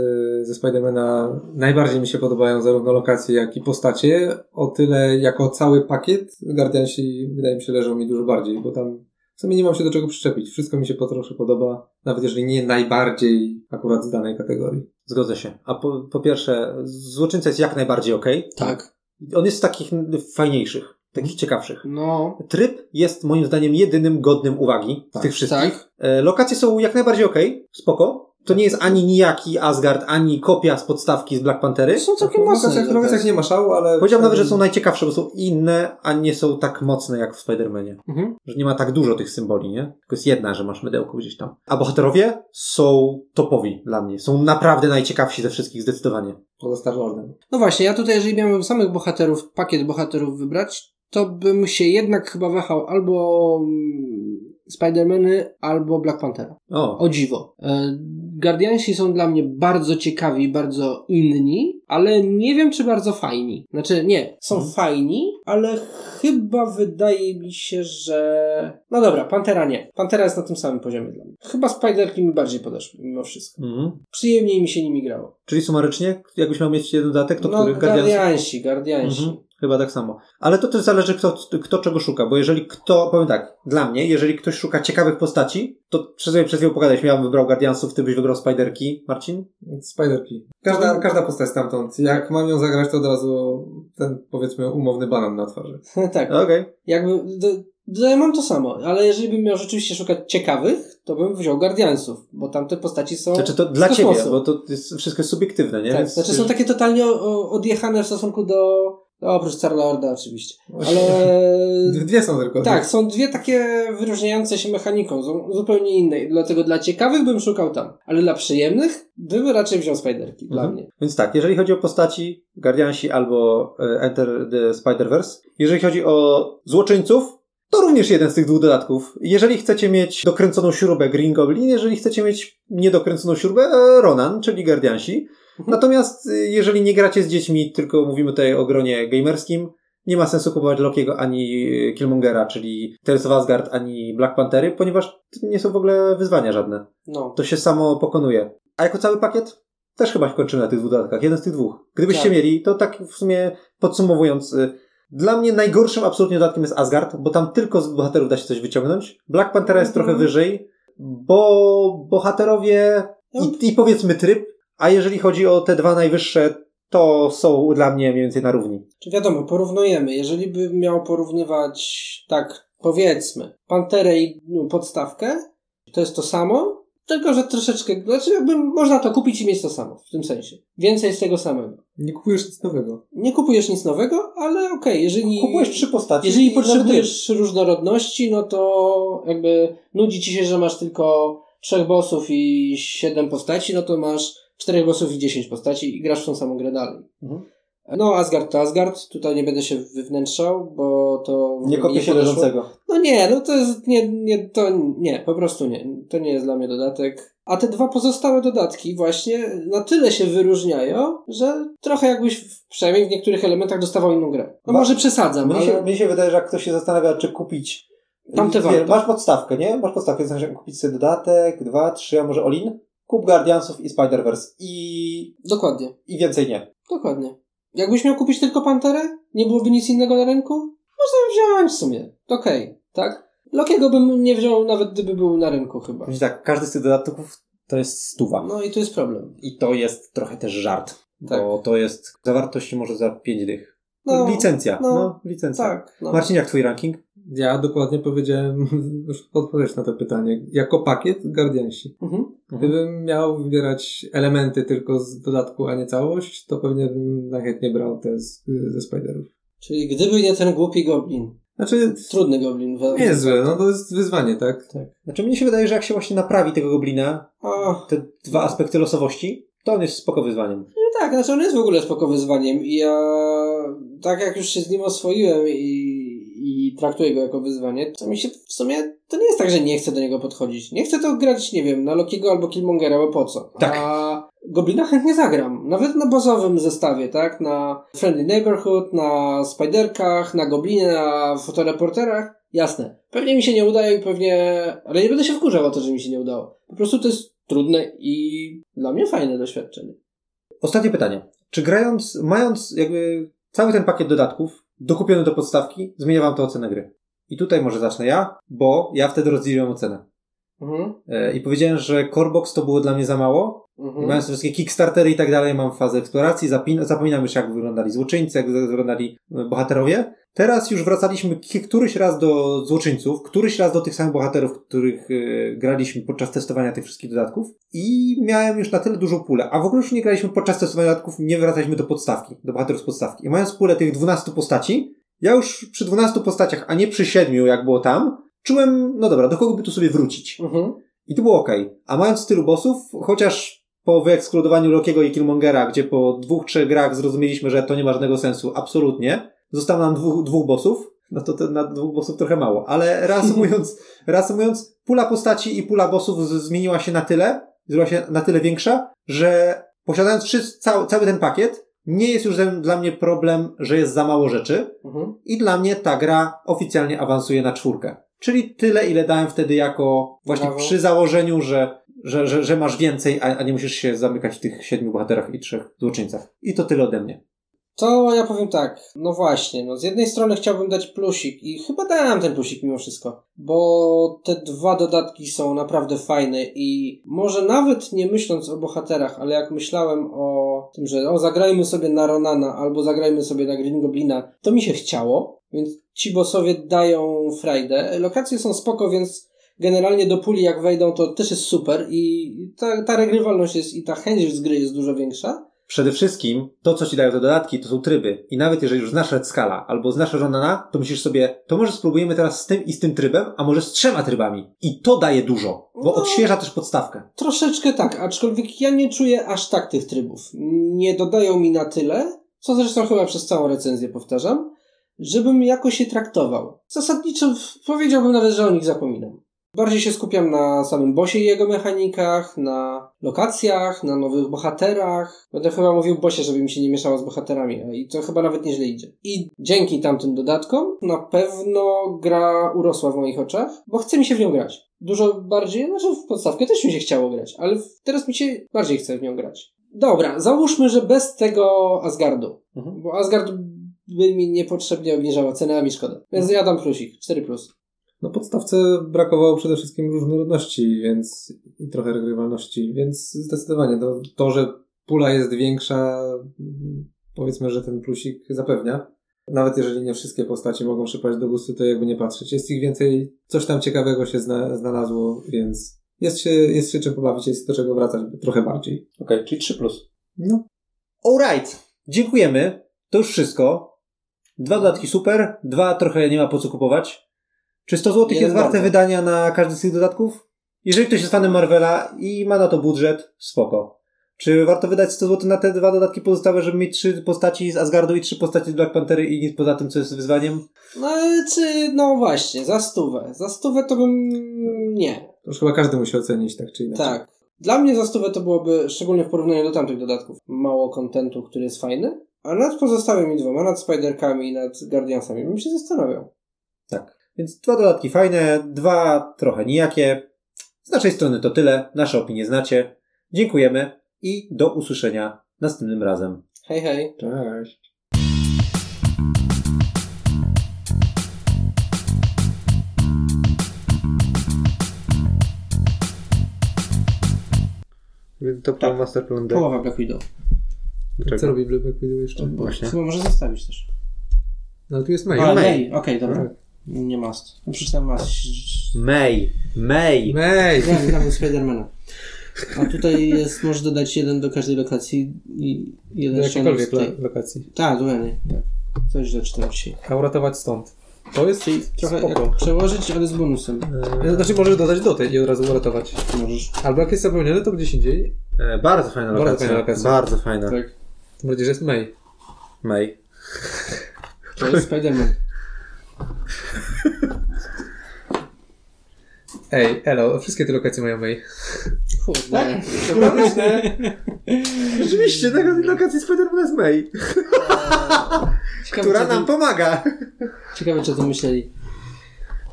ze Spidermana najbardziej mi się podobają zarówno lokacje, jak i postacie, o tyle jako cały pakiet Guardiansi wydaje mi się leżą mi dużo bardziej, bo tam w sumie nie mam się do czego przyczepić. Wszystko mi się po trosze podoba, nawet jeżeli nie najbardziej akurat z danej kategorii. Zgodzę się. A po, po pierwsze, Złoczyńca jest jak najbardziej okej. Tak. On jest z takich fajniejszych, takich ciekawszych. No, Tryb jest moim zdaniem jedynym godnym uwagi z Tak, tych wszystkich. tak. E, Lokacje są jak najbardziej okej, spoko. To nie jest ani nijaki Asgard, ani kopia z podstawki z Black Pantery. są całkiem mocne. w lokacjach nie ma szału, ale... Powiedziałbym nawet, że są najciekawsze, bo są inne, a nie są tak mocne jak w Spider-Manie. Mhm. Że nie ma tak dużo tych symboli, nie? Tylko jest jedna, że masz mydełko gdzieś tam. A bohaterowie są topowi dla mnie. Są naprawdę najciekawsi ze wszystkich, zdecydowanie. Poza Star-Lordem. No właśnie, ja tutaj, jeżeli miałbym samych bohaterów, pakiet bohaterów wybrać, to bym się jednak chyba wahał albo Spidermany, albo Black Panthera. O, O dziwo. E, Guardiansi są dla mnie bardzo ciekawi, bardzo inni, ale nie wiem, czy bardzo fajni. Znaczy, nie, są Mhm. fajni, ale chyba wydaje mi się, że... No dobra, Pantera nie. Pantera jest na tym samym poziomie dla mnie. Chyba Spiderki mi bardziej podeszły, mimo wszystko. Mhm. Przyjemniej mi się nimi grało. Czyli sumarycznie, jakbyś miał mieć jeden dodatek, to no, który? Guardiansi, Guardiansi. Mhm. Chyba tak samo. Ale to też zależy, kto, kto czego szuka, bo jeżeli kto, powiem tak, dla mnie, jeżeli ktoś szuka ciekawych postaci, to przez przez chwilę pogadaliśmy, ja bym wybrał Guardiansów, ty byś wybrał Spiderki, Marcin? Spiderki. Każda, każda postać stamtąd. Jak mam ją zagrać, to od razu ten, powiedzmy, umowny banan na twarzy. (laughs) tak. Okej. Jakby... Do, do, ja mam to samo, ale jeżeli bym miał rzeczywiście szukać ciekawych, to bym wziął Guardiansów, bo tamte postaci są. Znaczy to dla ciebie, bo to jest, wszystko jest subiektywne, nie? Tak, Więc znaczy są takie totalnie odjechane w stosunku do. No, oprócz Starlorda oczywiście. Ale. (laughs) Dwie są tylko. tak, są dwie takie wyróżniające się mechaniką, są zupełnie inne. Dlatego dla ciekawych bym szukał tam. Ale dla przyjemnych bym raczej wziął Spiderki, dla Mhm. mnie. Więc tak, jeżeli chodzi o postaci, Guardiansi albo e, Enter the Spider-Verse, jeżeli chodzi o złoczyńców, to również jeden z tych dwóch dodatków. Jeżeli chcecie mieć dokręconą śrubę Green Goblin, jeżeli chcecie mieć niedokręconą śrubę e, Ronan, czyli Guardiansi. (laughs) Natomiast e, jeżeli nie gracie z dziećmi, tylko mówimy tutaj o gronie gamerskim, nie ma sensu kupować Lokiego ani e, Killmongera, czyli Tales of Asgard, ani Black Panthery, ponieważ nie są w ogóle wyzwania żadne. No. To się samo pokonuje. A jako cały pakiet? Też chyba kończymy na tych dwóch dodatkach. Jeden z tych dwóch. Gdybyście Tak. mieli, to tak w sumie podsumowując, y, dla mnie najgorszym absolutnie dodatkiem jest Asgard, bo tam tylko z bohaterów da się coś wyciągnąć. Black Panthera jest Mhm. trochę wyżej, bo bohaterowie No. i, i powiedzmy tryb, a jeżeli chodzi o te dwa najwyższe, to są dla mnie mniej więcej na równi. Czy wiadomo, porównujemy. Jeżeli bym miał porównywać, tak powiedzmy, Panterę i no, podstawkę, to jest to samo, tylko że troszeczkę, znaczy jakby można to kupić i mieć to samo, w tym sensie. Więcej z tego samego. Nie kupujesz nic nowego. Nie kupujesz nic nowego, ale okej, jeżeli... Kupujesz trzy postaci. Jeżeli potrzebujesz różnorodności, no to jakby nudzi ci się, że masz tylko trzech bossów i siedem postaci, no to masz czterech bossów i dziesięć postaci i grasz w tą samą grę dalej. Mhm. No, Asgard to Asgard, tutaj nie będę się wywnętrzał, bo to... Nie kopię się leżącego. No nie, no to jest, nie, nie, to nie, po prostu nie. To nie jest dla mnie dodatek. A te dwa pozostałe dodatki właśnie na tyle się wyróżniają, że trochę jakbyś, w- przynajmniej w niektórych elementach dostawał inną grę. No Wa- może przesadzam, Mnie się, ale... mnie się wydaje, że jak ktoś się zastanawia, czy kupić. Tamte warto. Masz podstawkę, nie? Masz podstawkę, znaczy kupić sobie dodatek, dwa, trzy, a może Olin? Kup Guardiansów i Spider-Verse. I, Dokładnie, I więcej nie. dokładnie. Jakbyś miał kupić tylko Panterę, nie byłoby nic innego na rynku, można wziąć w sumie. Okej, tak? Lokiego bym nie wziął, nawet gdyby był na rynku chyba. Więc tak, każdy z tych dodatków to jest stuwa. No i tu jest problem. I to jest trochę też żart. Tak. Bo to jest zawartości może za pięć dych. No, licencja. No, no, licencja. Tak, no. Marcin, jak twój ranking? Ja dokładnie powiedziałem (laughs) już odpowiedź na to pytanie. Jako pakiet Guardiansi. Mhm. Gdybym miał wybierać elementy tylko z dodatku, a nie całość, to pewnie bym najchętniej brał te z, ze Spiderów. Czyli gdyby nie ten głupi goblin. Znaczy, Trudny goblin. we- niezłe, no to jest wyzwanie, tak? Tak. Znaczy, mnie się wydaje, że jak się właśnie naprawi tego goblina, te dwa aspekty losowości, to on jest spoko wyzwaniem. no tak, znaczy on jest w ogóle spoko wyzwaniem i ja tak jak już się z nim oswoiłem i, i traktuję go jako wyzwanie, to mi się w sumie, to nie jest tak, że nie chcę do niego podchodzić. Nie chcę to grać, nie wiem, na Lokiego albo Killmongera, bo po co? Tak. A Goblina chętnie zagram. Nawet na bazowym zestawie, tak? Na Friendly Neighborhood, na Spiderkach, na Goblinie, na fotoreporterach. Jasne. Pewnie mi się nie udaje i pewnie... Ale nie będę się wkurzał o to, że mi się nie udało. Po prostu to jest trudne i dla mnie fajne doświadczenie. Ostatnie pytanie. Czy grając, mając jakby cały ten pakiet dodatków dokupiony do podstawki, zmienia wam to ocenę gry? I tutaj może zacznę ja, bo ja wtedy rozdzieliłem ocenę. Mhm. E, I powiedziałem, że Corebox to było dla mnie za mało. Mhm. mając wszystkie Kickstartery i tak dalej, mam fazę eksploracji, zapin- zapominam już jak wyglądali złoczyńcy, jak wyglądali e, bohaterowie. Teraz już wracaliśmy któryś raz do złoczyńców, któryś raz do tych samych bohaterów, których e, graliśmy podczas testowania tych wszystkich dodatków i miałem już na tyle dużą pulę. A w ogóle już nie graliśmy podczas testowania dodatków, nie wracaliśmy do podstawki, do bohaterów z podstawki. I mając pulę tych 12 postaci, ja już przy 12 postaciach, a nie przy 7 jak było tam, czułem, no dobra, do kogo by tu sobie wrócić? Mhm. I to było ok. A mając tylu bossów, chociaż po wyekskludowaniu Lokiego i Killmongera, gdzie po dwóch, trzech grach zrozumieliśmy, że to nie ma żadnego sensu, absolutnie, zostało nam dwóch, dwóch bossów, no to, to na dwóch bossów trochę mało. Ale reasumując, (laughs) reasumując, pula postaci i pula bossów zmieniła się na tyle, zrobiła się na tyle większa, że posiadając wszyscy, cały, cały ten pakiet, nie jest już dla mnie problem, że jest za mało rzeczy Mhm. i dla mnie ta gra oficjalnie awansuje na czwórkę. Czyli tyle, ile dałem wtedy jako właśnie Brawo. przy założeniu, że, że, że, że masz więcej, a, a nie musisz się zamykać w tych siedmiu bohaterach i trzech złoczyńcach. I to tyle ode mnie. To ja powiem tak, no właśnie, no z jednej strony chciałbym dać plusik i chyba dałem ten plusik mimo wszystko, bo te dwa dodatki są naprawdę fajne i może nawet nie myśląc o bohaterach, ale jak myślałem o tym, że o zagrajmy sobie na Ronana albo zagrajmy sobie na Green Goblina, to mi się chciało, więc ci bossowie dają frajdę. Lokacje są spoko, więc generalnie do puli jak wejdą to też jest super i ta, ta regrywalność jest i ta chęć z gry jest dużo większa. Przede wszystkim to, co ci dają te dodatki, to są tryby. I nawet jeżeli już znasz Red Scala albo znasz Ronana, to myślisz sobie, to może spróbujemy teraz z tym i z tym trybem, a może z trzema trybami. I to daje dużo, bo No. odświeża też podstawkę. Troszeczkę tak, aczkolwiek ja nie czuję aż tak tych trybów. Nie dodają mi na tyle, co zresztą chyba przez całą recenzję powtarzam, żebym jakoś je traktował. Zasadniczo powiedziałbym nawet, że o nich zapominam. Bardziej się skupiam na samym bosie i jego mechanikach, na lokacjach, na nowych bohaterach. Będę chyba mówił bosie, żeby mi się nie mieszało z bohaterami i to chyba nawet nieźle idzie. I dzięki tamtym dodatkom na pewno gra urosła w moich oczach, bo chce mi się w nią grać. Dużo bardziej, znaczy w podstawkę też mi się chciało grać, ale teraz mi się bardziej chce w nią grać. Dobra, załóżmy, że bez tego Asgardu, Mhm. bo Asgard by mi niepotrzebnie obniżała cenę, a mi szkoda. Więc ja dam plusik, 4 plus. No podstawce brakowało przede wszystkim różnorodności, więc i trochę regrywalności, więc zdecydowanie to, to że pula jest większa, powiedzmy, że ten plusik zapewnia. Nawet jeżeli nie wszystkie postacie mogą przypaść do gustu, to jakby nie patrzeć. Jest ich więcej, coś tam ciekawego się zna, znalazło, więc jest się, jest się czym pobawić, jest do czego wracać trochę bardziej. Okej, czyli 3 plus. No. Alright, dziękujemy. To już wszystko. Dwa dodatki super, dwa trochę nie ma po co kupować. Czy 100 zł jest warte bardzo. wydania na każdy z tych dodatków? Jeżeli ktoś jest fanem Marvela i ma na to budżet, spoko. Czy warto wydać 100 zł na te dwa dodatki pozostałe, żeby mieć trzy postaci z Asgardu i trzy postaci z Black Pantery i nic poza tym, co jest wyzwaniem? No czy, no właśnie, za stówę. Za stówę to bym nie. To już chyba każdy musi ocenić tak czy inaczej. Tak. Dla mnie za stówę to byłoby, szczególnie w porównaniu do tamtych dodatków, mało kontentu, który jest fajny. A nad pozostałymi dwoma, nad Spiderkami i nad Guardiansami, bym się zastanawiał. Tak. Więc dwa dodatki fajne, dwa trochę nijakie. Z naszej strony to tyle. Nasze opinie znacie. Dziękujemy i do usłyszenia następnym razem. Hej, hej. Cześć. To Tak. Masterplan Połowa Black Widow. Co robi Black Widow jeszcze? Właśnie. Chyba może zostawić też. No ale tu jest May. A, May. May. Okej, dobra. Tak. Nie must. No przeczytałem must. May. May. May! Ja grałem Spidermana. A tutaj jest, możesz dodać jeden do każdej lokacji i Do jeden jakiejkolwiek z lo- tej. lokacji. Tak, dokładnie. Tak. Coś źle czytałem dzisiaj. A uratować stąd. To jest Czyli trochę spoko. przełożyć, ale z bonusem. E, Znaczy możesz dodać do tej i od razu uratować. Możesz. Albo jak jest to gdzieś indziej. E, bardzo fajna Bardzo lokacja. fajna lokacja. Bardzo fajna. Tak. Tym bardziej, że jest May. May. To jest Spiderman. Ej, elo, wszystkie te lokacje mają May. Kurde. Rzeczywiście, na lokacji Spider-Man jest May. Ciekawe, Która nam pomaga. Ciekawe, co tu myśleli.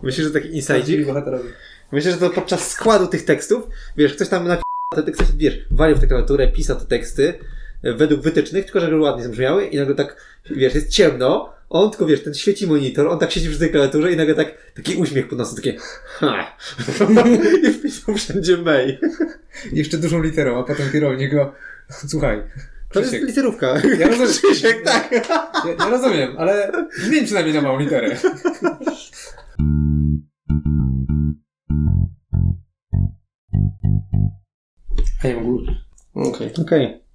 Myślę, że taki bohaterowie. Myślę, że to podczas składu tych tekstów, wiesz, ktoś tam napisał te teksty, wiesz, walił w tę klawiaturę, pisał te teksty e, według wytycznych, tylko żeby ładnie zabrzmiały i nagle tak, wiesz, jest ciemno, on tylko, wiesz, ten świeci monitor, on tak siedzi przy tej klawiaturze i nagle tak, taki uśmiech pod nosem, takie ha. (laughs) I wpisał wszędzie May. (laughs) Jeszcze dużą literą, a potem kierownik go... Słuchaj, To jest literówka. Ja (laughs) rozumiem. Krzysiek, tak. ja, ja rozumiem, ale zmień przynajmniej na małą literę. A ja mam Okej. Okej.